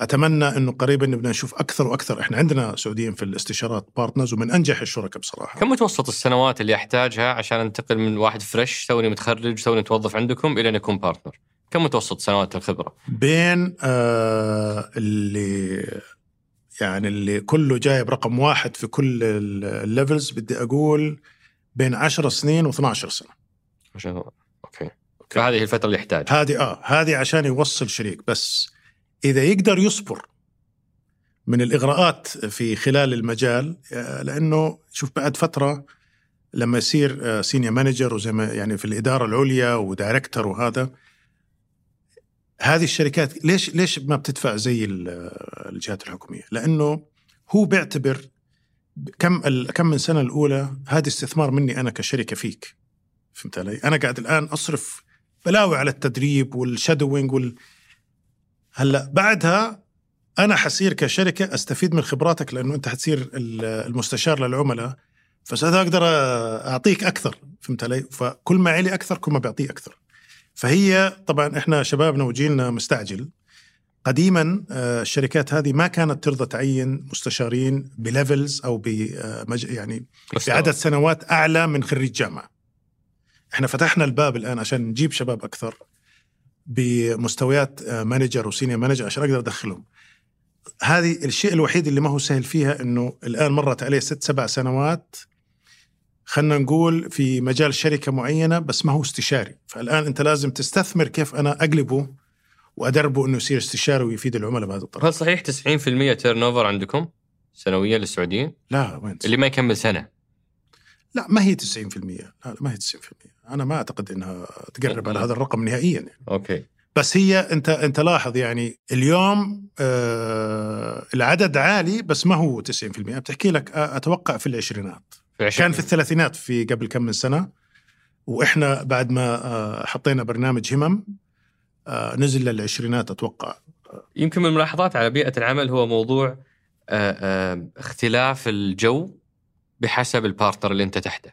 أتمنى إنه قريبا نبدا نشوف أكثر وأكثر. إحنا عندنا سعوديين في الاستشارات partners ومن أنجح الشركاء بصراحة. كم متوسط السنوات اللي أحتاجها عشان أنتقل من واحد fresh توني متخرج توني متوظف عندكم إلى أن اكون partner كم متوسط سنوات الخبرة؟ بين آه اللي يعني اللي كله جايب رقم واحد في كل ال levels بدي أقول بين 10 سنين و12 سنة. عشان أوكي. فهذه هي الفترة اللي يحتاجها. هذه آه هذه عشان يوصل شريك بس. إذا يقدر يصبر من الإغراءات في خلال المجال آه، لأنه شوف بعد فترة لما يصير senior manager وزي ما يعني في الإدارة العليا و director وهذا هذه الشركات ليش ليش ما بتدفع زي ال- الجهات الحكومية؟ لأنه هو بيعتبر كم كم من سنة الأولى هذا استثمار مني أنا كشركة فيك فهمت علي؟ أنا قاعد الآن أصرف بلاوي على التدريب والشادوينج وال هلا بعدها أنا حصير كشركة أستفيد من خبراتك لأنه أنت حتصير ال- المستشار للعملاء فساعتها أقدر أعطيك أكثر فهمت علي؟ فكل ما علي أكثر كل ما بعطيه أكثر. فهي طبعا إحنا شبابنا وجيلنا مستعجل قديما آه، الشركات هذه ما كانت ترضى تعين مستشارين ب levels أو ب آه، يعني بعدد سنوات أعلى من خريج جامعة. إحنا فتحنا الباب الآن عشان نجيب شباب أكثر بمستويات manager و senior manager عشان أقدر أدخلهم. هذه الشيء الوحيد اللي ما هو سهل فيها إنه الآن مرت عليه ست سبع سنوات خلينا نقول في مجال شركة معينة بس ما هو استشاري، فالآن أنت لازم تستثمر كيف أنا أقلبه وأدربه إنه يصير استشاري ويفيد العملاء بهذه الطريقة. هل صحيح 90% turnover عندكم سنويا للسعوديين لا وين اللي ما يكمل سنة لا ما هي 90% لا لا، ما هي 90% أنا ما أعتقد إنها تقرب على هذا الرقم نهائيا يعني. أوكي. بس هي أنت أنت لاحظ يعني اليوم آه العدد عالي بس ما هو 90% بتحكي لك أتوقع في العشرينات. في كان في الثلاثينات في قبل كم من سنة. وإحنا بعد ما آه حطينا برنامج همم آه نزل للعشرينات أتوقع. يمكن من الملاحظات على بيئة العمل هو موضوع آه، آه، اختلاف الجو. بحسب ال partner اللي انت تحته.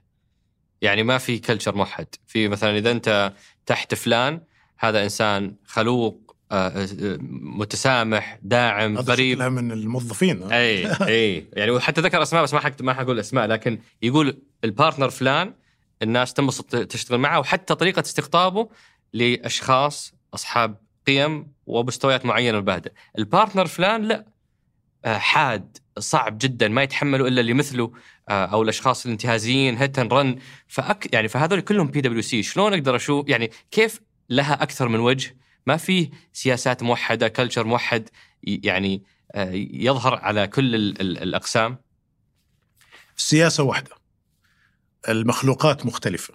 يعني ما في culture موحد. في مثلا إذا أنت تحت فلان هذا إنسان خلوق آه، آه، متسامح داعم قريب شكلها من الموظفين. اي اي [laughs] يعني وحتى ذكر أسماء بس ما حق ما حقول أسماء لكن يقول ال partner فلان الناس تنبسط تشتغل معه وحتى طريقة استقطابه لأشخاص أصحاب قيم ومستويات معينة وبهدأ البارتنر فلان لا. آه، حاد صعب جدا ما يتحملوا إلا اللي مثله. أو الأشخاص الانتهازيين هيت رن فأك يعني فهذول كلهم بي دبليو سي شلون أقدر أشوف يعني كيف لها أكثر من وجه؟ ما في سياسات موحدة كلتشر موحد يعني آه، يظهر على كل ال- ال- الأقسام. السياسة واحدة. المخلوقات مختلفة.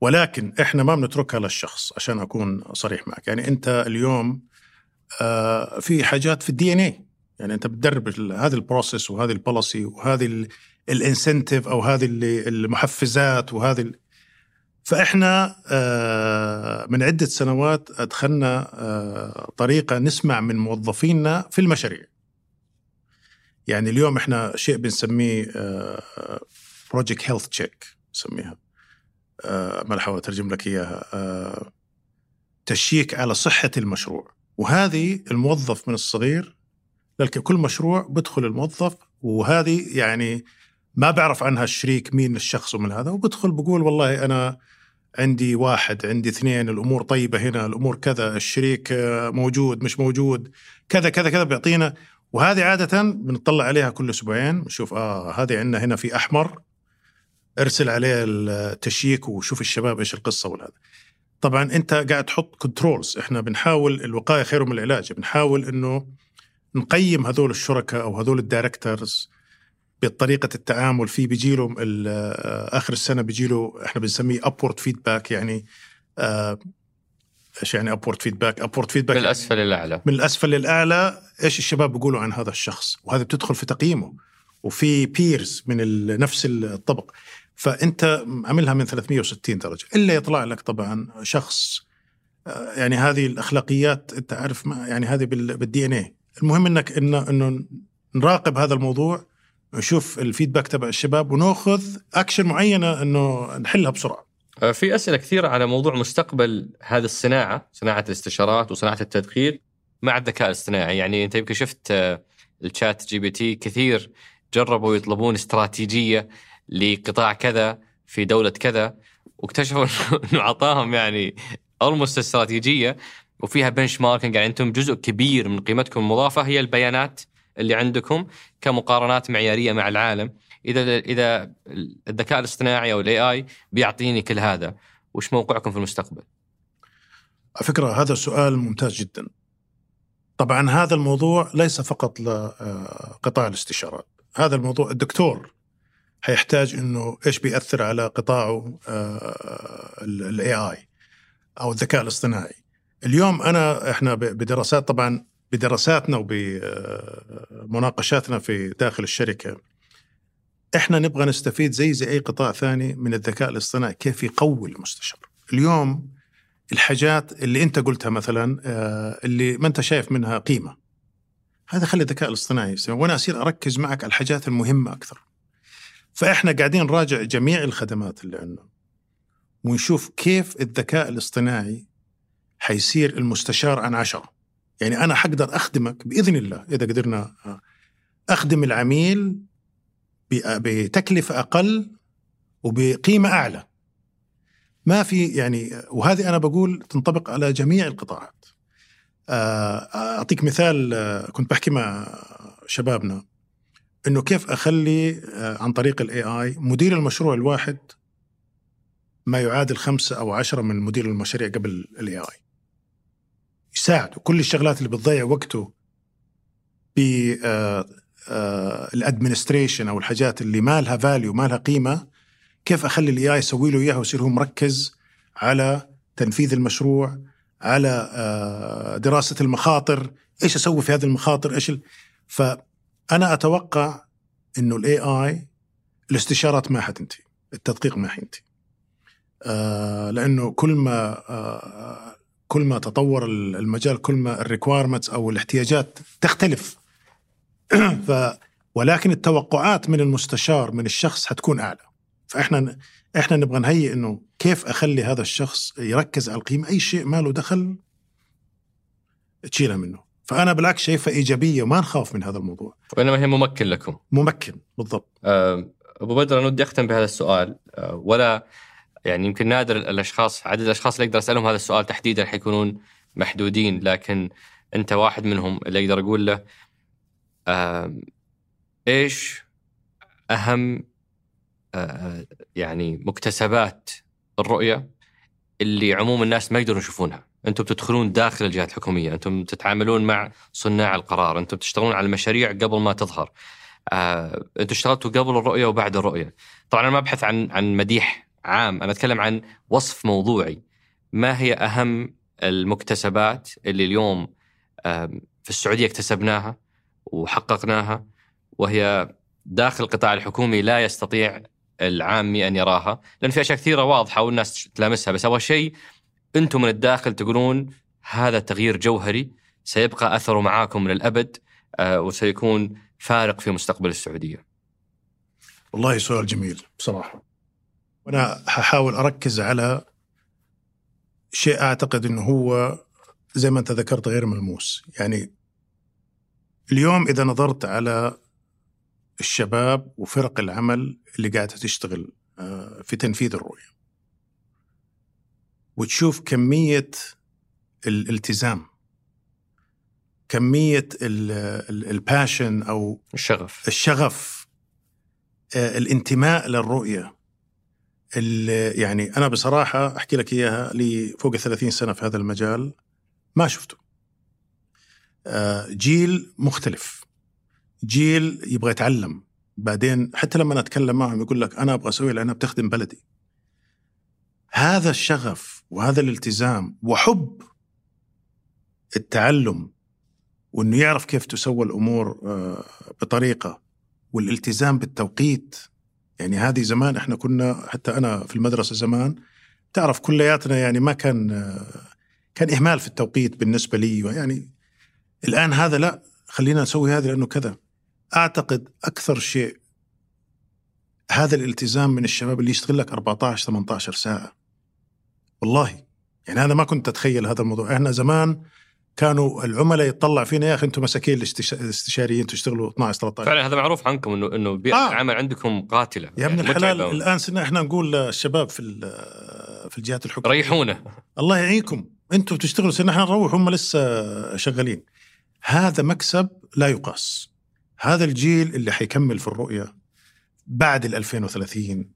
ولكن إحنا ما بنتركها للشخص عشان أكون صريح معك. يعني أنت اليوم آه في حاجات في ال DNA يعني أنت بتدرب هذه ال process وهذه ال policy وهذه ال incentive أو هذه اللي- المحفزات وهذه فإحنا آه من عدة سنوات أدخلنا آه طريقة نسمع من موظفينا في المشاريع. يعني اليوم إحنا شيء بنسميه project health check نسميها ما احاول أترجم لك إياها. آه، check على صحة المشروع. وهذه الموظف من الصغير كل مشروع بدخل الموظف وهذه يعني ما بعرف عنها الشريك مين الشخص ومن هذا. وبدخل بقول والله أنا عندي واحد عندي اثنين الأمور طيبة هنا الأمور كذا الشريك آه، موجود مش موجود كذا كذا كذا بيعطينا. وهذه عادة بنطلع عليها كل أسبوعين نشوف آه هذه عندنا هنا في أحمر ارسل عليه التشييك وشوف الشباب إيش القصة والهذا طبعا أنت قاعد تحط controls إحنا بنحاول الوقاية خير من العلاج. بنحاول إنه نقيم هذول الشركاء أو هذول ال directors بطريقة التعامل في بيجي له آخر السنة بيجي له إحنا بنسميه upward feedback يعني آه، إيش يعني upward feedback؟ upward feedback من الأسفل للاعلى من الأسفل للاعلى إيش الشباب بيقولوا عن هذا الشخص؟ وهذا بتدخل في تقييمه وفي peers من نفس الطبق. فأنت عاملها من 360 درجة. إلا يطلع لك طبعا شخص آه، يعني هذه الأخلاقيات أنت عارف ما يعني هذه بال- بال DNA المهم إنك انه إنه نراقب هذا الموضوع نشوف ال feedback تبع الشباب وناخذ اكشن معينة إنه نحلها بسرعة. آه، في أسئلة كثيرة على موضوع مستقبل هذه الصناعة، صناعة الاستشارات وصناعة التدقيق مع الذكاء الاصطناعي، يعني أنت يمكن شفت ال ChatGPT كثير جربوا يطلبون استراتيجية لقطاع كذا في دولة كذا واكتشفوا [laughs] إنه أعطاهم يعني almost استراتيجية وفيها benchmarking يعني أنتم جزء كبير من قيمتكم المضافة هي البيانات اللي عندكم كمقارنات معيارية مع العالم. إذا إذا الذكاء الاصطناعي أو ال AI بيعطيني كل هذا وش موقعكم في المستقبل؟ على فكرة هذا سؤال ممتاز جدا. طبعا هذا الموضوع ليس فقط لقطاع الاستشارات. هذا الموضوع الدكتور حيحتاج إنه إيش بيأثر على قطاعه ال AI أو الذكاء الاصطناعي. اليوم أنا إحنا بدراسات طبعا بدراساتنا وبمناقشاتنا في داخل الشركة. إحنا نبغى نستفيد زي زي أي قطاع ثاني من الذكاء الاصطناعي كيف يقوي المستشار. اليوم الحاجات اللي أنت قلتها مثلا آه، اللي ما أنت شايف منها قيمة. هذا خلي الذكاء الاصطناعي يسوي وأنا أصير أركز معك على الحاجات المهمة أكثر. فإحنا قاعدين نراجع جميع الخدمات اللي عندنا ونشوف كيف الذكاء الاصطناعي حيصير المستشار عن عشرة. يعني أنا حقدر أخدمك بإذن الله إذا قدرنا آه، أخدم العميل بتكلفة أقل وبقيمة أعلى ما في يعني وهذه أنا بقول تنطبق على جميع القطاعات. آه، أعطيك مثال آه، كنت بحكي مع شبابنا إنه كيف أخلي عن طريق ال AI مدير المشروع الواحد ما يعادل خمسة أو عشرة من مدير المشاريع قبل ال AI. يساعده كل الشغلات اللي بتضيع وقته بال administration أو الحاجات اللي ما لها value ما لها قيمة كيف أخلي ال AI يسوي له إياها ويصير هو مركز على تنفيذ المشروع على آه، دراسة المخاطر إيش أسوي في هذه المخاطر إيش. فأنا أتوقع إنه ال AI الاستشارات ما حتنتهي التدقيق ما حينتهي آه، لأنه كل ما آه، كل ما تطور المجال كل ما ال requirements أو الاحتياجات تختلف. [clears throat] ف ولكن التوقعات من المستشار من الشخص حتكون أعلى. فإحنا إحنا نبغى نهيئ إنه كيف أخلي هذا الشخص يركز على القيمة. أي شيء ما له دخل تشيلها منه. فأنا بالعكس شايفها إيجابية وما نخاف من هذا الموضوع. وإنما هي ممكن لكم. ممكن بالضبط. آه، أبو بدر أنا ودي أختم بهذا السؤال. آه، ولا يعني يمكن نادر الأشخاص عدد الأشخاص اللي أقدر اسالهم هذا السؤال تحديدا حيكونون محدودين لكن أنت واحد منهم اللي أقدر أقول له آه، إيش أهم آه، يعني مكتسبات الرؤية اللي عموم الناس ما يقدرون يشوفونها؟ أنتم بتدخلون داخل الجهات الحكومية أنتم تتعاملون مع صناع القرار أنتم تشتغلون على المشاريع قبل ما تظهر. آه، أنتم اشتغلتوا قبل الرؤية وبعد الرؤية. طبعا أنا ما أبحث عن عن مديح عام. أنا أتكلم عن وصف موضوعي. ما هي أهم المكتسبات اللي اليوم في السعودية اكتسبناها وحققناها؟ وهي داخل القطاع الحكومي لا يستطيع العامي أن يراها لأن في أشياء كثيرة واضحة والناس تلامسها. بس أبغى شيء أنتم من الداخل تقولون هذا تغيير جوهري سيبقى أثره معاكم للأبد آه، وسيكون فارق في مستقبل السعودية. والله سؤال جميل بصراحة. وأنا ححاول أركز على شيء أعتقد إنه هو زي ما أنت ذكرت غير ملموس. يعني اليوم إذا نظرت على الشباب وفرق العمل اللي قاعدة تشتغل آه، في تنفيذ الرؤية وتشوف كمية الالتزام كمية الباشن أو الشغف. الشغف آه، الانتماء للرؤية يعني أنا بصراحة أحكي لك إياها لي فوق 30 سنة في هذا المجال ما شفته. آه، جيل مختلف. جيل يبغى يتعلم. بعدين حتى لما أتكلم معهم يقول لك أنا أبغى أسوي لانها بتخدم بلدي. هذا الشغف وهذا الالتزام وحب التعلم وإنه يعرف كيف تسوى الأمور آه، بطريقة والالتزام بالتوقيت يعني هذه زمان إحنا كنا حتى أنا في المدرسة زمان تعرف كلياتنا يعني ما كان كان إهمال في التوقيت بالنسبة لي. يعني الآن هذا لا خلينا نسوي هذا لأنه كذا. أعتقد أكثر شيء هذا الالتزام من الشباب اللي يشتغل لك 14 18 ساعة. والله يعني هذا ما كنت أتخيل هذا الموضوع. إحنا زمان كانوا العملاء يطلع فينا يا أخي أنتم مساكين الاستشاريين تشتغلوا 12 13 فعلا هذا معروف عنكم إنه إنه بيئه آه. العمل عندكم قاتلة. يا ابن يعني الحلال الآن صرنا إحنا نقول للشباب في في الجهات الحكومية. ريحونا. الله يعينكم. أنتم تشتغلوا صرنا إحنا نروح هم لسه شغالين. هذا مكسب لا يقاس. هذا الجيل اللي حيكمل في الرؤية بعد ال 2030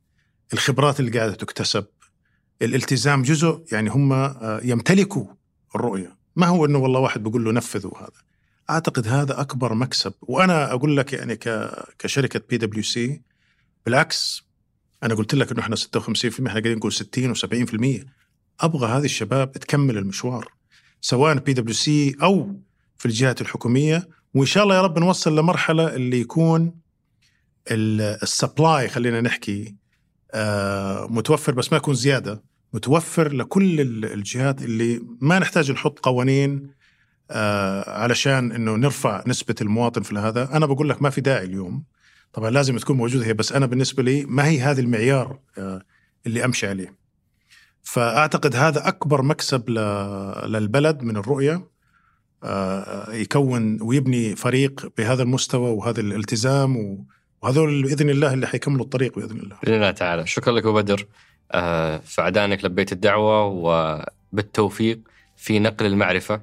الخبرات اللي قاعدة تكتسب الالتزام جزء يعني هم آه، يمتلكوا الرؤية. ما هو إنه والله واحد بيقول له نفذوا هذا. أعتقد هذا أكبر مكسب. وأنا أقول لك يعني كشركة بي دبليو سي بالعكس أنا قلت لك إنه إحنا 56% إحنا قاعدين نقول 60 و70% أبغى هذه الشباب تكمل المشوار سواء بي دبليو سي أو في الجهات الحكومية. وإن شاء الله يا رب نوصل لمرحلة اللي يكون ال supply خلينا نحكي آه، متوفر بس ما يكون زيادة. متوفر لكل الجهات اللي ما نحتاج نحط قوانين آه علشان إنه نرفع نسبة المواطن في هذا. أنا بقول لك ما في داعي اليوم. طبعا لازم تكون موجودة هي بس أنا بالنسبة لي ما هي هذا المعيار آه اللي أمشي عليه. فأعتقد هذا أكبر مكسب للبلد من الرؤية آه يكون ويبني فريق بهذا المستوى وهذا الالتزام وهذول بإذن الله اللي حيكملوا الطريق بإذن الله. بإذن الله تعالى. شكرا لك أبو بدر. فعدانك لبيت الدعوة وبالتوفيق في نقل المعرفة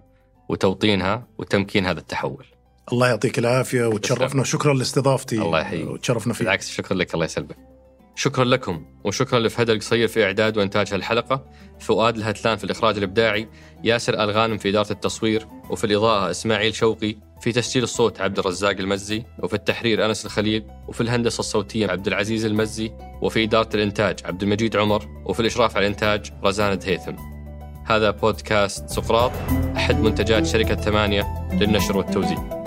وتوطينها وتمكين هذا التحول. الله يعطيك العافية وتشرفنا شكرا لاستضافتي. الله يحييك. وتشرفنا فيك. بالعكس شكرا لك الله يسلمك. شكرا لكم وشكرا لفهد القصير في إعداد وإنتاج هالحلقة. فؤاد الهتلان في الإخراج الإبداعي ياسر الغانم في إدارة التصوير وفي الإضاءة إسماعيل شوقي في تسجيل الصوت عبد الرزاق المزي وفي التحرير أنس الخليل وفي الهندسة الصوتية عبد العزيز المزي وفي إدارة الإنتاج عبد المجيد عمر وفي الإشراف على الإنتاج رزان دهيثم هذا بودكاست سقراط أحد منتجات شركة ثمانية للنشر والتوزيع.